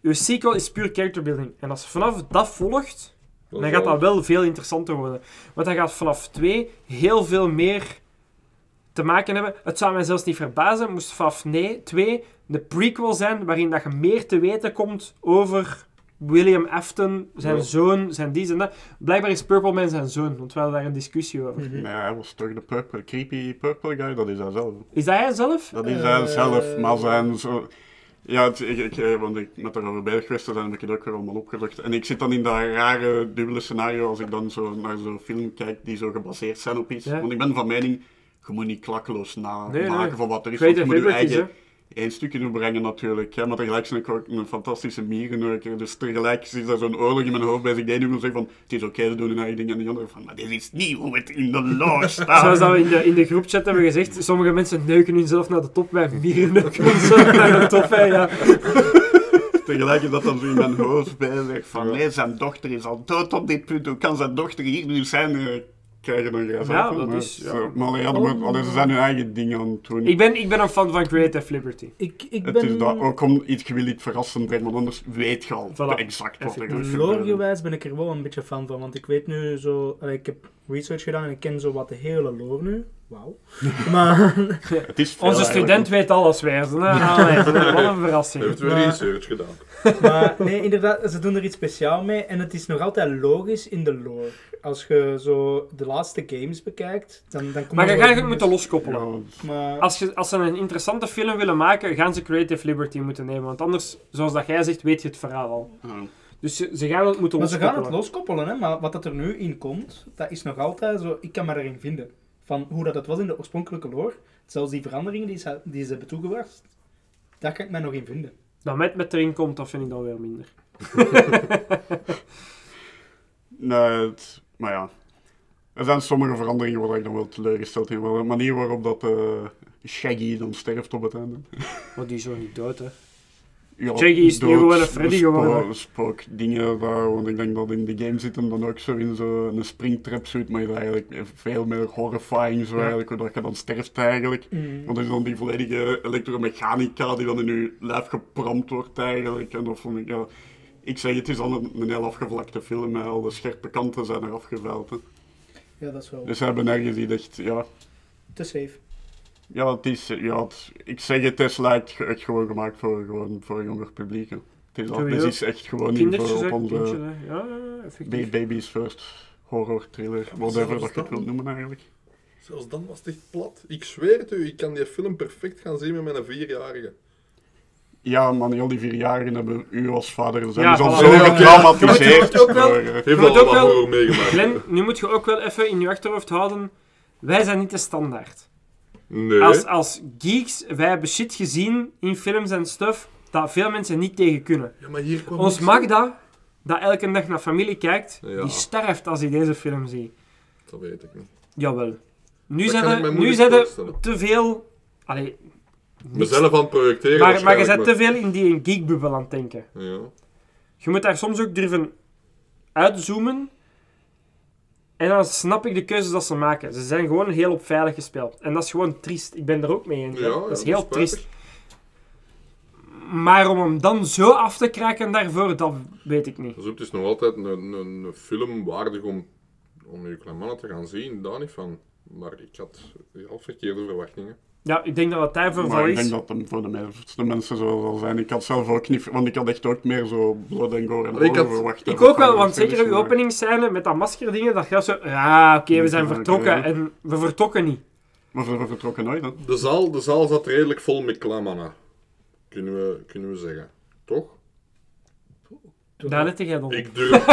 Uw sequel is puur character building. En als vanaf dat volgt, Dat dan gaat wel- dat wel veel interessanter worden. Want dan gaat vanaf 2 heel veel meer te maken hebben. Het zou mij zelfs niet verbazen, moest vanaf nee, 2 de prequel zijn, waarin dat je meer te weten komt over William Afton, zijn Ja. zoon, zijn die en dat. Blijkbaar is Purple Man zijn zoon, want we hadden daar een discussie over. Nee, hij was toch de purple, creepy purple guy, dat is hij zelf. Is dat hij zelf? Dat is Eh, hij zelf, maar zijn zo... Ja, het, ik, ik, eh, want ik met daarover bezig geweest te zijn, heb ik het ook weer allemaal opgezocht. En ik zit dan in dat rare, dubbele scenario als ik dan zo naar zo'n film kijk die zo gebaseerd zijn op iets. Ja. Want ik ben van mening, je moet niet klakkeloos namaken Nee, nee. van wat er is. want je moet je eigen één stukje doen brengen natuurlijk. Hè, maar tegelijk ben ik ook een fantastische mierenneuker. Dus tegelijk is er zo'n oorlog in mijn hoofd bij zich. De ene wil zeggen van, het is oké, we doen een eigen ding. En de andere van, maar dit is niet hoe het in de lore <laughs> staat. Zoals dat we in de, in de groepchat hebben gezegd, sommige mensen neuken hunzelf naar de top, wij mieren neuken onszelf naar de top, hè, ja. <laughs> Tegelijk is dat dan zo in mijn hoofd bezig van nee, zijn dochter is al dood op dit punt, hoe kan zijn dochter hier nu zijn? Krijgen dan Ja, zelf, dat maar, is- ja. maar ja, maar, ze zijn hun eigen dingen aan het doen. Ik ben, ik ben een fan van Creative Liberty. Ik, ik het ben... is dat ook om iets, je wil iets verrassend brengen, want anders weet je al Voilà. exact wat er gaat gebeuren. ben ik er wel een beetje fan van, want ik weet nu zo... ik heb research gedaan en ik ken zo wat de hele lore nu. Wauw. <laughs> Maar... Het is veel Onze eigenlijk. student weet alles weer. Hè? Wat een verrassing. Heeft weer Maar- research gedaan. maar nee, inderdaad, ze doen er iets speciaals mee en het is nog altijd logisch in de lore. Als je zo de laatste games bekijkt, dan, dan kom Maar je gaat het moeten loskoppelen. Ja, Maar... Als, je, als ze een interessante film willen maken, gaan ze Creative Liberty moeten nemen. Want anders, zoals dat jij zegt, weet je het verhaal al. ja. Dus ze, ze gaan het moeten Maar ze gaan loskoppelen. het loskoppelen, hè? maar wat dat er nu in komt, dat is nog altijd zo. Ik kan me erin vinden. Van hoe dat het was in de oorspronkelijke lore, zelfs die veranderingen die ze, die ze hebben toegebracht, daar kan ik mij nog in vinden. Dat met met erin komt, dat vind ik dan weer minder. <laughs> Nee, het- maar ja. Er zijn sommige veranderingen waar ik dan wel teleurgesteld in ben. De manier waarop dat eh, Shaggy dan sterft op het einde. Maar die is zo niet dood, hè. Ja, Shaggy is nu gewoon een Freddy geworden. Spookdingen daar, want ik denk dat in de game zit hem dan ook zo in zo'n springtrap zit, maar is eigenlijk veel meer horrifying zo Ja. eigenlijk, dat je dan sterft eigenlijk. Want er is dan die volledige elektromechanica die dan in je lijf gepramd wordt eigenlijk. En dat vond ik, ja... Ik zeg, het is al een, een heel afgevlakte film, hè. al de scherpe kanten zijn er afgeveld. Hè. Ja, dat is wel Dus ze hebben ergens die echt, ja... te safe. Ja, het is, ja het- ik zeg het, is lijkt echt gewoon gemaakt voor, gewoon voor een jonger publiek. hè. Het is, al, Sowieso. dit is echt gewoon niet voor op onze Kindjes, hè. Ja, ja, effectief. baby's first horror, thriller, whatever zelfs dat je het wilt noemen eigenlijk. Zelfs dan was het echt plat. Ik zweer het u, ik kan die film perfect gaan zien met mijn vierjarige. Ja, man, al die vierjarigen hebben u als vader zijn Ja, dus al zo Ja, ja, getraumatiseerd. je moet ook wel- eh, meegemaakt. Glenn, nu moet je ook wel even in je achterhoofd houden. Wij zijn niet de standaard. Nee. Als, als geeks, wij hebben shit gezien in films en stuff dat veel mensen niet tegen kunnen. Ja, maar hier kwam Ons Magda, dat elke dag naar familie kijkt, Ja. die sterft als hij deze film ziet. Dat weet ik niet. Jawel. Nu Dat zijn er- nu zijn er te veel... Allee. Mezelf aan het projecteren Maar, maar je bent te veel in die geekbubbel aan het denken. Ja. Je moet daar soms ook durven uitzoomen. En dan snap ik de keuzes dat ze maken. Ze zijn gewoon heel op veilig gespeeld. En dat is gewoon triest. Ik ben er ook mee eens. hè. Ja, dat is dat heel is triest. Maar om hem dan zo af te kraken daarvoor, dat weet ik niet. Dus het is nog altijd een, een, een film waardig om, om je mannen te gaan zien, daar niet van. Maar ik had al verkeerde verwachtingen. Ja, ik denk dat het daarvoor Maar wel ik is. denk dat het voor de meeste mensen zo zal zijn. Ik had zelf ook niet... Want ik had echt ook meer zo blood and gore en Ik had- verwacht. Ik ook wel, want zeker uw openingsscène met dat maskerdingen, dat gaat zo... Ja, oké, we zijn vertrokken. ja. En we vertrokken niet. Maar we vertrokken nooit, dan. De zaal, de zaal zat redelijk vol met klammannen. Kunnen we, kunnen we zeggen. Toch? Daar jij op. Ik durf... <laughs>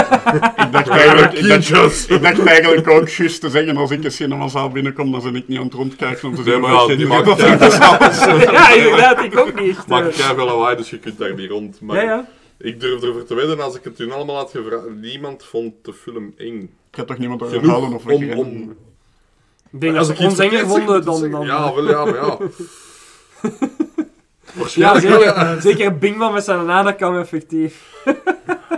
Ik dacht, eigenlijk, ik, dacht, ik dacht eigenlijk ook <laughs> juist te zeggen, als ik een cinemazaal binnenkom, dan ben ik niet aan het rondkijken om te of ja, je die niet maakt wat jij- in de zaal <laughs> is. ja, inderdaad, ik ook niet. Maakt jij veel lawaai, dus je kunt daar niet rond. Maar Ja, ja. ik durf ervoor te wedden, als ik het toen allemaal had gevraagd, niemand vond de film eng. Ik heb toch niemand Genoeg overhalen of om- Ik denk Als dat ik ons enger vonden dan... dan zeggen, Ja, wel ja, maar ja. Ja, zeker, ja. <laughs> zeker Bingman met zijn nadekam, effectief. <laughs>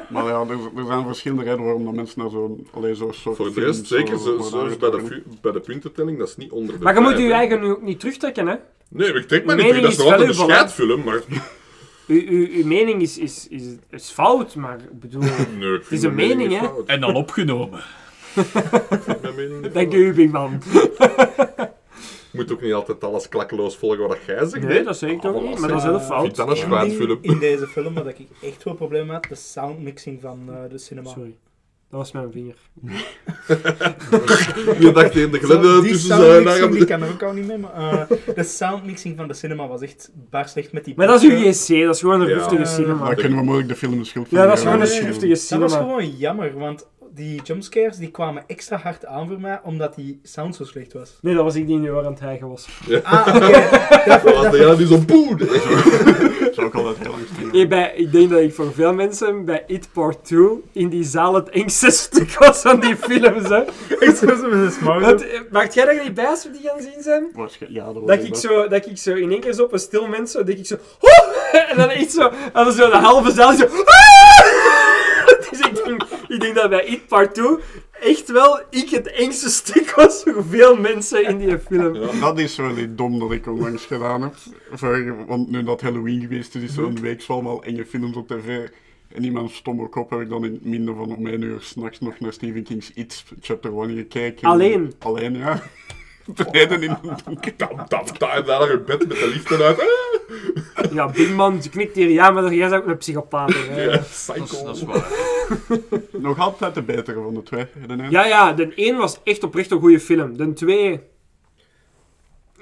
Maar ja, er, er zijn verschillende redenen waarom dat mensen naar zo'n alleen zo'n soort Voor de rest, zeker zo zo- zoals bij de, bij de puntentelling, dat is niet onder de Maar je moet je eigen nu ook niet terugtrekken, hè. Nee, ik trek me niet terug, dat is nog altijd een scheidfilm, maar... <laughs> Uw, uw, uw mening is, is, is, is fout, maar ik bedoel... Nee, ik het is een mening, hè. En dan opgenomen. Mijn mening niet Dank u, Bingman. Je moet ook niet altijd alles klakkeloos volgen wat jij zegt. Nee, hè. dat zeg ik toch niet, maar dat is heel fout. Dat in deze film waar ik echt wel problemen had, de soundmixing van eh, de cinema. Sorry. Dat was mijn vinger. <laughs> Je dacht in de glende tussen zijn die kan er ook al niet mee, maar eh, de soundmixing van de cinema was echt bar slecht met die Maar dat is uw boxen. GC, dat is gewoon een Ja. roestige Eh, cinema. Dan kunnen we moeilijk de film de schuld Ja, dat is gewoon een nee, schiftige Dat was cinema. gewoon jammer, want die jumpscares die kwamen extra hard aan voor mij, omdat die sound zo slecht was. Nee, dat was ik die in je oor aan het hijgen was. Ah, oké. Dat- <laughs> Dat was ja, die zo poeh. <laughs> <laughs> Dat zou ook altijd heel bij, ik denk dat ik voor veel mensen bij It Part 2 in die zaal het engste stuk was van die films. Hè. Echt zo met een eh, maakt jij dat niet bij als we die gaan zien zijn? Ja, dat was Dat ik ik, dat. zo, dat ik zo in één keer zo op een stil zo, denk ik zo... "Ho!" En dan echt zo, en dan zo de halve zaal zo... Dus ik denk, dat bij It Part 2 echt wel ik het engste stuk was voor veel mensen in die film. Dat is wel iets dom dat ik onlangs gedaan heb. Voor- want nu dat Halloween geweest is, is er een week allemaal enge films op tv. En in mijn stomme kop heb ik dan in het minder van om één uur s'nachts nog naar Stephen King's It Chapter 1 gekeken. Alleen? Alleen, ja. In donker. Dan, dan, dan, daar naar je bed met de liefde uit. Ah, Ja, Big Man, ze knikt hier ja, maar jij bent ook een psychopaat. hè. ja, Dat is, psycho. dat is waar. <laughs> Nog altijd de betere van de twee. De een. Ja, ja, de 1 was echt oprecht een goede film. De 2...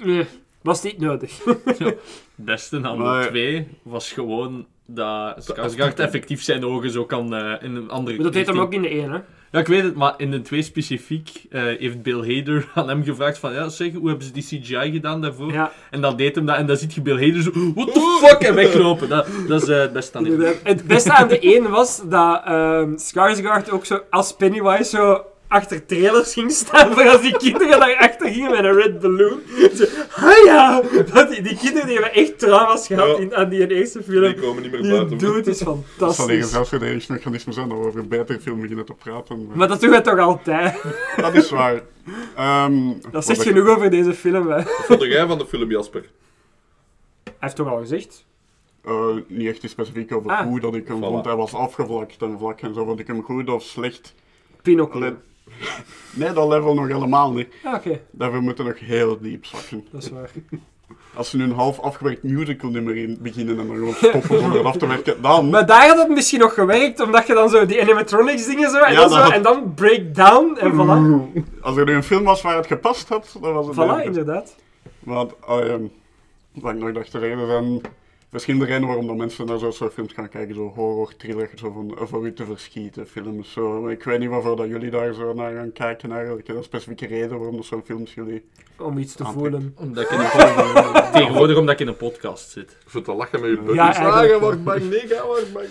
Nee, was niet nodig. <laughs> Het beste aan Maar- de twee was gewoon dat Skarsgård effectief zijn ogen zo kan eh, in een andere Maar dat deed hem ook in de 1, hè. Ja, ik weet het, maar in de twee specifiek eh, heeft Bill Hader <laughs> aan hem gevraagd van, ja, zeg, hoe hebben ze die CGI gedaan daarvoor? Ja, En dan deed hem dat, en dan ziet je Bill Hader zo, what the fuck, en weglopen. Dat, dat is eh, het beste aan inderdaad. Het beste aan de 1 was dat Skarsgård ook zo als Pennywise zo achter trailers ging staan voor als die kinderen daarachter gingen met een red balloon. Zo, ah ja! Dat die, die kinderen die hebben echt trauma's gehad Ja. in, aan die eerste film. Die komen niet meer Die buiten. dude is <laughs> Dat zal een fantastisch. zelfverdedigingsmechanisme zijn dat we over een betere film beginnen te praten. Maar Maar dat doen we toch altijd. dat is waar. Ehm, Dat zegt ik- genoeg over deze film, hè. Hij Wat vond jij van de film, Jasper? heeft toch al gezegd? Eh, niet echt specifiek over Ah. hoe dat ik hem Voilà. vond. Hij was afgevlakt en vlak en zo. Vond ik hem goed of slecht? Pinocchio. <laughs> Nee, dat level nog helemaal niet. Ah, oké. Daarvoor moeten we nog heel diep zakken. Dat is waar. <laughs> Als ze nu een half afgewerkt musical nummer in beginnen en dan gewoon stoppen zonder het af te werken, <laughs> dan... Maar daar had het misschien nog gewerkt, omdat je dan zo die animatronics dingen zo, en, Ja, dan, dat zo, had- en dan breakdown, en voilà. Als er nu een film was waar het gepast had, dan was het Voilà, beter. inderdaad. Want, ehm wat ik nog dacht te zeggen, er zijn verschillende redenen waarom dat mensen naar zo'n soort films gaan kijken. Zo horror, thriller, zo van, eh, voor u te verschieten films. Zo. Maar Ik weet niet waarvoor dat jullie daar zo naar gaan kijken eigenlijk. Een specifieke reden waarom dat zo'n films jullie... Om iets te Aantrekt. voelen. Omdat ik in <laughs> een podcast, tegenwoordig omdat ik in een podcast zit. Ik vind te lachen met je buddies. Ja, ah, wel. wordt bang. Nee, jij wordt bang.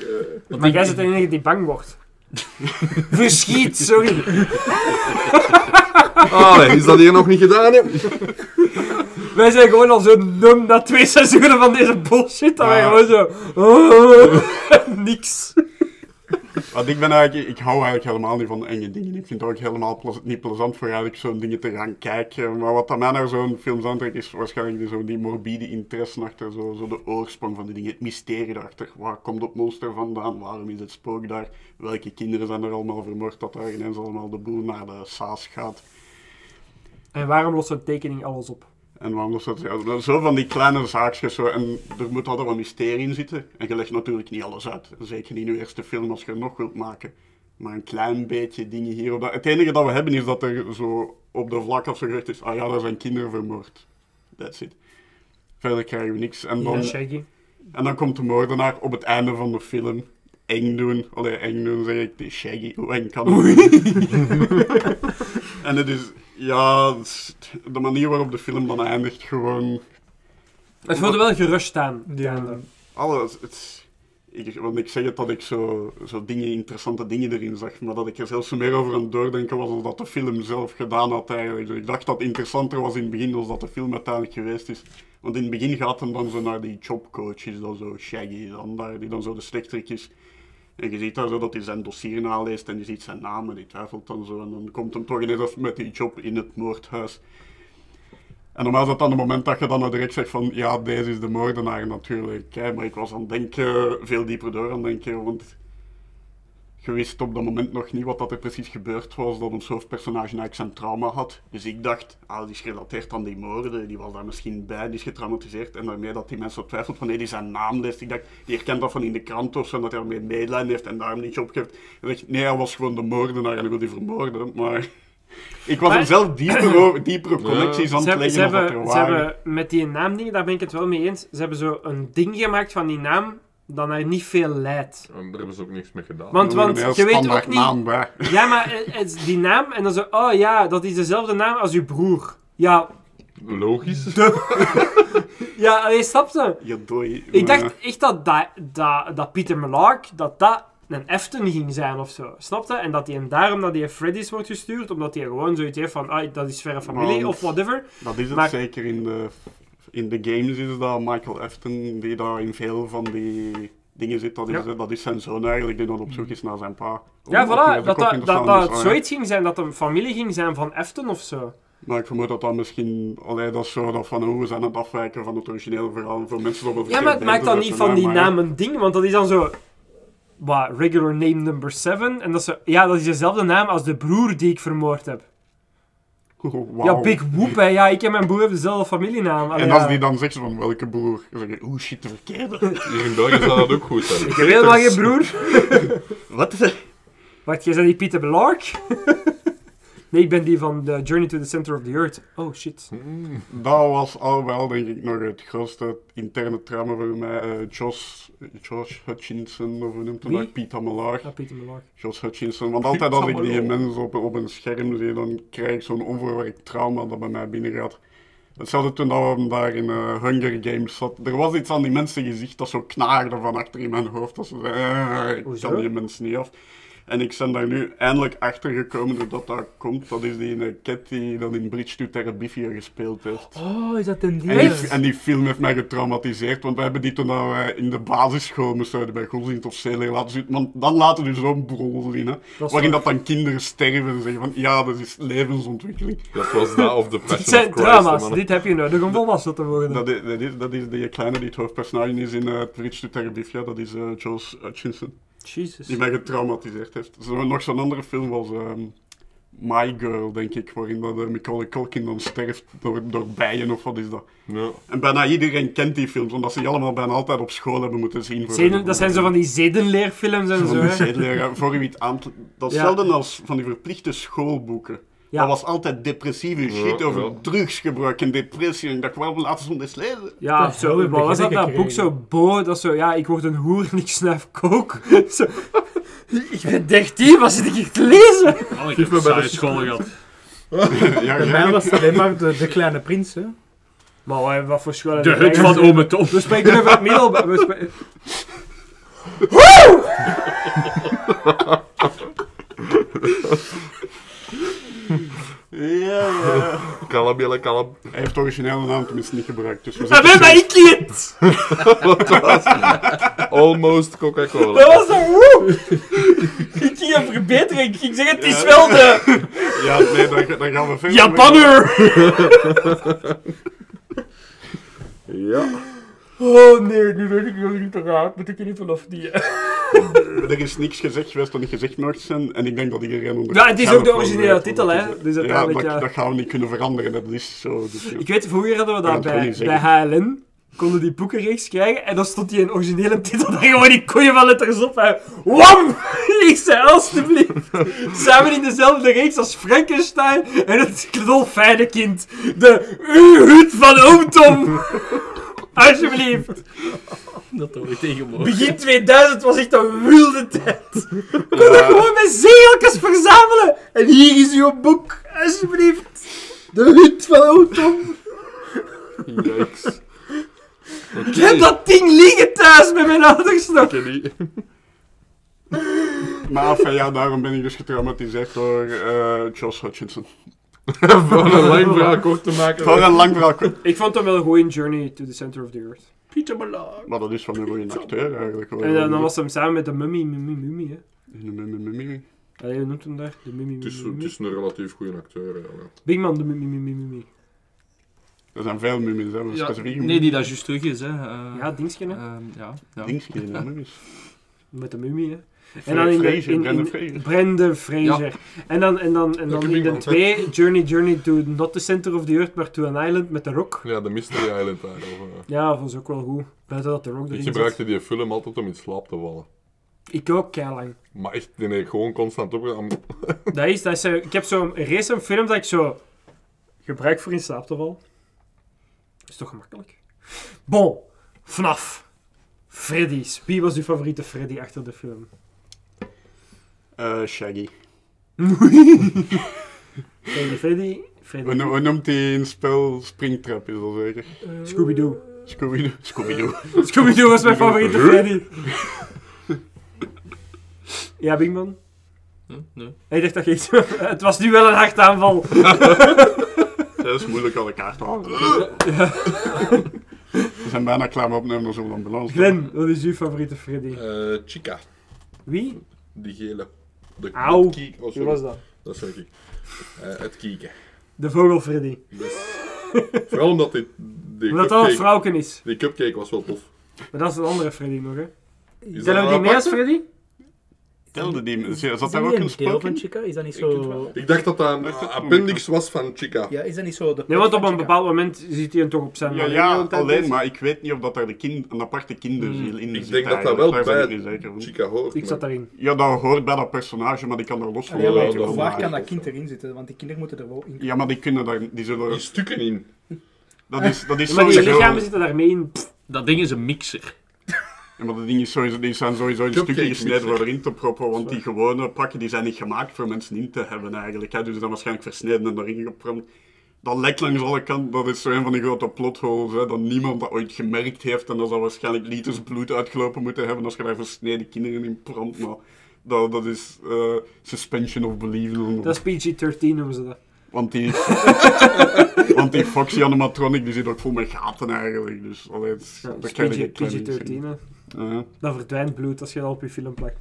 eh. Maar jij zit de enige die bang wordt. <laughs> Verschiet, sorry. Ah, nee, is dat hier nog niet gedaan, hè? <laughs> Wij zijn gewoon al zo dom na twee seizoenen van deze bullshit, dat wij Ja. gewoon zo... oh, <laughs> niks. Want ik ben eigenlijk, ik hou eigenlijk helemaal niet van enge dingen. Ik vind het ook helemaal plez- niet plezant voor eigenlijk zo'n dingen te gaan kijken. Maar wat aan mij naar zo'n films aantrekt is waarschijnlijk die, zo die morbide interesse achter, zo, zo de oorsprong van die dingen, het mysterie daarachter. Waar komt het monster vandaan? Waarom is het spook daar? Welke kinderen zijn er allemaal vermoord dat daar ineens allemaal de boel naar de saas gaat? En waarom lost een tekening alles op? En waarom dat? Ja, zo van die kleine zaakjes. Zo, en er moet altijd wat mysterie in zitten. En je legt natuurlijk niet alles uit. Zeker niet in je eerste film als je nog wilt maken. Maar een klein beetje dingen hier of daar. Het enige dat we hebben is dat er zo op de vlak of zo gezegd is: ah ja, daar zijn kinderen vermoord. That's it. Verder krijgen we niks. En dan, Ja, en dan komt de moordenaar op het einde van de film eng doen. Allee, eng doen zeg ik, Shaggy, hoe eng kan het? <laughs> en het is, ja, de manier waarop de film dan eindigt gewoon... Het voelde wel gerust aan. Ja. Alles, het, ik, want ik zeg het dat ik zo, zo dingen, interessante dingen erin zag, maar dat ik er zelfs meer over aan het doordenken was dan dat de film zelf gedaan had eigenlijk. Dus ik dacht dat het interessanter was in het begin dan dat de film uiteindelijk geweest is. Want in het begin gaat hem dan zo naar die jobcoach, is dan zo Shaggy, dan daar, die dan zo de slechterik is. En je ziet daar zo dat hij zijn dossier naleest en je ziet zijn naam en die twijfelt dan zo. En dan komt hem toch ineens met die job in het moordhuis. En normaal is dat dan het moment dat je dan nou direct zegt van, ja, deze is de moordenaar natuurlijk. Maar ik was aan het denken, veel dieper door aan het denken, want je wist op dat moment nog niet wat dat er precies gebeurd was, dat ons hoofdpersonage eigenlijk zijn trauma had. Dus ik dacht, ah, die is gerelateerd aan die moorden, die was daar misschien bij, die is getraumatiseerd. En daarmee dat die mensen twijfelt van, nee, die zijn naam leest. Ik dacht, die herkent dat van in de krant of zo, dat hij ermee medelijden heeft en daarom niet opgeeft. En dacht, nee, hij was gewoon de moordenaar en hij wil die vermoorden. Maar <laughs> ik was Maar- er zelf dieper <clears throat> over, diepere connecties aan Ze het hebben, ze, leggen dan dat er hebben, ze hebben met die naamdingen, daar ben ik het wel mee eens. Ze hebben zo een ding gemaakt van die naam dat naar niet veel leidt. En daar hebben ze ook niks mee gedaan. Want, want je weet ook niet... naam. Ja, maar het- het is die naam en dan zo... Oh ja, dat is dezelfde naam als uw broer. Ja, Logisch. <laughs> ja allee, snap je? Ja, doei. Ik dacht echt dat, dat, dat, dat Peter Millark, dat dat een Efton ging zijn of zo. Snap je? En dat hij en daarom dat hij Freddy's wordt gestuurd, omdat hij gewoon zoiets heeft van, ah, dat is verre familie Want- of whatever. Dat is het Maar- zeker in de, in de games is dat Michael Afton die daar in veel van die dingen zit. Dat is, Ja. dat is zijn zoon eigenlijk die dan op zoek is naar zijn pa. Ja, voilà, dat dat, dat, dat Dus, het ah, ja. zoiets ging zijn, dat een familie ging zijn van Efton of zo. Maar ik vermoed dat dat misschien, allee, dat is zo dat van hoe we zijn aan het afwijken van het originele verhaal voor mensen op een Ja, maar het maakt dan niet van die naam een ding, want dat is dan zo... Wat, regular name number 7? En dat is zo, ja, dat is dezelfde naam als de broer die ik vermoord heb. <laughs> Ja, Big Whoop, hè. Ja, ik en mijn broer hebben dezelfde familienaam. Allee, En als ja. die dan zegt van welke broer, dan zeg je, oeh shit, de verkeerde. <laughs> Hier in België zou dat ook goed zijn. Ik heb helemaal geen broer. <laughs> Wat is dat? Wacht, jij bent die Peter Belark? Nee, ik ben die van The Journey to the Center of the Earth. Oh, shit. Dat was al wel, denk ik, nog het grootste interne trauma voor mij. Eh, Josh, Josh Hutchinson, of hoe noemt Wie? dat? Peter Millar. Ja, Peter Belark. Josh Hutchinson. Want altijd als ik die mensen op, op een scherm zie, dan krijg ik zo'n onverwerkt trauma dat bij mij binnengaat. Hetzelfde toen dat we hem daar in eh, Hunger Games zat. Er was iets aan die mensen gezicht dat zo knaagde van achter in mijn hoofd. Dat ze zei, eh, ik kan die mensen niet af. En ik ben daar nu eindelijk achter gekomen doordat dat komt. Dat is die uh, cat die dan in Bridge to Terabithia gespeeld heeft. Oh, is dat een En die, ding? en die film heeft mij getraumatiseerd, want we hebben die toen dat wij in de basisschool moesten bij Godsdienst of Zeeler laten zien. Want dan laten we zo'n brol zien, hè, Dat waarin waar. dat dan kinderen sterven en zeggen van ja, dat is levensontwikkeling. Dat was dat of The <laughs> Passion Dit zijn of Christ. trauma's. man. Dit heb je nodig om volwassen te worden. Dat is, dat, is, dat is die kleine die het hoofdpersonage is in uh, Bridge to Terabithia, dat is eh Josh Hutchinson, Jesus. die mij getraumatiseerd heeft. Zo, nog zo'n andere film was ehm, My Girl, denk ik, waarin dat, eh, Macaulay Culkin dan sterft door, door bijen of wat is dat. Ja. En bijna iedereen kent die films, omdat ze die allemaal bijna altijd op school hebben moeten zien. voor- Zeden- dat zijn zo van die zedenleerfilms en zo. hè. zedeleraar, voor u iets aan te- Dat is Ja. hetzelfde als van die verplichte schoolboeken. Ja. Dat was altijd depressieve shit over ja. drugsgebruik en depressie. En ik dacht, waarom laten ze ons eens lezen? Ja, Dat zo, wat was dat, dat boek zo bo, dat zo, ja, ik word een hoer en ik snuif kook. <laughs> Zo, ik ben 13, wat zit ik hier te lezen? Oh, ik heb me bij de school gehad. <laughs> ja, Bij mij was het alleen maar de, de kleine prins, hè. Maar wat, voor school De hut van Ome Tom. We spreken over het middelbaar. we spe- <laughs> Ja, ja. <laughs> Kalm, jelle, kalm. Hij heeft de originele naam tenminste niet gebruikt. Dus we Dat zitten ben safe. mijn kind! <laughs> Almost Coca-Cola. Dat was zo woe! Ik ging hem verbeteren. Ik ging zeggen, het is wel de Ja, nee, dan, dan gaan we verder. Japanner! Ja. Oh nee, nu weet ik nog niet te gaan. Moet ik er niet vanaf die. <laughs> Er is niks gezegd geweest dat niet gezegd mag zijn. En ik denk dat iedereen onder. Ja, het is ook de wel originele titel, hè. Dus ja, dat, ja. dat gaan we niet kunnen veranderen. Dat is zo. Dus, ja. Ik weet, vroeger hadden we dat bij, bij. HLN. Konden die boekenreeks krijgen en dan stond die in originele titel daar gewoon die koeien van letters op. En wam! <laughs> Ik zei alstublieft. <laughs> Samen in dezelfde reeks als Frankenstein en het dolfijne kind. De U-hut van oom Tom. Alsjeblieft. Dat hoor ik tegen me. Begin 2000 was echt een wilde tijd. We konden gewoon met zegeltjes verzamelen. En hier is uw boek. Alsjeblieft. De hut van oom Tom. Yikes. Ik heb dat ding liggen thuis met mijn ouders nog. Oké, die. Maar ja, daarom ben ik dus getraumatiseerd door eh, Josh Hutchinson. <laughs> Voor een lang <laughs> verhaal kort te maken. Voor een lang verhaal. kort. Ik vond hem wel goed in Journey to the Center of the Earth. Peter Malone. Maar dat is van een goede acteur eigenlijk. En dan, dan was hem samen met de mummy, mummy, mummy, hè. Mummy. Allee, hoe noemt hem daar? De mummy, Het is, mummy, het is mummy. een relatief goede acteur. Ja. Big Man, de mummy, mummy, mummy. Er zijn veel mummies, hè. Ja, nee, die dat juist terug is, hè. Eh, Ja, Dingske, hè. ehm, ja, ja. Ja, <laughs> mummies. Met de mummie, hè. En dan in de... Fraser, In, Fraser. En dan, en dan, en dan in ik de twee, Journey, Journey to not the center of the earth, maar to an island met The Rock. ja, de Mystery Island daar. Of, eh. Ja, dat was ook wel goed. Buiten dat The Rock Ik erin gebruikte zat. die film altijd om in slaap te vallen. Ik ook, keilang. Maar echt, die heb ik gewoon constant opgedaan. <laughs> Dat is, dat is, zo- ik heb zo'n recent film dat ik zo gebruik voor in slaap te vallen. Dat is toch gemakkelijk? Bon, FNAF. Freddy's. Wie was uw favoriete Freddy achter de film? Eh, Shaggy. <laughs> Freddy, Freddy, Freddy. Hoe, hoe noemt hij in spel Springtrap, is dat zeker? Scooby-Doo. Scooby-Doo. Scooby-Doo. <laughs> Scooby-Doo was mijn favoriete Freddy. <laughs> Ja, Bingman? Huh? Nee. Ik dacht dat je iets... Het was nu wel een hartaanval. Dat is moeilijk aan elkaar te houden. We zijn bijna klaar met opnemen, we dan balans Glenn, wat is uw favoriete Freddy? Eh, Chica. Wie? Die gele. De, Auw. het kiek- oh, Wie sorry. was dat? Dat zeg ik. Eh, het kieken. De vogel Freddy. Dus, vooral omdat dit, die, Omdat dat een cupcake, vrouwken is. die cupcake was wel tof. Maar dat is een andere Freddy nog, hè. Is Tellen we die een mee als aparte? Freddy? Telde die, zat Is daar ook een van spook in? Chica? Is dat niet Ik zo... Ik dacht dat dat een appendix was van Chica. Ja, is dat niet zo de... Nee, want op van een bepaald moment zit hij toch op zijn Ja, manier ja alleen, maar ik weet niet of dat daar de kind, een aparte kinderziel in Ik zit. denk dat dat wel ik bij van. Chica hoort. Ik zat daarin. Ja, dat hoort bij dat personage, maar die kan er los van. Ja, maar of waar kan dat kind erin zitten? Want die kinderen moeten er wel in. Ja, maar die kunnen daar, die zullen... Die stukken in. Dat is, dat is Ja, <laughs> maar die lichamen zitten daarmee in. Dat ding is een mixer. Ja, maar de dingen is sowieso, die zijn sowieso in stukken gesneden voor erin te proppen, want die gewone pakken die zijn niet gemaakt voor mensen in te hebben eigenlijk. Hè. Dus die zijn waarschijnlijk versneden en erin geprompt. Dat lekt langs alle kanten, dat is zo een van die grote plotholes, hè, dat niemand dat ooit gemerkt heeft en dat zou waarschijnlijk liters bloed uitgelopen moeten hebben als je daar versneden kinderen in prompt. Maar dat, dat is eh, suspension of belief. Dat is PG-13 noemen ze dat. Want die, <laughs> want die Foxy animatronic die zit ook vol met gaten eigenlijk. Dus allee, het Ja, dat je geen PG-13, hè. Ja. Dan verdwijnt bloed als je dat op je film plakt.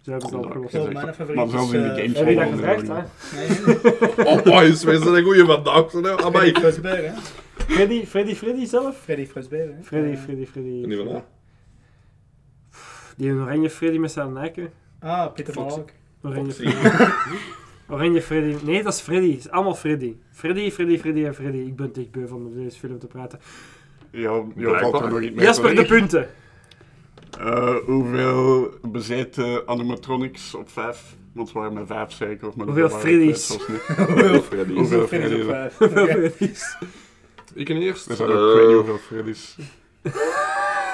Zo hebben ze dat Ja, opgelost. Mijn Maar favoriet zelfs is... in de games Heb je dat gevraagd, hè? Nee, <laughs> Oh, boys, wij zijn een goeie vandaag. zo, hè. Amai. Freddy hè? Freddy, Freddy, Freddy zelf? Freddy hè? Freddy, Freddy, Freddy. En die van, Die oranje Freddy met zijn nijken. Ah, Peter. Malak. Oranje. Freddy. <laughs> Oranje Freddy. Nee, dat is Freddy. Het is allemaal Freddy. Freddy, Freddy, Freddy en Freddy. Ik ben echt beu van over deze film te praten. Ja, ja er Jasper, de punten. Eh, hoeveel bezeten animatronics op vijf? Want we waren met vijf zeker. Of met <laughs> Hoeveel Freddy's? Hoeveel Freddy's Freddy's? op vijf? Hoeveel. Freddy's? Ik en eerst. Er zijn ook, ik weet niet Eh, hoeveel Freddy's.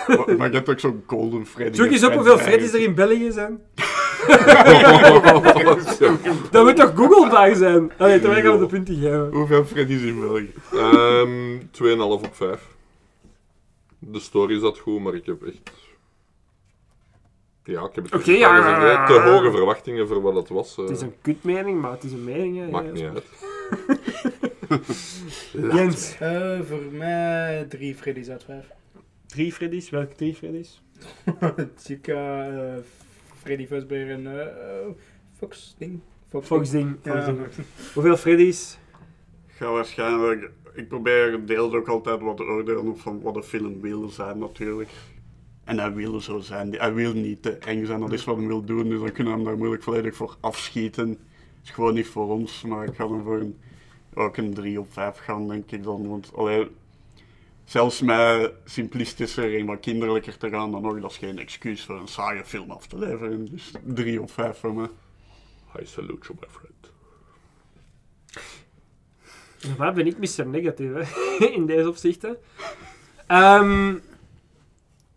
maar, maar je hebt ook zo'n Golden Freddy. Zoek eens en op hoeveel Freddy Freddy's er in België zijn. eh, <laughs> Dat moet toch googlebaar zijn? Allee, terwijl gaan we de punten geven. Hoeveel Freddy's in België? Ehm 2,5 op 5. De story zat goed, maar ik heb echt. Ja, ik heb het Oké, gezegd, ja. te hoge verwachtingen voor wat het was. eh, Het is een kutmening, maar het is een mening. Hè. Maakt Ja, niet uit. <laughs> Jens. Eh, voor mij drie Freddy's uit vijf. drie Freddy's. Welke drie Freddy's? <laughs> Chica, eh, Freddy Fazbear en Fox ding. Fox, Fox ding. Ja. Fox ding. Hoeveel Freddy's? Ik ga waarschijnlijk... Ik probeer deels ook altijd wat te oordelen op van wat de film wil zijn, natuurlijk. En hij wil zo zijn. Hij wil niet te eng zijn, dat is wat hij wil doen. Dus dan kunnen we hem daar moeilijk volledig voor afschieten. Het is gewoon niet voor ons, maar ik ga dan voor een, ook een 3 op 5 gaan, denk ik dan. Want allee, zelfs met simplistischer en wat kinderlijker te gaan dan nog, dat is geen excuus voor een saaie film af te leveren. Dus 3 op 5 voor me. I salute you, my friend. Waar ben ik Mr. Negatief hè? <laughs> in deze opzichten? Ehm,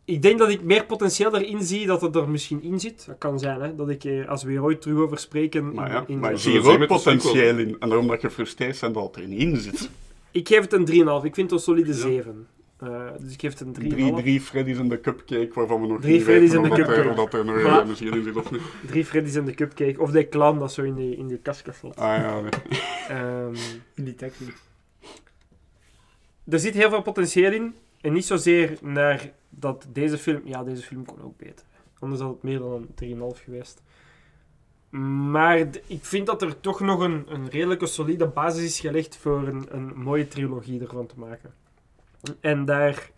ik denk dat ik meer potentieel erin zie dat het er misschien in zit. Dat kan zijn, hè? dat ik er, als we hier ooit terug over spreken. Maar in- ja, in- maar er ook de potentieel in. En daarom dat je gefrustreerd bent dat het er niet in zit. Ik geef het een 3,5. Ik vind het een solide 7. Eh, dus ik geef het een 3,5. Drie, drie Freddy's en de cupcake waarvan we nog Drie niet Freddy's weten de dat er- dat er nog misschien in zit of niet. Drie Freddy's en de cupcake. Of de clown dat zo in die, in die kastje valt. Ah ja, nee. Ehm, In die taxi. er zit heel veel potentieel in. En niet zozeer naar dat deze film... Ja, deze film kon ook beter. Anders had het meer dan een 3,5 geweest. Maar ik vind dat er toch nog een, een redelijke solide basis is gelegd voor een, een mooie trilogie ervan te maken. En daar...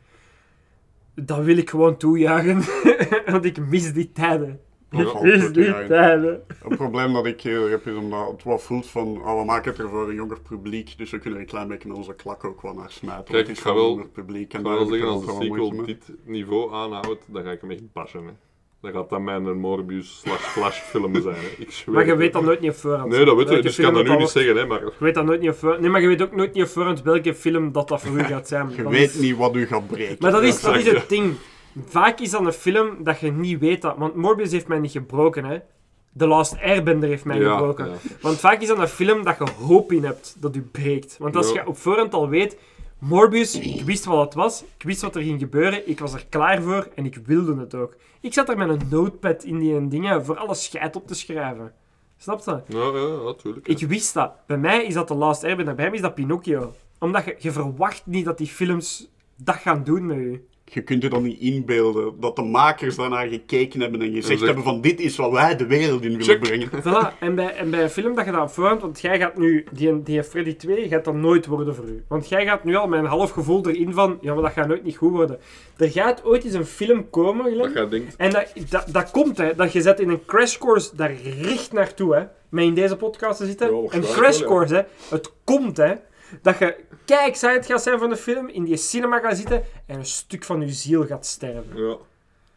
Dat wil ik gewoon toejuichen. <laughs> Want ik mis die tijden. Te tijden. Het probleem dat ik hier heb is omdat het wat voelt van, oh, we maken het er voor een jonger publiek, dus we kunnen er een klein beetje met onze klak ook wat naar smijten. Kijk, ik ga wel, publiek. ik En wel zeggen, als de wel sequel dit niveau aanhoudt, dan ga ik hem echt bashen. Hè. Dan gaat dat mijn Morbius slash Flash film <laughs> zijn. Hè. Ik zweer Maar je weet dan nooit niet op voorhand. Nee, dat weet je, dus ik kan dat nu niet zeggen. Hè, maar Je weet dat nooit niet op voorhand. Nee, maar je weet ook nooit niet op voorhand welke film dat, dat voor u gaat zijn. <laughs> Je Dat weet is- niet wat u gaat breken. Maar dat is, dat is het ding. Vaak is dat een film dat je niet weet dat... Want Morbius heeft mij niet gebroken, hè. The Last Airbender heeft mij Ja, gebroken. ja. Want vaak is dat een film dat je hoop in hebt dat u breekt. Want als je op voorhand al weet... Morbius, ik wist wat het was. Ik wist wat er ging gebeuren. Ik was er klaar voor en ik wilde het ook. Ik zat er met een notepad in die dingen voor alle scheid op te schrijven. Snap je? Ja, ja, natuurlijk. Ik wist dat. Bij mij is dat The Last Airbender. Bij hem is dat Pinocchio. Omdat je, je verwacht niet dat die films dat gaan doen met u. Je kunt je dan niet inbeelden dat de makers daarnaar gekeken hebben en gezegd hebben van dit is wat wij de wereld in willen Check. brengen. <laughs> Voilà. En bij, en bij een film dat je dat op voorhand... Want jij gaat nu... Die, die Freddy 2 gaat dat nooit worden voor u. Want jij gaat nu al met een half gevoel erin van... Ja, maar dat gaat nooit niet goed worden. Er gaat ooit eens een film komen, Glenn. Dat denkt, En dat, dat, dat komt, hè. Dat je zet in een crash course daar richt naartoe, hè. Met in deze podcast te zitten. Ja, een crash wel, ja. course, hè. Het komt, hè. Dat je kijk excited gaat zijn van de film, in die cinema gaat zitten en een stuk van je ziel gaat sterven. ja,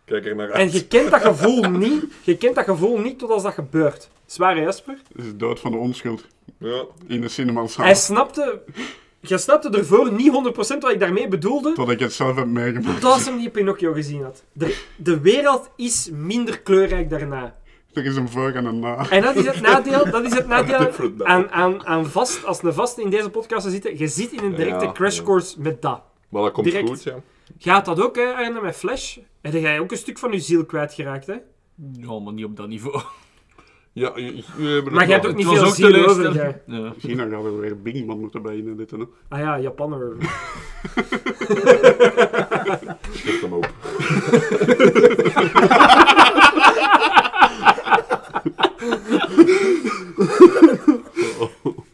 kijk er naar En uit. je kent dat gevoel niet, je kent dat gevoel niet tot als dat gebeurt. Zwaar, hè, Jasper? Het is dood van de onschuld Ja, in de cinemazaal. Hij snapte... Je snapte ervoor niet 100% wat ik daarmee bedoelde, Tot ik het zelf heb meegemaakt. tot hem die Pinocchio gezien had. De, de wereld is minder kleurrijk daarna. Er is een voor en een na. En dat is het nadeel, dat is het nadeel aan, aan, aan vast, als een vast in deze podcast zit, je zit in een directe Ja, crash ja. course met dat. maar dat komt Direct. goed, ja. Gaat dat ook, hè, Arne, met Flash? En dan ga je ook een stuk van je ziel kwijtgeraakt, hè? Ja, maar niet op dat niveau. Ja, j- j- jullie hebben Maar je hebt ook niet veel ook ziel over? Ja. Misschien dan gaat er weer Bingman moeten dit. Hè. Ah ja, Japaner. <laughs> Schrik hem op. <laughs>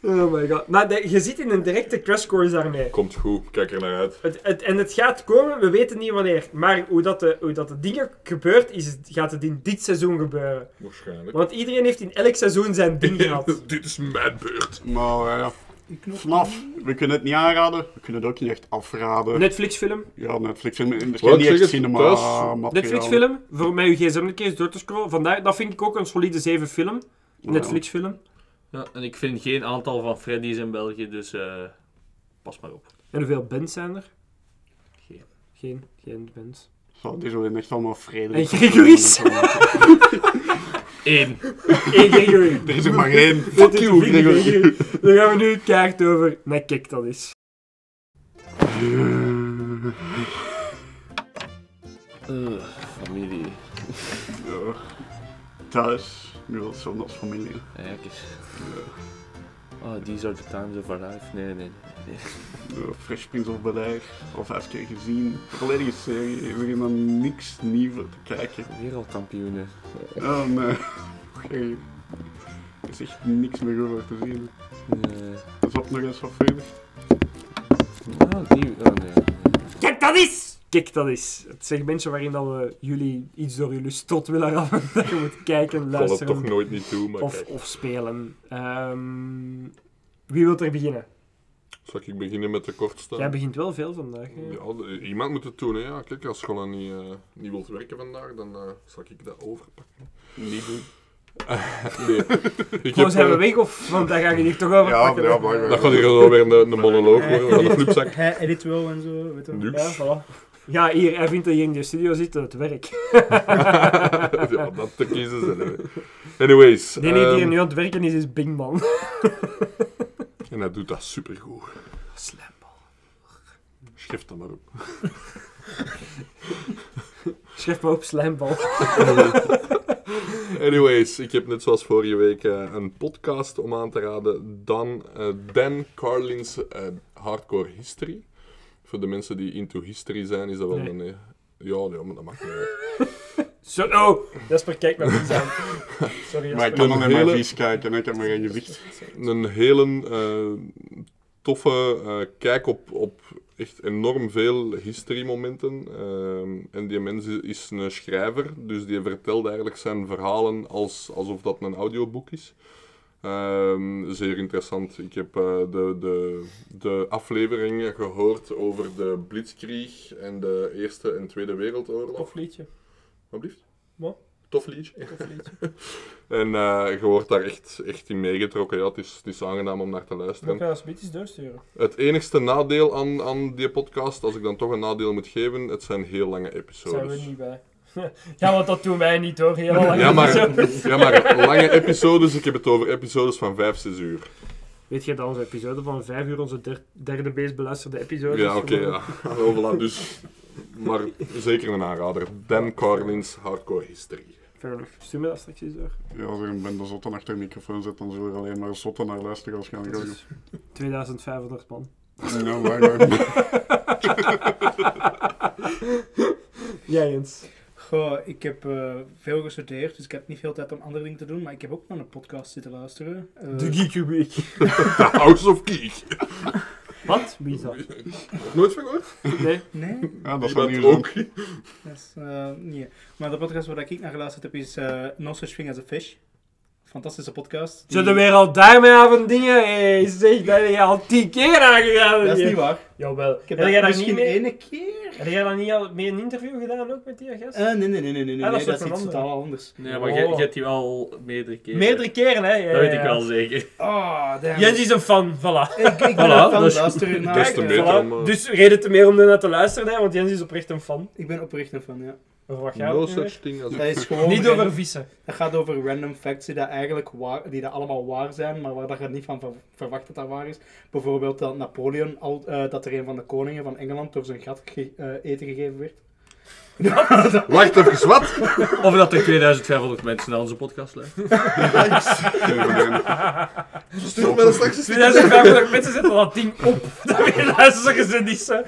Oh my god. Maar de- je zit in een directe crash course daarmee. Komt goed, kijk er naar uit. Het, het, en het gaat komen, we weten niet wanneer. Maar hoe dat de, hoe dat de dingen gebeurt, is, het- gaat het in dit seizoen gebeuren. Waarschijnlijk. Want iedereen heeft in elk seizoen zijn ding <laughs> gehad. Dit is mijn beurt. Maar ja, FNAF, we kunnen het niet aanraden. We kunnen het ook niet echt afraden. Netflix-film. Ja, Netflix. Het is Wat geen ik niet echt cinema. Netflix-film, voor mij uw gsm een keer door te scrollen. Vandaar, dat vind ik ook een solide 7 film. Netflix-film. Ja, en ik vind geen aantal van Freddy's in België, dus eh, pas maar op. En hoeveel bands zijn er? Geen. Geen, geen bands. Zo, die zijn echt allemaal En vredelijk. Gregory's? <laughs> <laughs> <laughs> Eén. Eén Gregory. <laughs> Er is er maar één. Dit Fuck is you, Gregory. Dan gaan we nu kaart over. Nee, kijk, dat is. Eh, familie. Ja. Thuis, nu wel zo'n als familie. Ja, kijk eens. Oh, These are the times of our life. Nee, nee, nee. Fresh Prince of Bel-Air, al vijf keer gezien. Volledige serie, er is helemaal niks nieuws te kijken. Wereldkampioenen. Oh nee. Oké. Er is echt niks meer over te zien. Nee. Is dat nog eens wat verder? Ah, die... Oh, nee. Kijk dat is! Kijk dat is. Het segmentje waarin dat we jullie iets door jullie strot willen rammen. <laughs> Dat je moet kijken, Ik val het luisteren toch nooit niet toe, maar of, kijk. of spelen. Ehm, wie wil er beginnen? Zal ik beginnen met de kortste? Jij begint wel veel vandaag. hè? Ja, de- iemand moet het doen. Hè. Ja, kijk, als Scholla niet, eh, niet wilt werken vandaag, dan eh, zal ik dat overpakken. Niet doen. <laughs> nee. Ik Gewoon heb, zijn we eh, weg of? Want daar ga je hier toch over Ja, pakken. ja, maar- Dat gaat hier zo weer een, een monoloog worden <laughs> van de flipzak. Hij edit wel en zo, weet je. Ja, voilà. Ja, hier, hij vindt dat je in de studio zit, het werk. <laughs> ja, dat te kiezen zijn. Anyways. De enige die ehm, er nu aan het werken is, is Bingman. <laughs> en hij doet dat supergoed. Slambal. Schrijf dat maar op. <laughs> Schrijf maar op Slambal. Anyways, ik heb net zoals vorige week eh, een podcast om aan te raden. Dan eh, Dan Carlin's eh, Hardcore History. Voor de mensen die into history zijn, is dat wel Nee. een... eh, ja, nee, maar dat mag niet uit. <laughs> Zo, oh, Jasper, kijk maar vies aan. <laughs> Sorry, Maar ik kan naar mijn hele- vies kijken en ik heb maar geen gezicht. Een hele eh, toffe eh, kijk op, op echt enorm veel history-momenten. Ehm, en die mens is- is een schrijver, dus die vertelt eigenlijk zijn verhalen als, alsof dat een audioboek is. Ehm, zeer interessant. Ik heb eh, de, de, de afleveringen gehoord over de Blitzkrieg en de Eerste en Tweede Wereldoorlog. Tof liedje. Wat blieft? Wat? Tof liedje. Tof liedje. <laughs> En eh, je wordt daar echt, echt in meegetrokken. Ja, het, is, het is aangenaam om naar te luisteren. Ik eens iets doorsturen? Het enigste nadeel aan, aan die podcast, als ik dan toch een nadeel moet geven, het zijn heel lange Daar episodes. zijn we niet bij. <laughs> Ja, want dat doen wij niet hoor. Heel Ja maar, episodes. <laughs> ja, maar lange episodes, ik heb het over episodes van 5, 6 uur. Weet je dat onze episode van 5 uur onze der- derde meest beluisterde episode is? Ja, oké, ja. Dus. Maar zeker een aanrader. Dan Carlin's Hardcore History. Fair enough. Stuur me dat straks eens door. Ja, als er een bende zotten achter de microfoon zit, dan zullen er alleen maar zotten naar luisteraars gaan Dat gooien. is 2500 man. Ja, maar maar- <laughs> Jij eens. Goh, ik heb eh, veel gestudeerd, dus ik heb niet veel tijd om andere dingen te doen. Maar ik heb ook naar een podcast zitten luisteren. Eh, De Geek Week. <laughs> <laughs> The House of Geek. Wat? Wie is dat? Nooit van gehoord? Nee. Nee? ja, dat is wel nieuws ook. Dat is, eh, nee. Maar de podcast waar ik naar geluisterd heb is eh No Such Thing as a Fish. Fantastische podcast. Die- Zit er weer al daarmee aan van dingen? Hé, zeg, dat heb je al tien keer aangegaan. Dat is niet waar. Jawel. Ik heb jij dat misschien mee? ene keer. Heb jij dan niet al mee een interview gedaan ook met die gast? Eh, nee, nee, nee, nee, nee, nee, Ah, dat is dat toch is iets totaal anders. Nee, maar Oh. jij jij hebt die wel meerdere keren. Meerdere keren, hè? Ja, Dat weet ja, ik wel zeker. Oh. Jens is een fan, voilà. Ik, ik ben Voilà, een fan, dat is luister naar. Des te eh, meer. Voilà. om, eh, Dus reden te meer om ernaar te luisteren, hè, want Jens is oprecht een fan. Ik ben oprecht een fan, ja. Over wat gaat No such thing as Dat is gewoon Niet over vissen. Het gaat over random facts die dat eigenlijk waar, die dat allemaal waar zijn, maar waar dat je niet van ver- verwacht dat dat waar is. Bijvoorbeeld dat Napoleon, al, eh, dat er een van de koningen van Engeland door zijn gat ge- eh, eten gegeven werd. <laughs> Wacht even, wat? Of dat er 2500 mensen naar onze podcast luisteren. Stuur me dat straks eens 2500 mensen zetten dat ding op. <laughs> Dat weer luisteren ze niet, hè.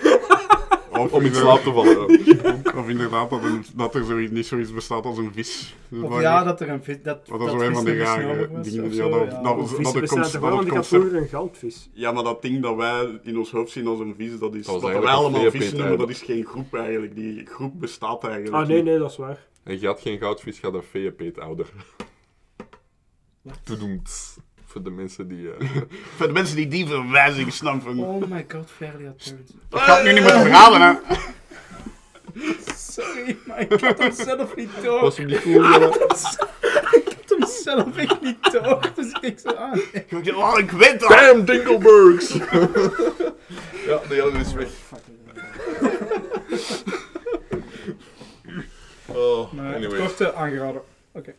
Of, om in slaap te vallen. <laughs> of inderdaad dat, een- dat er zoiets, niet zoiets bestaat als een vis. Dus Of ja, dat er een vis... Dat, Wat dat is een van die rare dingen. Ja, zo, dat, ja. dat, dat, dat, concept- dat wel, want ik had concept... vroeger een goudvis. Ja, maar dat ding dat wij in ons hoofd zien als een vis, dat is Dat dat, wij allemaal vissen noemen, dat is geen groep eigenlijk. Die groep bestaat eigenlijk Ah, nee, nee, dat is waar. En je had geen goudvis, je had een veepeetouder. Toedoemt. Voor de mensen die... eh, <laughs> Voor de mensen die die verwijzing snappen. Oh my god, Fairly Odd Parents. Dat gaat nu niet meer verhalen, hè. Sorry, maar ik had hem zelf niet door. was hem niet cool? Ik had hem zelf echt niet door, dus ik denk zo aan. Ik dacht, Oh, ik weet dat. Damn Dinkelbergs! <laughs> ja, de hele is weg. Oh, anyway. korte aangeraden. Oké.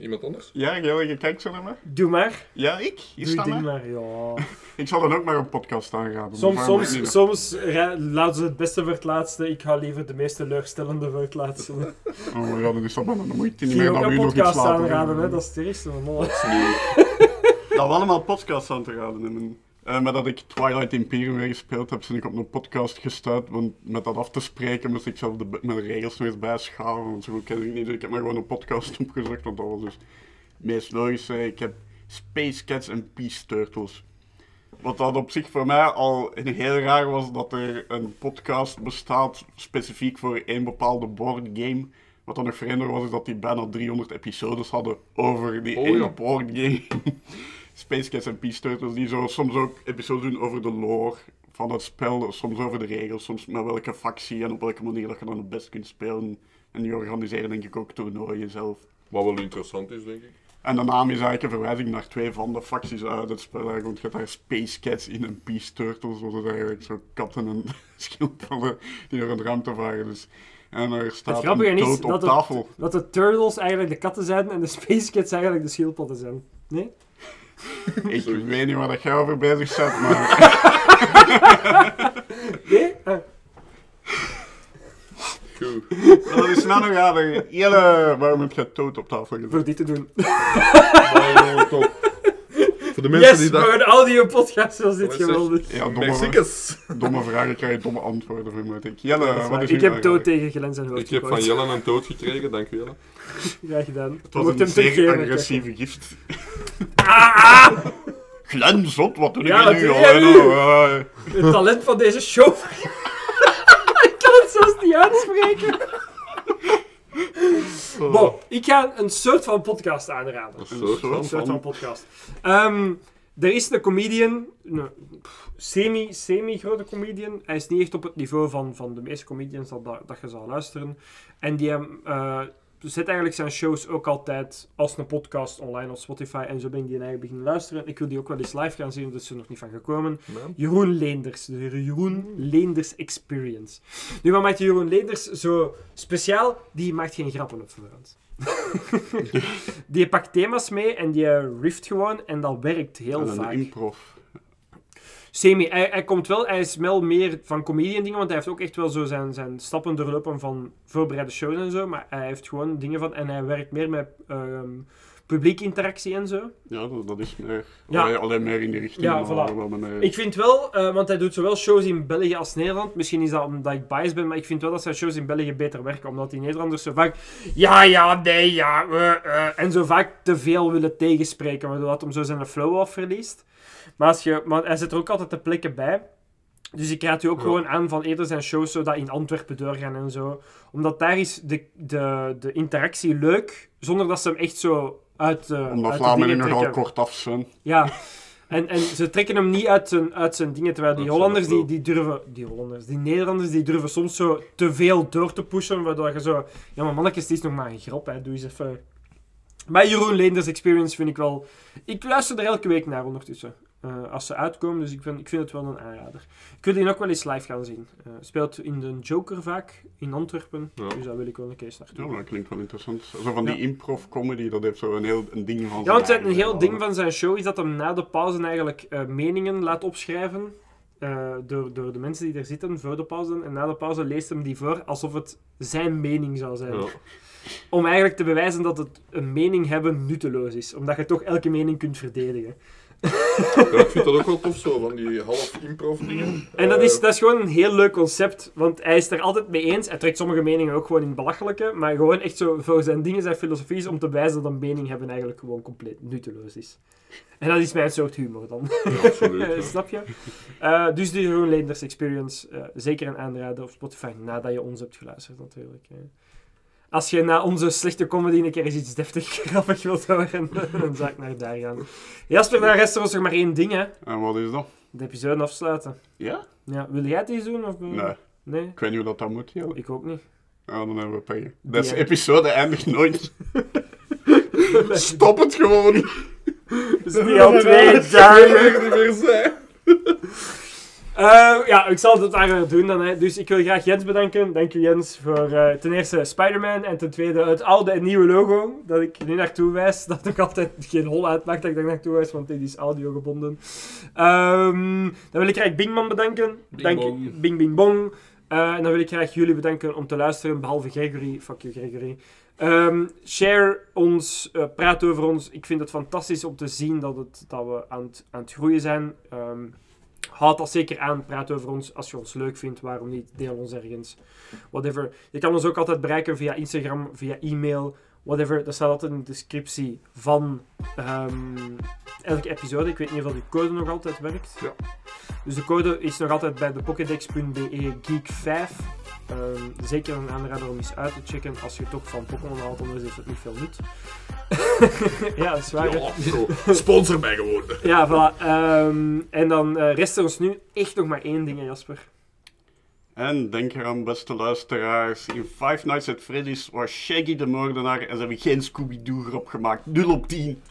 Iemand anders? Ja, jij, je kijkt zo naar? Doe maar. Ja, ik? Is Doe dat ding maar, ja. <laughs> Ik zal dan ook maar een podcast aanraden. Soms, soms, soms laten ze het beste voor het laatste. Ik ga liever de meest teleurstellende voor het laatste. <laughs> Oh dat is dat maar dan moet je Ik niet ga meer ook dan een podcast aanraden, hè? dat is het eerste. <laughs> Dat we allemaal podcasts aan te raden hebben. Eh, maar dat ik Twilight Imperium weer gespeeld heb, ben ik op een podcast gestuurd. Want met dat af te spreken moest ik zelf de, mijn regels nog eens bijschaven. Want zo goed ken ik niet. Dus ik heb maar gewoon een podcast <laughs> opgezocht. Want dat was dus het meest logische. Ik heb Space Cats en Peace Turtles. Wat dat op zich voor mij al heel raar was dat er een podcast bestaat specifiek voor één bepaalde boardgame. Wat dan nog vreemder was, is dat die bijna 300 episodes hadden over die Oh, ene ja. boardgame. <laughs> Space Cats en Peace Turtles, die zo soms ook episodes doen over de lore van het spel, soms over de regels, soms met welke factie en op welke manier dat je dan het best kunt spelen. En die organiseren denk ik ook toernooien zelf. Wat wel interessant is, denk ik. En de naam is eigenlijk een verwijzing naar twee van de facties uit het spel. eigenlijk, Want je hebt daar Space Cats in en Peace Turtles, wat is eigenlijk zo katten en <laughs> schildpadden die door het ruimte varen. Dus, en er staat Het grappige een is dood op dat, tafel. het, dat de turtles eigenlijk de katten zijn en de space cats eigenlijk de schildpadden zijn. Nee? <laughs> Ik weet niet waar dat jij over bezig bent, maar... <laughs> Nee? Ah. Goed. Maar dat is nou nog aardig. Jelle, waarom heb je dood op tafel gezet? Voor dit te doen. Oh, top. Voor de mensen yes, die dat... voor een audio podcast was dit geweldig. Ja, domme, <laughs> domme vragen krijg je domme antwoorden, vermoed ik. Jelle, is wat waar. is ik heb dood tegen Glen zijn hoofd Ik heb van. Jelle een dood gekregen, dank u Jelle. <laughs> Graag gedaan. Het was Moet een zeer agressieve gift. Ah, ah! <laughs> Zot, wat doe Ja, wat nu? jij nu? nou, eh. Het talent van deze show. ik kan het zelfs niet uitspreken. Ik ga een soort van podcast aanraden. Een soort van. Een soort van podcast. Ehm, er is een comedian, een semi, semi-grote comedian. Hij is niet echt op het niveau van, van de meeste comedians dat, dat, je zal luisteren. En die hem, eh, zet eigenlijk zijn shows ook altijd als een podcast online op Spotify. En zo ben ik die eigenlijk beginnen luisteren. Ik wil die ook wel eens live gaan zien, dus is er nog niet van gekomen. Jeroen Leenders, de Jeroen Leenders Experience. Nu, wat maakt Jeroen Leenders zo speciaal? Die maakt geen grappen op voorhand. <laughs> die pakt thema's mee en die rift gewoon en dat werkt heel En vaak. improv. Semi, hij, hij komt wel, hij is wel meer van comedian dingen, want hij heeft ook echt wel zo zijn, zijn stappen doorlopen van voorbereide shows en zo, maar hij heeft gewoon dingen van, en hij werkt meer met ehm publiekinteractie en zo. Ja, dat, dat is meer. Ja. Alleen, meer in die richting. Ja, voilà. Ik vind wel, eh, want hij doet zowel shows in België als Nederland. Misschien is dat omdat ik biased ben, maar ik vind wel dat zijn shows in België beter werken. Omdat die Nederlanders zo vaak. Ja, ja, nee, ja. eh, eh, en zo vaak te veel willen tegenspreken, waardoor dat hem zo zijn flow af verliest. Maar, als je, maar hij zet er ook altijd de plekken bij. Dus ik raad u ook Ja. gewoon aan van eerder zijn shows zo dat in Antwerpen doorgaan en zo. Omdat daar is de, de, de interactie leuk, zonder dat ze hem echt zo uit, eh Omdat uit de Vlamingen dingen nogal kort af zijn. Ja, en, en ze trekken hem niet uit zijn, uit zijn dingen, terwijl die Hollanders, die, die durven... Die Hollanders, die Nederlanders, die durven soms zo te veel door te pushen, waardoor je zo... Ja, maar mannetjes, die is nog maar een grap, hè. Doe eens even... Maar Jeroen Leenders Experience vind ik wel... Ik luister er elke week naar ondertussen. Eh, als ze uitkomen, dus ik vind, ik vind het wel een aanrader. Ik wil die ook wel eens live gaan zien. Eh, speelt in de Joker vaak, in Antwerpen. Ja. Dus daar wil ik wel een keer naartoe. Ja, maar dat klinkt wel interessant. Zo van die Ja. improv-comedy, dat heeft zo een heel een ding van Ja, want een heel ding van zijn show is dat hem na de pauze eigenlijk eh, meningen laat opschrijven. door, door de mensen die er zitten voor de pauze. En na de pauze leest hem die voor alsof het zijn mening zou zijn. Ja. Om eigenlijk te bewijzen dat het een mening hebben nutteloos is. Omdat je toch elke mening kunt verdedigen. Ja, ik vind dat ook wel tof, zo, van die half improv dingen. En dat is, Eh, dat is gewoon een heel leuk concept, want hij is er altijd mee eens. Hij trekt sommige meningen ook gewoon in belachelijke, maar gewoon echt zo voor zijn dingen, zijn filosofie is om te bewijzen dat een mening hebben eigenlijk gewoon compleet nutteloos is. En dat is mijn soort humor dan. ja, absoluut. <laughs> Snap je? Eh, dus de Jeroen Leenders Experience, eh, zeker een aanrader op Spotify, nadat je ons hebt geluisterd natuurlijk. hè. Als je na onze slechte comedy een keer eens iets deftig <laughs> grappig wilt horen, dan zou ik naar daar gaan. Jasper, daar rest er ons nog maar één ding, hè. En wat is dat? De episode afsluiten. Ja? Ja, wil jij het eens doen? Of, eh? Nee, Nee? ik weet niet hoe dat dan moet, joh. Ik ook niet. Ja, dan hebben we pech. Deze Ja. episode eindigt nooit. <laughs> Stop het gewoon. Dus niet al twee <laughs> mag niet meer zijn. Eh, ja, ik zal het daar doen dan. Hè. Dus ik wil graag Jens bedanken. Dank u Jens voor eh, ten eerste Spider-Man en ten tweede het oude en nieuwe logo dat ik nu naartoe wijs. <laughs> Dat nog altijd geen hol uitmaakt dat ik daar naartoe wijs, want dit is audiogebonden. Ehm dan wil ik graag Bingman bedanken. Bing Dank, bong. Bing Bing Bong. Eh, en dan wil ik graag jullie bedanken om te luisteren, behalve Gregory. Fuck you, Gregory. Ehm, share ons, eh, praat over ons. Ik vind het fantastisch om te zien dat, het, dat we aan het, aan het groeien zijn. Ehm, houd dat zeker aan. Praat over ons als je ons leuk vindt. Waarom niet? Deel ons ergens. Whatever. Je kan ons ook altijd bereiken via Instagram, via e-mail. Whatever. Dat staat altijd in de descriptie van ehm, elke episode. Ik weet niet of die code nog altijd werkt. Ja. Dus de code is nog altijd bij de pokédex.be geek5. Ehm, zeker een aanrader om eens uit te checken. Als je toch van Pokémon houdt, anders heeft het niet veel nut. <laughs> ja, dat is waar. Ja. <laughs> Sponsor mij gewoon. <laughs> Ja, voilà. Ehm, en dan eh, rest er ons nu echt nog maar één ding, Jasper. En denk eraan, beste luisteraars, in Five Nights at Freddy's was Shaggy de moordenaar en ze hebben geen Scooby-Doo erop gemaakt. 0 op 10.